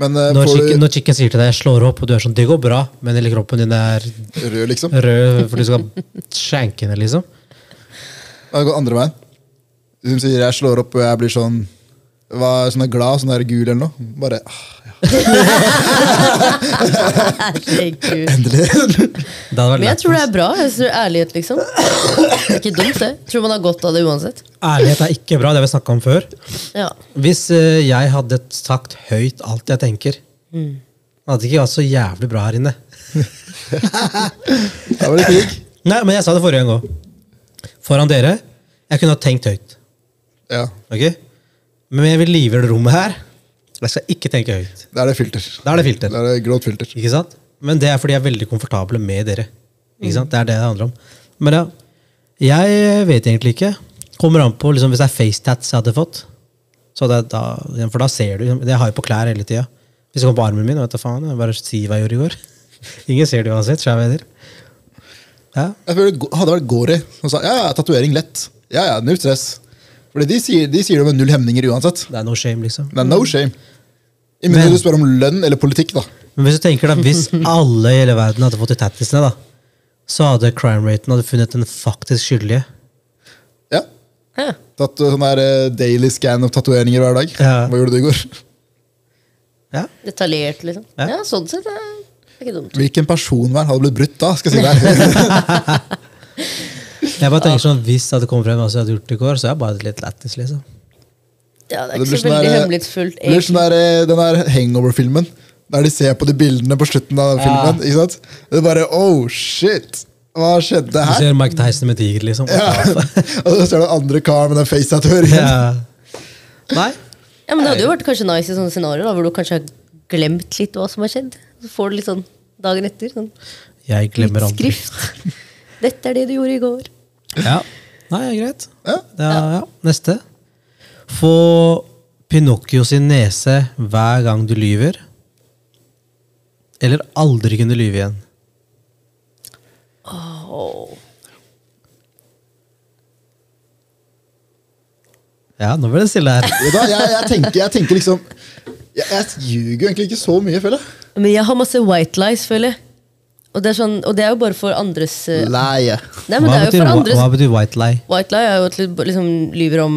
Speaker 2: Men uh,
Speaker 1: Når chicken, du, når chicken sier til deg 'jeg slår opp', og du er sånn 'det går bra', men hele kroppen din er
Speaker 2: rød, liksom.
Speaker 1: rød for du skal skjenke henne, liksom.
Speaker 2: Det går andre veien. Hun sier jeg slår opp og jeg blir sånn var sånn der glad, sånn der gul eller noe. Bare ah, ja, endelig.
Speaker 1: Det
Speaker 3: Men jeg tror det er bra. Jeg tror Ærlighet, liksom. Det er ikke dumt, det. Jeg tror man har godt av det uansett.
Speaker 1: Ærlighet er ikke bra, det har vi snakka om før.
Speaker 3: Ja.
Speaker 1: Hvis uh, jeg hadde sagt høyt alt jeg tenker, det hadde ikke vært så jævlig bra her inne.
Speaker 2: Da var det pigg.
Speaker 1: Nei, men jeg sa det forrige gang òg. Foran dere. Jeg kunne ha tenkt høyt.
Speaker 2: Ja,
Speaker 1: ok? Men jeg vil live det rommet her. Jeg skal ikke tenke høyt.
Speaker 2: Da er det filter.
Speaker 1: Da er det filter.
Speaker 2: Da er det grått filter.
Speaker 1: Ikke sant? Men det er fordi jeg er veldig komfortabel med dere. Ikke sant? Det er det det handler om. Men ja, jeg vet egentlig ikke. Kommer an på liksom, hvis det er facetats jeg hadde fått. Så det, da, for da ser du. Jeg har jo på klær hele tida. Hvis jeg kommer på armen min, vet du faen, jeg bare si hva jeg gjorde i går. Ingen ser det uansett. så jeg mener. Ja.
Speaker 2: Jeg føler det hadde vært Gåri som sa ja, ja, tatovering lett. Ja, ja, null stress. Fordi de sier, de sier det med null hemninger uansett.
Speaker 1: Det er no shame, liksom.
Speaker 2: Det er no shame. I mindre
Speaker 1: Men-
Speaker 2: du spør om lønn eller politikk, da.
Speaker 1: Men hvis du tenker da, hvis alle i hele verden hadde fått de tattisene, da, så hadde crime raten hadde funnet den faktisk skyldige.
Speaker 2: Ja.
Speaker 3: Ja.
Speaker 2: Tatt uh, sånn der uh, daily scan av tatoveringer hver dag.
Speaker 1: Ja.
Speaker 2: Hva gjorde du i går?
Speaker 1: Ja.
Speaker 3: Detaljert, liksom.
Speaker 1: Ja.
Speaker 3: Ja, sånn sett er det ikke dumt.
Speaker 2: Hvilken personvern hadde blitt brutt da? skal jeg si deg.
Speaker 1: Jeg bare tenker sånn, Hvis det kommet frem hva jeg hadde gjort i går, så er jeg bare litt lættis. Liksom.
Speaker 3: Ja, det er ikke så
Speaker 2: sånn
Speaker 3: veldig
Speaker 2: uh,
Speaker 3: hemmelighetsfullt.
Speaker 2: Det blir sånn der, uh, den der hangover-filmen. Der de ser på de bildene på slutten av filmen. ikke sant? Det er bare oh shit! Hva skjedde
Speaker 1: Du
Speaker 2: her?
Speaker 1: ser Mike Tyson med tiger, liksom.
Speaker 2: Ja. Og så ser du den andre karen med den face-tatoveringen.
Speaker 1: Ja. Nei.
Speaker 3: Ja, men Det hadde jo vært kanskje nice i sånne scenarioer hvor du kanskje har glemt litt hva som har skjedd. Så får du litt sånn dagen etter. Sånn,
Speaker 1: Jeg glemmer aldri.
Speaker 3: skrift. Dette er det du gjorde i går.
Speaker 1: Ja. Nei, greit.
Speaker 2: Ja.
Speaker 1: Ja, ja. Neste. Få Pinocchio sin nese hver gang du lyver. Eller aldri kunne lyve igjen.
Speaker 3: Oh.
Speaker 1: Ja, nå ble det stille her.
Speaker 2: Du jeg, jeg, tenker, jeg tenker liksom Jeg, jeg ljuger jo egentlig ikke så mye, føler jeg.
Speaker 3: Men jeg har masse white lies, føler jeg. Og det er, sånn, og det er jo bare for andres uh,
Speaker 2: Leie.
Speaker 3: Nei, men
Speaker 1: Hva
Speaker 3: det er jo
Speaker 1: betyr,
Speaker 3: for andres
Speaker 1: hva betyr white lie?
Speaker 3: White lie er jo at du liksom lyver om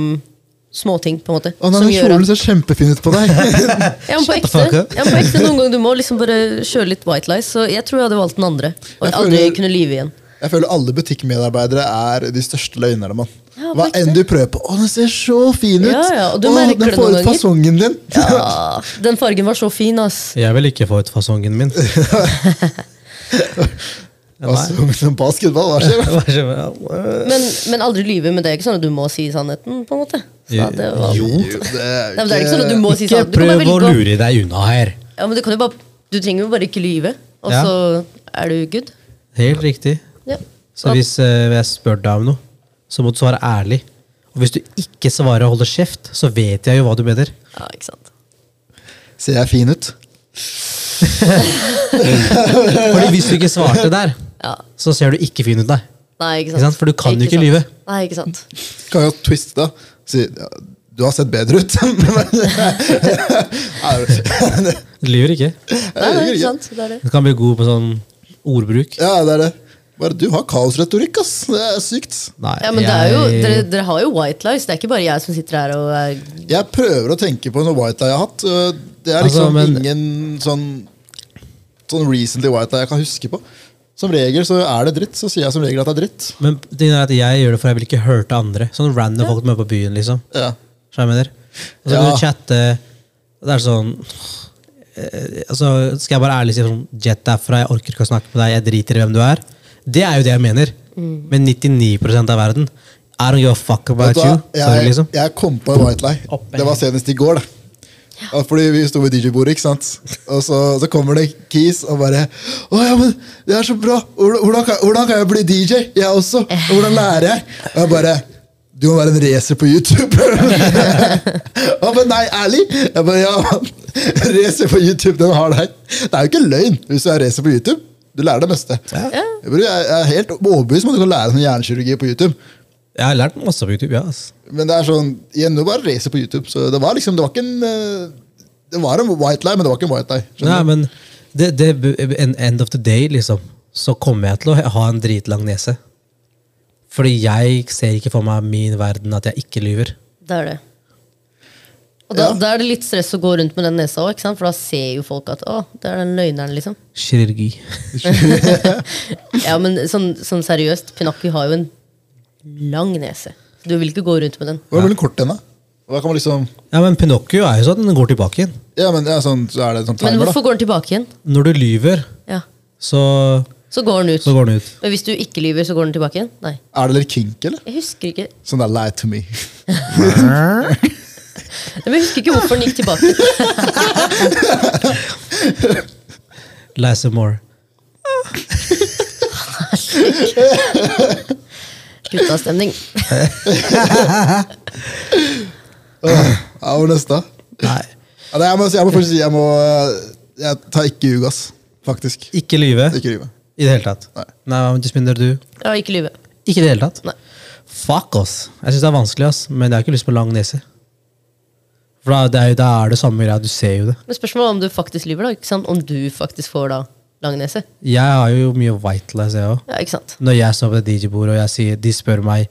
Speaker 3: småting, på en måte.
Speaker 2: Å, nei,
Speaker 3: som
Speaker 2: den kjolen ser kjempefin ut på deg.
Speaker 3: ja, men på ekte, ja, men på ekte Noen ganger du må liksom bare kjøre litt white lies. Så jeg tror jeg hadde valgt den andre. Og
Speaker 2: Jeg
Speaker 3: aldri
Speaker 2: føler-
Speaker 3: kunne lyve igjen.
Speaker 2: Jeg føler alle butikkmedarbeidere er de største løgnerne. mann.
Speaker 3: Ja,
Speaker 2: Hva enn du prøver på. Å, den ser så fin ut!
Speaker 3: Ja, ja, og du
Speaker 2: Å,
Speaker 3: merker
Speaker 2: den får ut fasongen din!
Speaker 3: Ja, den fargen var så fin, ass.
Speaker 1: Jeg vil ikke få ut fasongen min.
Speaker 2: Fasongen som basketball, hva skjer?
Speaker 3: Men, men aldri lyve. Men det er ikke sånn at du må si sannheten, på en måte. Så det var,
Speaker 1: Jo.
Speaker 2: Det er
Speaker 3: Nei, det er ikke sånn at du må si
Speaker 1: Ikke
Speaker 3: sannheten.
Speaker 1: Prøv å
Speaker 3: å-
Speaker 1: lure deg unna her.
Speaker 3: Ja, men du, kan jo bare, du trenger jo bare ikke lyve, og
Speaker 1: Ja.
Speaker 3: så er du good.
Speaker 1: Helt riktig.
Speaker 3: Ja.
Speaker 1: Så hvis eh, jeg spør deg om noe, så må du svare ærlig. Og hvis du ikke svarer og holder kjeft, så vet jeg jo hva du mener.
Speaker 3: ja, ikke sant.
Speaker 2: Ser jeg fin ut?
Speaker 1: Fordi hvis du ikke svarte der,
Speaker 3: Ja.
Speaker 1: så ser du ikke fin ut der.
Speaker 3: Nei, ikke
Speaker 1: Ikke
Speaker 3: sant.
Speaker 1: sant? For du kan jo ikke
Speaker 3: sant.
Speaker 1: lyve.
Speaker 3: Nei, ikke sant.
Speaker 2: Du Kan jo twiste, da. Si ja, du har sett bedre ut.
Speaker 1: Du lyver ikke.
Speaker 3: Nei, nei, ikke sant. Det er det.
Speaker 1: Du kan bli god på sånn ordbruk.
Speaker 2: ja, det er det. Bare du har kaosretorikk, ass. Det er sykt.
Speaker 1: Nei,
Speaker 3: Ja, men det er jo, dere, dere har jo white lies. Det er ikke bare jeg som sitter her og er
Speaker 2: Jeg prøver å tenke på en sånn white lie jeg har hatt. Det er
Speaker 1: Altså,
Speaker 2: liksom
Speaker 1: men-
Speaker 2: ingen sånn Sånn recently white lie jeg kan huske på. Som regel så er det dritt, så sier jeg som regel at det er dritt.
Speaker 1: Men det er at jeg gjør det for jeg vil ikke hurte andre. Sånn random folk med på byen, liksom.
Speaker 2: Ja.
Speaker 1: Så jeg mener? Og så
Speaker 2: Ja.
Speaker 1: du chatte Det er sånn eh, altså, Skal jeg bare ærlig si sånn Jet derfra, jeg orker ikke å snakke med deg, jeg driter i hvem du er. Det er jo det jeg mener. Men 99% av verden I don't give a fuck about
Speaker 2: da,
Speaker 1: you. Sorry,
Speaker 2: Jeg,
Speaker 1: liksom.
Speaker 2: jeg kom på en white lie. Det var senest i går. da ja. Fordi vi sto ved DJ-bordet, ikke sant? Og så, så kommer det Keys og bare Å ja, men det er så bra! Hvordan, hvordan, kan, hvordan kan jeg bli DJ? Jeg også! Og hvordan lærer jeg? Og jeg bare Du må være en racer på YouTube. Han bare Nei, ærlig? Jeg bare Ja. Racer på YouTube, den har deg. Det er jo ikke løgn hvis du er racer på YouTube. Du lærer det meste.
Speaker 3: Ja.
Speaker 2: Jeg jeg er helt overbevist om at du kan lære sånn hjernekirurgi på YouTube.
Speaker 1: Jeg har lært masse på YouTube, ja. ass.
Speaker 2: Men det er sånn, igjen, du bare racer på YouTube, så det var liksom, det var ikke en eh, Det var en white lie, men det var ikke en white lie.
Speaker 1: Nei, men det, det, end of the day, liksom, så kommer jeg til å ha en dritlang nese. Fordi jeg ser ikke for meg min verden at jeg ikke lyver.
Speaker 3: Det er det. Og da,
Speaker 2: Ja.
Speaker 3: da er det litt stress å gå rundt med den nesa òg, for da ser jo folk at å, det er den løgneren, liksom.
Speaker 1: Kirurgi.
Speaker 3: Ja, men sånn, sånn seriøst, Pinakki har jo en lang nese. Du vil ikke gå rundt med den.
Speaker 2: Hvor er den kort ennå. Da kan man liksom
Speaker 1: Ja, men Pinocchio er jo sånn, den går tilbake igjen.
Speaker 2: Ja, men sånn, så er det sånn
Speaker 3: Men
Speaker 2: hvorfor da.
Speaker 3: går den tilbake igjen?
Speaker 1: Når du lyver,
Speaker 3: Ja,
Speaker 1: så,
Speaker 3: Så går den ut.
Speaker 1: så går den ut.
Speaker 3: Men hvis du ikke lyver, så går den tilbake igjen? Nei.
Speaker 2: Er det litt kink, eller?
Speaker 3: Jeg husker ikke
Speaker 2: Sånn der lie to me.
Speaker 3: Men jeg husker ikke hvorfor den gikk tilbake.
Speaker 1: Lasse more.
Speaker 3: Guttastemning.
Speaker 2: Ja, hvor neste?
Speaker 1: Nei.
Speaker 2: Ja, det, jeg, må, jeg må først si jeg må Jeg tar ikke ljug, ass. Faktisk.
Speaker 1: Ikke lyve
Speaker 2: Ikke lyve.
Speaker 1: i det hele tatt.
Speaker 2: Nei.
Speaker 1: Nei, Jasminder, du?
Speaker 3: Ja, ikke lyve.
Speaker 1: Ikke i det hele tatt?
Speaker 3: Nei.
Speaker 1: Fuck, ass. Jeg syns det er vanskelig, ass, men jeg har ikke lyst på lang nese. For da, det er, jo- da er det samme greia, du ser jo det.
Speaker 3: Men spørsmålet er om du faktisk lyver, da. ikke sant? Om du faktisk får da lang nese.
Speaker 1: Jeg har jo mye white lies, jeg òg.
Speaker 3: Ja, ikke sant?
Speaker 1: Når jeg står på det DJ-bordet og jeg sier, de spør meg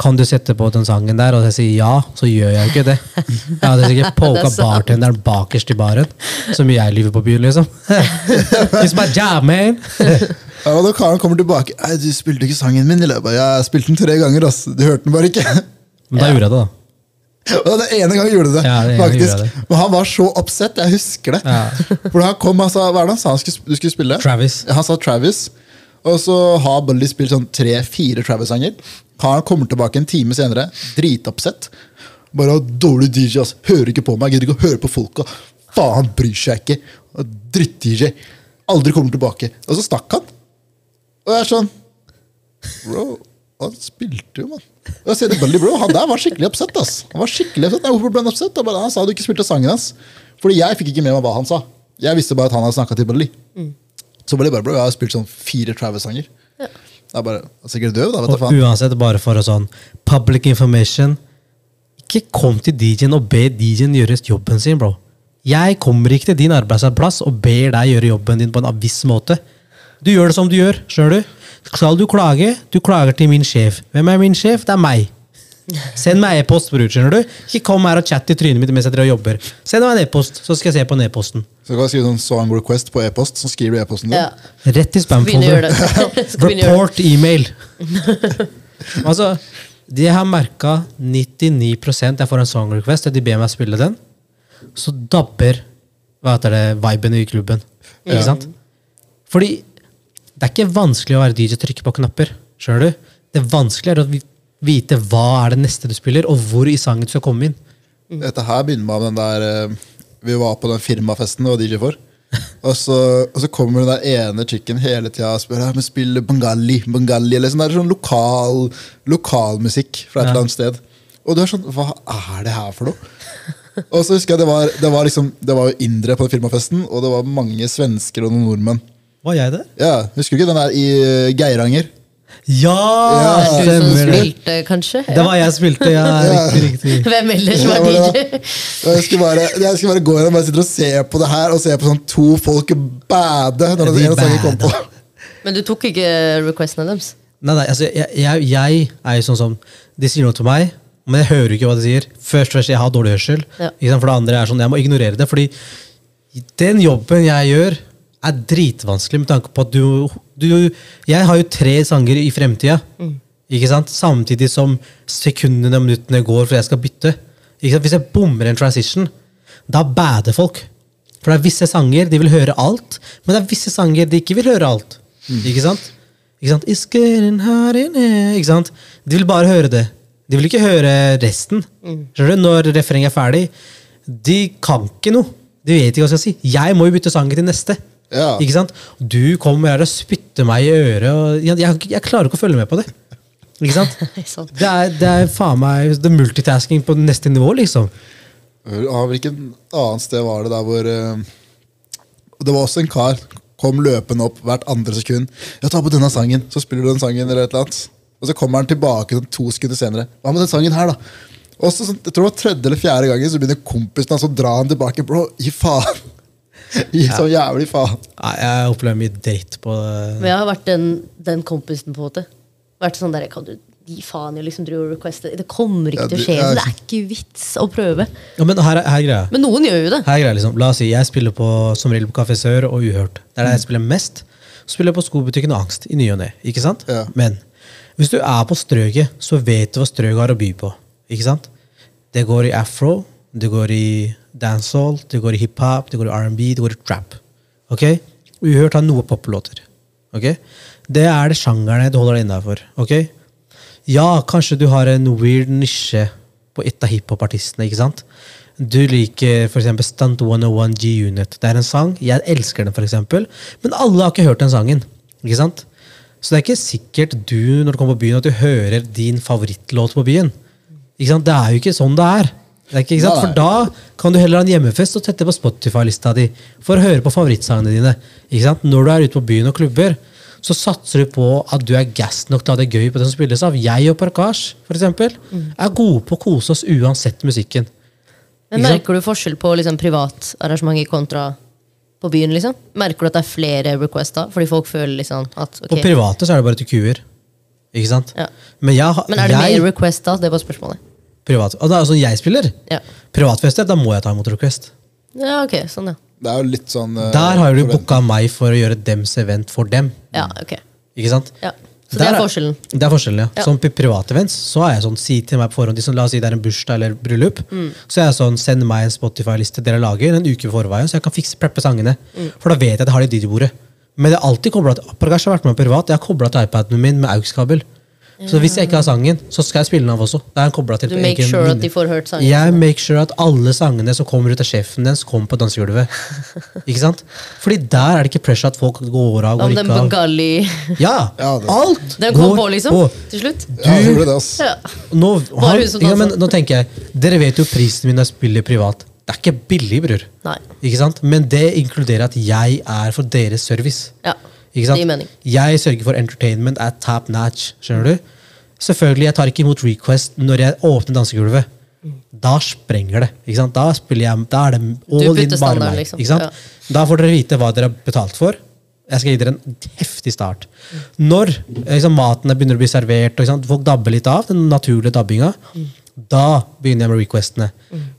Speaker 1: kan du sette på den sangen der, og jeg sier ja, så gjør jeg jo ikke det. Jeg hadde sikkert
Speaker 3: Det
Speaker 1: poka
Speaker 3: er sant.
Speaker 1: bartenderen bakerst i baren, så mye jeg lyver på byen, liksom. It's my job, man!
Speaker 2: Ja, og da Karen kommer tilbake Nei, du spilte ikke sangen min. i løpet. Jeg spilte den tre ganger, ass. Du hørte den bare ikke.
Speaker 1: Men da gjorde jeg det, da.
Speaker 2: Og det ene gangen gjorde det.
Speaker 1: Ja, det
Speaker 2: faktisk.
Speaker 1: gjorde jeg
Speaker 2: Men han var så oppsett. Jeg husker det.
Speaker 1: Ja.
Speaker 2: For han kom og sa Hva er det han sa han skulle, du skulle spille?
Speaker 1: Travis.
Speaker 2: Han sa Travis. Og så har Bully spilt sånn tre-fire Travis-sanger. Han kommer tilbake en time senere, dritoppsett. Bare dårlig DJ, ass. Hører ikke på meg. Gidder ikke å høre på folka. Faen, bryr seg ikke. Dritt-DJ. Aldri kommer tilbake. Og så stakk han. Og jeg er sånn Bro, han spilte jo, mann. Og jeg ser det Bully, bro. Han der var skikkelig oppsett. ass. Han var skikkelig oppsett. Nei, Hvorfor ble han oppsett? Han bare, Han sa du ikke spilte sangen hans. Fordi jeg fikk ikke med meg hva han sa. Jeg visste bare at han hadde snakka til Bully. Så Bully bare, bro, jeg har spilt sånn fire Travis-sanger. Jeg er bare, jeg er sikkert døv, da. vet du
Speaker 1: Og
Speaker 2: faen.
Speaker 1: uansett, bare for å sånn public information Ikke kom til DJ-en og be DJ-en gjøre jobben sin, bro. Jeg kommer ikke til din arbeidsplass og ber deg gjøre jobben din på en viss måte. Du gjør det som du gjør, skjønner du? Skal du klage? Du klager til min sjef. Hvem er min sjef? Det er meg. Send meg e-post, bror. skjønner du? Ikke kom her og chat i trynet mitt mens jeg jobber. Send meg en e-post, så skal jeg se på den e-posten.
Speaker 2: Så kan du skrive en song request på e-post, så skriver du e-posten din.
Speaker 3: Ja.
Speaker 1: Rett i spam-folder. Report email. altså, de har merka 99% Jeg får en song request, og de ber meg spille den. Så dabber hva heter det, viben i klubben. Ikke sant? Fordi det er ikke vanskelig å være DJ og trykke på knapper. Skjønner du? Det vanskelige er å vite hva er det neste du spiller, og hvor i sangen du skal komme inn.
Speaker 2: Dette her begynner med den der eh, Vi var på den firmafesten det var DJ for. Og så, og så kommer den der ene chicken hele tida og spør om spiller bengali. bengali eller sånn, der, sånn lokal lokalmusikk fra et
Speaker 1: Ja.
Speaker 2: eller annet sted. Og du er sånn Hva er det her for noe? Og så husker jeg det var, det var, liksom, det var jo indere på den firmafesten, og det var mange svensker og noen nordmenn.
Speaker 1: Var jeg det?
Speaker 2: Ja, Husker du ikke den der i eh, Geiranger?
Speaker 1: Ja!
Speaker 2: Ja,
Speaker 3: Du som spilte, kanskje?
Speaker 1: Det var jeg spilte, ja. Riktig, riktig.
Speaker 3: Hvem ellers var
Speaker 2: Ja,
Speaker 3: DJ?
Speaker 2: Jeg skulle bare, jeg skulle bare gå inn og bare sitte og se på det her, og se på sånn to folk bæde. når
Speaker 1: Ja,
Speaker 2: det
Speaker 1: de
Speaker 2: ene sangen kom på.
Speaker 3: Men du tok ikke requestene deres?
Speaker 1: Nei, nei, altså, jeg, jeg, jeg er jo sånn som De sier noe til meg, men jeg hører ikke hva de sier. Først og fremst, jeg har dårlig hørsel.
Speaker 3: Ja.
Speaker 1: Ikke sant? For det andre er sånn, jeg må ignorere det. Fordi den jobben jeg gjør, er dritvanskelig med tanke på at du, du Jeg har jo tre sanger i fremtida. Ikke sant? Samtidig som sekundene og minuttene går for jeg skal bytte. Ikke sant? Hvis jeg bommer en transition, da bader folk. For det er visse sanger de vil høre alt, men det er visse sanger de ikke vil høre alt. Ikke sant? Ikke sant? Ikke sant? De vil bare høre det. De vil ikke høre resten. Skjønner du? Når refrenget er ferdig. De kan ikke noe. De vet ikke hva jeg skal si. Jeg må jo bytte sangen til neste.
Speaker 2: Ja.
Speaker 1: Ikke sant? Du kommer her og spytter meg i øret. Og jeg, jeg, jeg klarer ikke å følge med på det. Ikke sant? Det er, det er faen meg det er multitasking på neste nivå, liksom.
Speaker 2: Hvilket annet sted var det der hvor uh, Det var også en kar kom løpende opp hvert andre sekund. Ja, ta på denne sangen, så spiller du den sangen, eller et eller annet. Og så kommer han tilbake sånn to sekunder senere. Hva med den sangen her, da? Og så, sånn, jeg tror det var tredje eller fjerde gangen så begynner kompisen hans å dra han tilbake. Bro, gi faen! Gi så jævlig faen.
Speaker 1: Nei, Jeg opplever mye dritt på
Speaker 3: Men jeg har vært den, den kompisen, på en måte. Vært sånn der, kan du gi faen i å liksom drive requeste? Det kommer ikke
Speaker 2: Ja,
Speaker 3: til å skje.
Speaker 2: ja.
Speaker 3: Det er ikke vits å prøve.
Speaker 1: ja, Men her, er- her er greia.
Speaker 3: Men noen gjør jo det.
Speaker 1: Her er greia liksom. La oss si jeg spiller på, som regel på Kafé Sør og Uhørt. Det er der jeg spiller mest. Så spiller jeg på skobutikken og Angst i ny og ne. Ikke sant?
Speaker 2: Ja.
Speaker 1: Men hvis du er på Strøget, så vet du hva Strøget har å by på. Ikke sant? Det går i afro, det går i dancehall, det går i hiphop, det går i R&B, det går i trap. Ok? Uhørt har noe poplåter. Ok? Det er det sjangerne du holder deg innafor. Ok? Ja, kanskje du har en weird nisje på et av hiphop-artistene. ikke sant? Du liker eksempel Stunt 101 G-Unit. Det er en sang. Jeg elsker den, eksempel. Men alle har ikke hørt den sangen. ikke sant? Så det er ikke sikkert du når du kommer på byen, at du hører din favorittlåt på byen. Ikke sant? Det er jo ikke sånn det er. Det er ikke, ikke sant? For da kan du heller ha en hjemmefest og tette på Spotify-lista di for å høre på favorittsangene dine. Ikke sant? Når du er ute på byen og klubber, så satser du på at du er gass nok til å ha det gøy på det som spilles av. Jeg og Parkash for eksempel, er gode på å kose oss uansett musikken.
Speaker 3: Men Merker du forskjell på liksom, privatarrangementer kontra på byen? liksom? Merker du at det er flere requester? Fordi folk føler liksom at
Speaker 1: På private så er det bare til kuer. Ikke sant?
Speaker 3: Ja.
Speaker 1: Men, jeg,
Speaker 3: Men er det
Speaker 1: jeg,
Speaker 3: mer request da? Det var spørsmålet.
Speaker 1: Privat, er sånn jeg spiller.
Speaker 3: Ja,
Speaker 1: Privatfester, da må jeg ta imot request.
Speaker 3: ja ok. Sånn, ja.
Speaker 2: Det er jo litt sånn Uh,
Speaker 1: Der har du booka meg for å gjøre dems event for dem.
Speaker 3: Ja, ok.
Speaker 1: Ikke sant?
Speaker 3: Ja. Så det er forskjellen.
Speaker 1: Det er forskjellen, ja.
Speaker 3: Ja.
Speaker 1: Som på private events så er jeg sånn, si til meg på forhånd, de som, la oss si det er en bursdag eller bryllup,
Speaker 3: Mm.
Speaker 1: så er jeg sånn, send meg en Spotify-liste dere lager en uke i forveien, så jeg kan fikse preppe sangene.
Speaker 3: Mm.
Speaker 1: For da vet jeg at jeg har det i DJ-bordet. Men det er alltid koblet, Parkash har vært med privat, jeg har til iPaden min med AUX-kabel. Så hvis jeg ikke har sangen, så skal jeg spille den av også. Da er den til
Speaker 3: Du
Speaker 1: på
Speaker 3: make
Speaker 1: egen
Speaker 3: sure at de får hørt sangen.
Speaker 1: Jeg make sure at alle sangene som kommer ut av sjefen dens, kommer på dansegulvet. ikke sant? Fordi der er det ikke pressure at folk går av, går
Speaker 3: den
Speaker 1: ikke av.
Speaker 3: Bengali
Speaker 1: Ja,
Speaker 2: Ja, det-
Speaker 1: alt
Speaker 3: Den kom
Speaker 1: går
Speaker 3: på, liksom?
Speaker 1: på.
Speaker 3: Til slutt?
Speaker 2: Det.
Speaker 3: Ja.
Speaker 1: Nå, har, ja, men, nå tenker jeg, Dere vet jo prisen min når jeg spiller privat. Det er ikke billig, bror.
Speaker 3: Nei.
Speaker 1: Ikke sant? Men det inkluderer at jeg er for deres service.
Speaker 3: Ja.
Speaker 1: Jeg sørger for entertainment at top notch. Skjønner du? Selvfølgelig, jeg tar ikke imot request når jeg åpner dansegulvet. Da sprenger det. Da spiller jeg, da er det all in bare meg.
Speaker 3: liksom.
Speaker 1: Sant? Da får dere vite hva dere har betalt for. Jeg skal gi dere en heftig start. Når eh, liksom, maten begynner å bli servert, og folk dabber litt av, den naturlige dabbinga, da begynner jeg med requestene.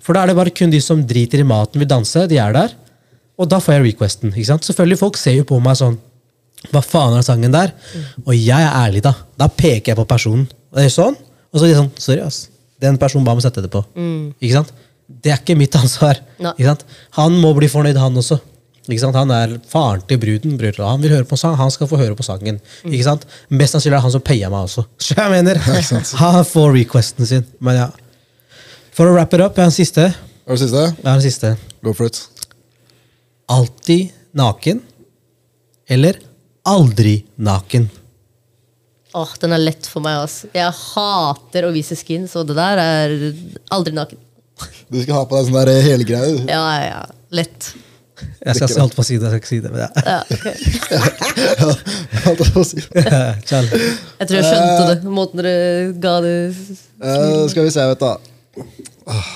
Speaker 1: For da er det bare kun de som driter i maten, vil danse, de er der. Og da får jeg requesten. Selvfølgelig, folk ser jo på meg sånn Hva faen er sangen der? Og jeg er ærlig, da. Da peker jeg på personen. Og det er sånn, og så er det sånn Sorry, ass. Den personen ba meg sette det på. Ikke sant? Det er ikke mitt ansvar. Ikke sant? Han må bli fornøyd, han også. Ikke sant? Han er faren til bruden. Bror. Han vil høre på sang, han skal få høre på sangen. Ikke sant? Mest sannsynlig er det han som payer meg også. Så jeg mener, Han får requesten sin. Men ja. For å wrap it up, jeg har en siste.
Speaker 2: Er det siste?
Speaker 1: Jeg har en siste.
Speaker 2: Go for it.
Speaker 1: Alltid naken. Eller aldri naken.
Speaker 3: Åh, den er lett for meg. ass. Jeg hater å vise skin, så det der er aldri naken.
Speaker 2: Du skal ha på deg sånn der helgreie. du.
Speaker 3: Ja, ja, ja. Lett.
Speaker 1: Jeg skal holde på å jeg skal ikke si det. Men ja.
Speaker 3: Ja,
Speaker 2: okay. Jeg på
Speaker 3: Jeg tror jeg skjønte det. Måten dere ga det
Speaker 2: uh, skal vi se, vet du. Ah.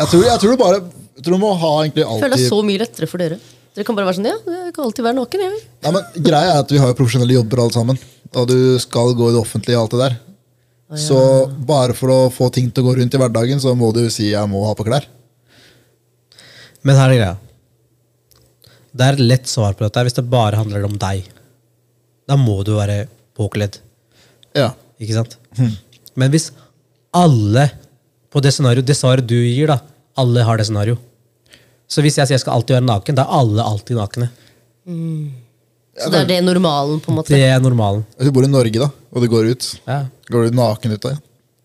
Speaker 2: Jeg tror, jeg tror du bare jeg tror du må ha egentlig
Speaker 3: alltid føler det er så mye lettere for dere. Dere kan bare være sånn Ja, jeg kan alltid være naken. Jeg.
Speaker 2: Nei, men Greia er at vi har jo profesjonelle jobber alle sammen. Og du skal gå i det offentlige og alt det der. Så bare for å få ting til å gå rundt i hverdagen, så må du si jeg må ha på klær.
Speaker 1: Men her er greia. Det er et lett svar på dette hvis det bare handler om deg. Da må du være påkledd.
Speaker 2: Ja.
Speaker 1: Ikke sant? Men hvis alle på det scenarioet, det svaret du gir, da, alle har det scenario. Så hvis jeg sier jeg skal alltid være naken, da er alle alltid nakne.
Speaker 3: Så det er det normalen, på en måte.
Speaker 1: Det er normalen.
Speaker 2: Hvis du bor i Norge, da, og du går ut,
Speaker 1: Ja.
Speaker 2: går du naken ut da?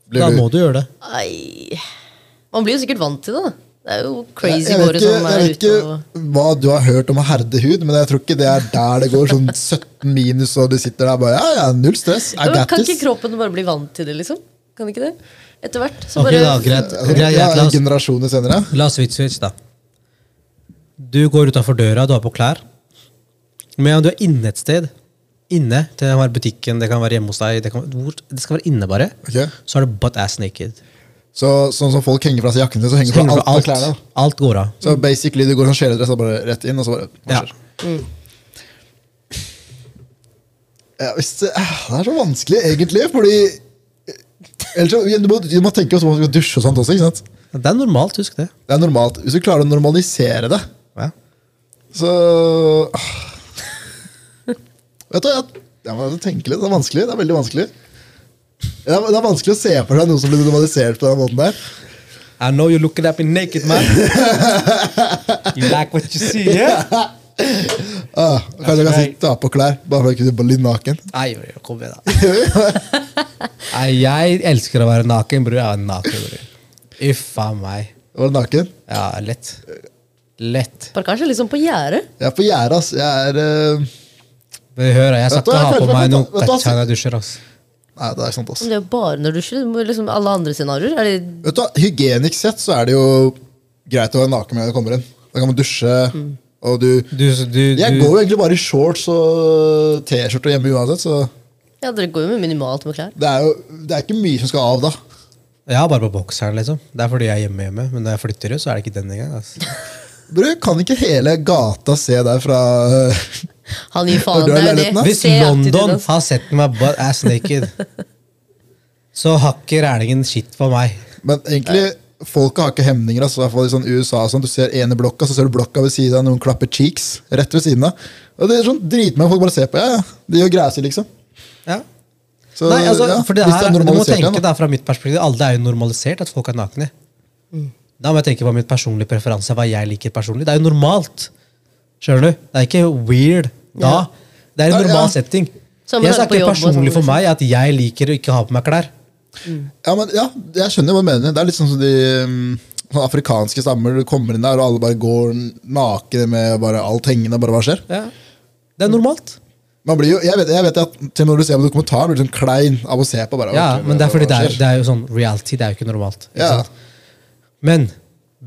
Speaker 2: Blir
Speaker 1: Da
Speaker 2: du-
Speaker 1: må du gjøre det.
Speaker 3: Ai. Man blir jo sikkert vant til det. da. Det er jo crazy
Speaker 2: jeg vet ikke,
Speaker 3: som
Speaker 2: jeg vet
Speaker 3: ute og
Speaker 2: hva du har hørt om å herde hud, men jeg tror ikke det er der det går. Sånn 17 minus, og du sitter der bare Ja, ja, null stress. I got
Speaker 3: Kan ikke kroppen bare bli vant til det, liksom? Kan ikke det? Etter hvert. Så bare
Speaker 1: da, greit. Greit, greit la, oss,
Speaker 2: generasjoner senere.
Speaker 1: la oss switch, switch, da. Du går utafor døra, du har på klær. Men om du er inne et sted, inne, det kan være butikken, det kan være hjemme hos deg, det, kan, det skal være inne bare,
Speaker 2: okay.
Speaker 1: så er det butt ass naked.
Speaker 2: Så sånn som folk henger fra seg jakken sin, så henger
Speaker 1: Så
Speaker 2: fra
Speaker 1: henger du
Speaker 2: av
Speaker 1: alt,
Speaker 2: klærne.
Speaker 1: alt går av.
Speaker 2: Så basically du går sånn sjeledress og bare rett inn, og så bare
Speaker 1: Ja.
Speaker 2: Mm. Ja, det, eh, det er så vanskelig, egentlig, fordi Ellers, så- du, må, du må tenke på å skal dusje og sånt også. ikke sant?
Speaker 1: Det er normalt, husk det.
Speaker 2: Det er normalt. Hvis du klarer å normalisere det. Så ah. Vet du, jeg, jeg må tenke litt. Det er vanskelig. Det er veldig vanskelig. Det er, det er vanskelig å se for seg noe som blir normalisert på den måten der.
Speaker 1: I know you're looking at me naked, man. you like what you see, yeah?
Speaker 2: Ah, kanskje jeg kan si ta på klær, bare for å kunne bli naken.
Speaker 1: Nei, kom igjen, da. Nei, jeg elsker å være naken, bror. Jeg er naken, bror. Uff a meg.
Speaker 2: Var du naken?
Speaker 1: Ja, lett. Lett.
Speaker 3: Bare kanskje liksom på gjerdet.
Speaker 2: Jeg er på gjerdet, ass. Jeg er uh...
Speaker 1: Men hør, jeg skal ikke ha på meg
Speaker 2: noe
Speaker 1: kaccha når jeg dusjer, ass.
Speaker 2: Nei, det er sant, ass.
Speaker 3: Men det er jo bare når du dusjer. Du må Liksom alle andre scenarioer. Er det
Speaker 2: Vet du hva, Hygienisk sett så er det jo greit å være naken med når du kommer inn. Da kan man dusje, og du
Speaker 1: Du, du,
Speaker 2: Jeg går jo egentlig bare i shorts og T-skjorte hjemme uansett, så
Speaker 3: Ja, dere går jo med minimalt med klær.
Speaker 2: det er jo det er ikke mye som skal av da.
Speaker 1: Jeg har bare på bokseren, liksom. Det er fordi jeg er hjemme hjemme. Men når jeg flytter ut, så er det ikke den engang. ass.
Speaker 2: Bror, kan ikke hele gata se deg fra
Speaker 3: Han gir faen. Det er
Speaker 2: da?
Speaker 3: det.
Speaker 1: Hvis London har sett meg butt ass naked, så har ikke rælingen skitt på meg.
Speaker 2: Men egentlig, folket har ikke hemninger. Altså, i hvert fall i sånn USA sånn, Du ser ene blokka, så ser du blokka ved siden av, noen klapper cheeks rett ved siden av. Og det er sånn dritmange folk bare ser på. Ja, ja, De gjør greier, liksom.
Speaker 1: Ja.
Speaker 2: Så,
Speaker 1: Nei, altså,
Speaker 2: ja,
Speaker 1: for det her,
Speaker 2: er
Speaker 1: du må tenke
Speaker 2: da.
Speaker 1: fra mitt perspektiv Alle er jo normalisert at folk er nakne. Da må jeg tenke på min personlige preferanse, hva jeg liker personlig. Det er jo normalt. Skjønner du? Det er ikke weird da.
Speaker 3: Ja.
Speaker 1: Det er en
Speaker 2: Ja, ja.
Speaker 1: normal setting.
Speaker 3: Som
Speaker 1: Jeg snakker personlig
Speaker 3: sånn,
Speaker 1: for
Speaker 3: liksom.
Speaker 1: meg at jeg liker å ikke ha på meg klær.
Speaker 2: Ja, men, ja, jeg skjønner hva du mener. Det er litt sånn som de um, afrikanske stammer. Du kommer inn der, og alle bare går nakne med bare alt hengende. bare hva skjer.
Speaker 1: Det er normalt.
Speaker 2: Man blir jo, jeg vet, jeg vet at til når du ser på dokumentaren, blir du sånn klein av å se på. bare.
Speaker 1: Ja,
Speaker 2: okay,
Speaker 1: men det er fordi det er, det er jo sånn reality, det er jo ikke normalt. Ikke
Speaker 2: Ja.
Speaker 1: sant? Men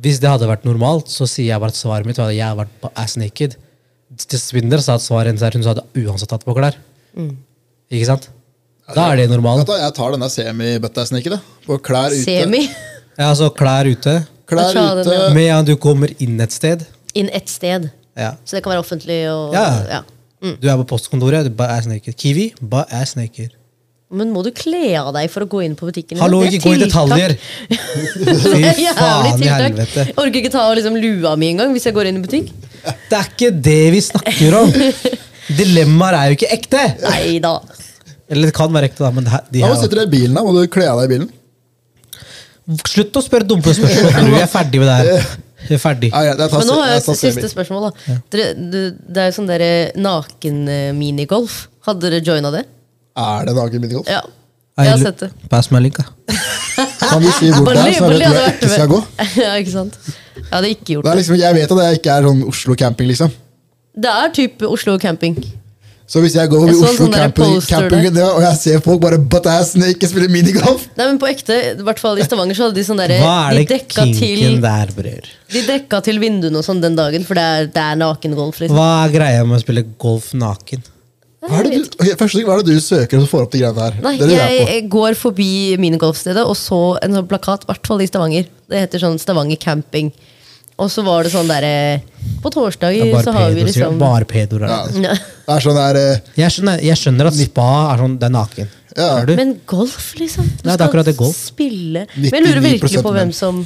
Speaker 1: hvis det hadde vært normalt, så sier jeg bare at svaret mitt var at jeg har vært på ass naked. Til Svinder sa at svaret hennes er hun hadde uansett tatt på klær. Ikke sant? Da er det normalt.
Speaker 2: Du Jeg tar denne semi-bøtta-sniket. På klær ute.
Speaker 3: Semi.
Speaker 1: Ja, altså klær ute.
Speaker 2: Klær
Speaker 3: den,
Speaker 2: ute.
Speaker 3: ja.
Speaker 1: Med at du kommer inn et sted.
Speaker 3: Inn et sted.
Speaker 1: Ja.
Speaker 3: Så det kan være offentlig og
Speaker 1: Ja.
Speaker 3: ja.
Speaker 1: Du er på postkontoret, du bare ass naked. Kiwi, bare ass naked.
Speaker 3: Men må du kle av deg for å gå inn på butikken?
Speaker 1: Hallo,
Speaker 3: er
Speaker 1: ikke gå i detaljer! Fy
Speaker 3: er
Speaker 1: faen i helvete.
Speaker 3: Jeg orker ikke ta av liksom lua mi engang hvis jeg går inn i butikk.
Speaker 1: Det er ikke det vi snakker om! Dilemmaer er jo ikke ekte!
Speaker 3: Neida.
Speaker 1: Eller det kan være ekte, da, men det her, de her
Speaker 2: Hva sitter du i bilen, da? Må du kle av deg i bilen?
Speaker 1: Slutt å spørre dumme spørsmål. Vi er ferdig med det her. Vi er ferdig.
Speaker 2: Ja, greit, jeg tar,
Speaker 3: Men nå har jeg et siste spørsmål. da dere, det, det er jo sånn naken-minigolf. Hadde dere joina det?
Speaker 2: Er det naken minigolf?
Speaker 3: Ja. Jeg har sett det.
Speaker 1: Pass meg linka.
Speaker 2: Kan du si hvor det er, så jeg vet hvor jeg ikke skal gå?
Speaker 3: Ja, ikke sant? Jeg hadde ikke gjort
Speaker 2: Det er liksom, jeg vet at det ikke er sånn Oslo camping, liksom.
Speaker 3: Det er type Oslo camping.
Speaker 2: Så hvis jeg går
Speaker 3: Jeg
Speaker 2: over
Speaker 3: så en
Speaker 2: Oslo
Speaker 3: sånn der
Speaker 2: camping,
Speaker 3: poster
Speaker 2: camping
Speaker 3: der.
Speaker 2: ja, og jeg ser folk bare butt ass ikke spiller minigolf
Speaker 3: Nei, men på ekte, i hvert fall i Stavanger, så hadde de sånn derre
Speaker 1: Hva er
Speaker 3: De
Speaker 1: det
Speaker 3: dekka til,
Speaker 1: kinken der, bror?
Speaker 3: de dekka til vinduene og sånn den dagen, for det er, det er nakengolf. Liksom.
Speaker 1: Hva er greia med å spille golf naken?
Speaker 2: Hva er det du, okay, første, hva er det du søker og får opp de greiene her?
Speaker 3: Nei,
Speaker 2: jeg
Speaker 3: jeg går forbi minigolfstedet og så en sånn plakat, i hvert fall i Stavanger. Det heter sånn Stavanger camping. Og så var det sånn derre På
Speaker 1: Det
Speaker 3: torsdager
Speaker 1: er
Speaker 3: så har vi liksom
Speaker 1: Bare pedoer. er
Speaker 2: Ja.
Speaker 1: det.
Speaker 2: er sånn der eh,
Speaker 1: Jeg, skjønner, jeg skjønner at spa er sånn, det er naken.
Speaker 2: Ja.
Speaker 1: Du?
Speaker 3: Men golf, liksom? Du
Speaker 1: Nei, det er akkurat det, golf.
Speaker 3: spille Men jeg lurer virkelig på hvem som,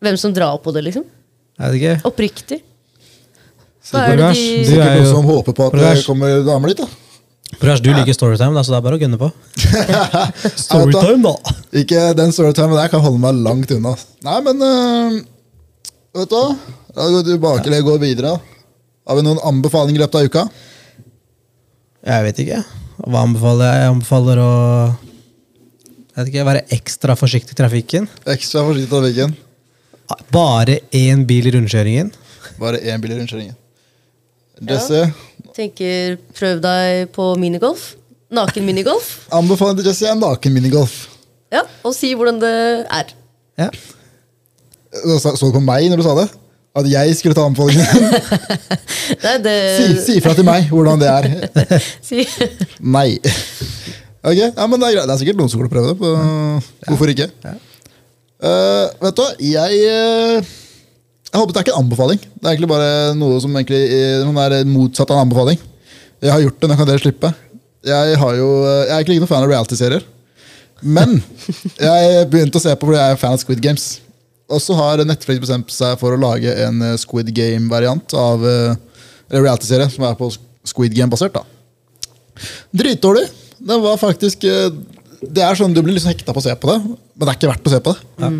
Speaker 3: hvem som drar på det, liksom.
Speaker 1: Er det ikke?
Speaker 3: Oppriktig. Hva er det de
Speaker 2: Sikkert
Speaker 1: er
Speaker 2: noen
Speaker 1: jo
Speaker 2: som håper på at det kommer damer dit. da
Speaker 1: Prakash, du liker storytime, da, så det er bare å gunne på.
Speaker 2: Storytime,
Speaker 1: da!
Speaker 2: Ikke den storytimen der kan holde meg langt unna. Nei, men uh, Vet du hva? Vi tilbake eller går videre. Har vi noen anbefalinger i løpet av uka?
Speaker 1: Jeg vet ikke. Hva anbefaler jeg? Jeg anbefaler å jeg vet ikke, være ekstra forsiktig i trafikken.
Speaker 2: Ekstra forsiktig i trafikken.
Speaker 1: Bare én bil i rundkjøringen.
Speaker 2: Bare én bil i rundkjøringen. Jesse,
Speaker 3: Tenker prøv deg på minigolf. Naken minigolf.
Speaker 2: Anbefaler til Jesse er naken minigolf.
Speaker 3: Ja, og si hvordan det er.
Speaker 1: Ja.
Speaker 2: Så så du på meg når du sa det? At jeg skulle ta anbefalingen?
Speaker 3: Nei, det
Speaker 2: Si, si fra til meg hvordan det er.
Speaker 3: si.
Speaker 2: Nei. Ok, ja, men Det er. Det er sikkert noen som kommer til å prøve det. på- Hvorfor ikke? Eh, vet du hva, jeg eh, Jeg håper det er ikke en anbefaling. Det er egentlig bare noe som egentlig eh, noen er motsatt av en anbefaling. Jeg har gjort det, nå kan dere slippe. Jeg, har jo, eh, jeg er ikke noen fan av reality-serier. Men jeg begynte å se på fordi jeg er fan av Squid Games. Og så har Netflix bestemt seg for å lage en eh, Squid Game-variant av en reality-serie som er på Squid Game-basert. da. Dritdårlig. Det var faktisk Det er sånn Du blir liksom hekta på å se på det, men det er ikke verdt å se på det.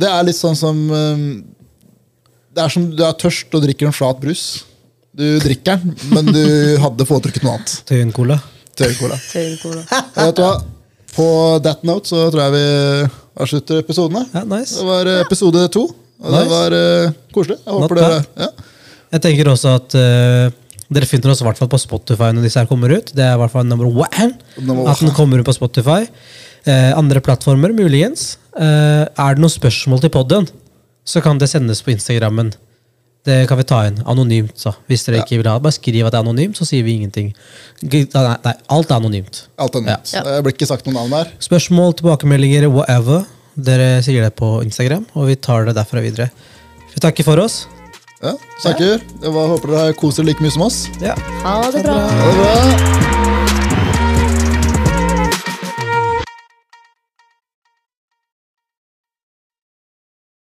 Speaker 2: Det er litt sånn som Det er som du er tørst og drikker en flat brus. Du drikker den, men du hadde foretrukket noe annet.
Speaker 3: Tøyencola.
Speaker 2: Du hva? På that note så tror jeg vi avslutter episodene.
Speaker 1: Ja, nice.
Speaker 2: Det var eh, episode to, og det var uh, koselig. Jeg håper dere ja.
Speaker 1: Jeg tenker også at uh, dere finner oss i hvert fall på Spotify når disse her kommer ut. Det er i hvert fall number one.
Speaker 2: Number
Speaker 1: At den kommer ut på Spotify. Uh, andre plattformer, muligens. Er det noen spørsmål til podden, så kan det sendes på Instagrammen. Det kan vi ta inn anonymt. så. Hvis dere
Speaker 2: Ja.
Speaker 1: ikke vil ha det, bare skriv at det er anonymt, så sier vi ingenting. Nei, nei alt er anonymt.
Speaker 2: Alt anonymt.
Speaker 3: Ja.
Speaker 2: Det blir ikke sagt noen navn der.
Speaker 1: Spørsmål, tilbakemeldinger, whatever. Dere sier det på Instagram, og vi tar det derfra videre. Vi takker for oss.
Speaker 2: Ja, Snakker. Jeg håper dere koser like mye som oss.
Speaker 1: Ja.
Speaker 3: Ha det bra.
Speaker 2: Ha det bra.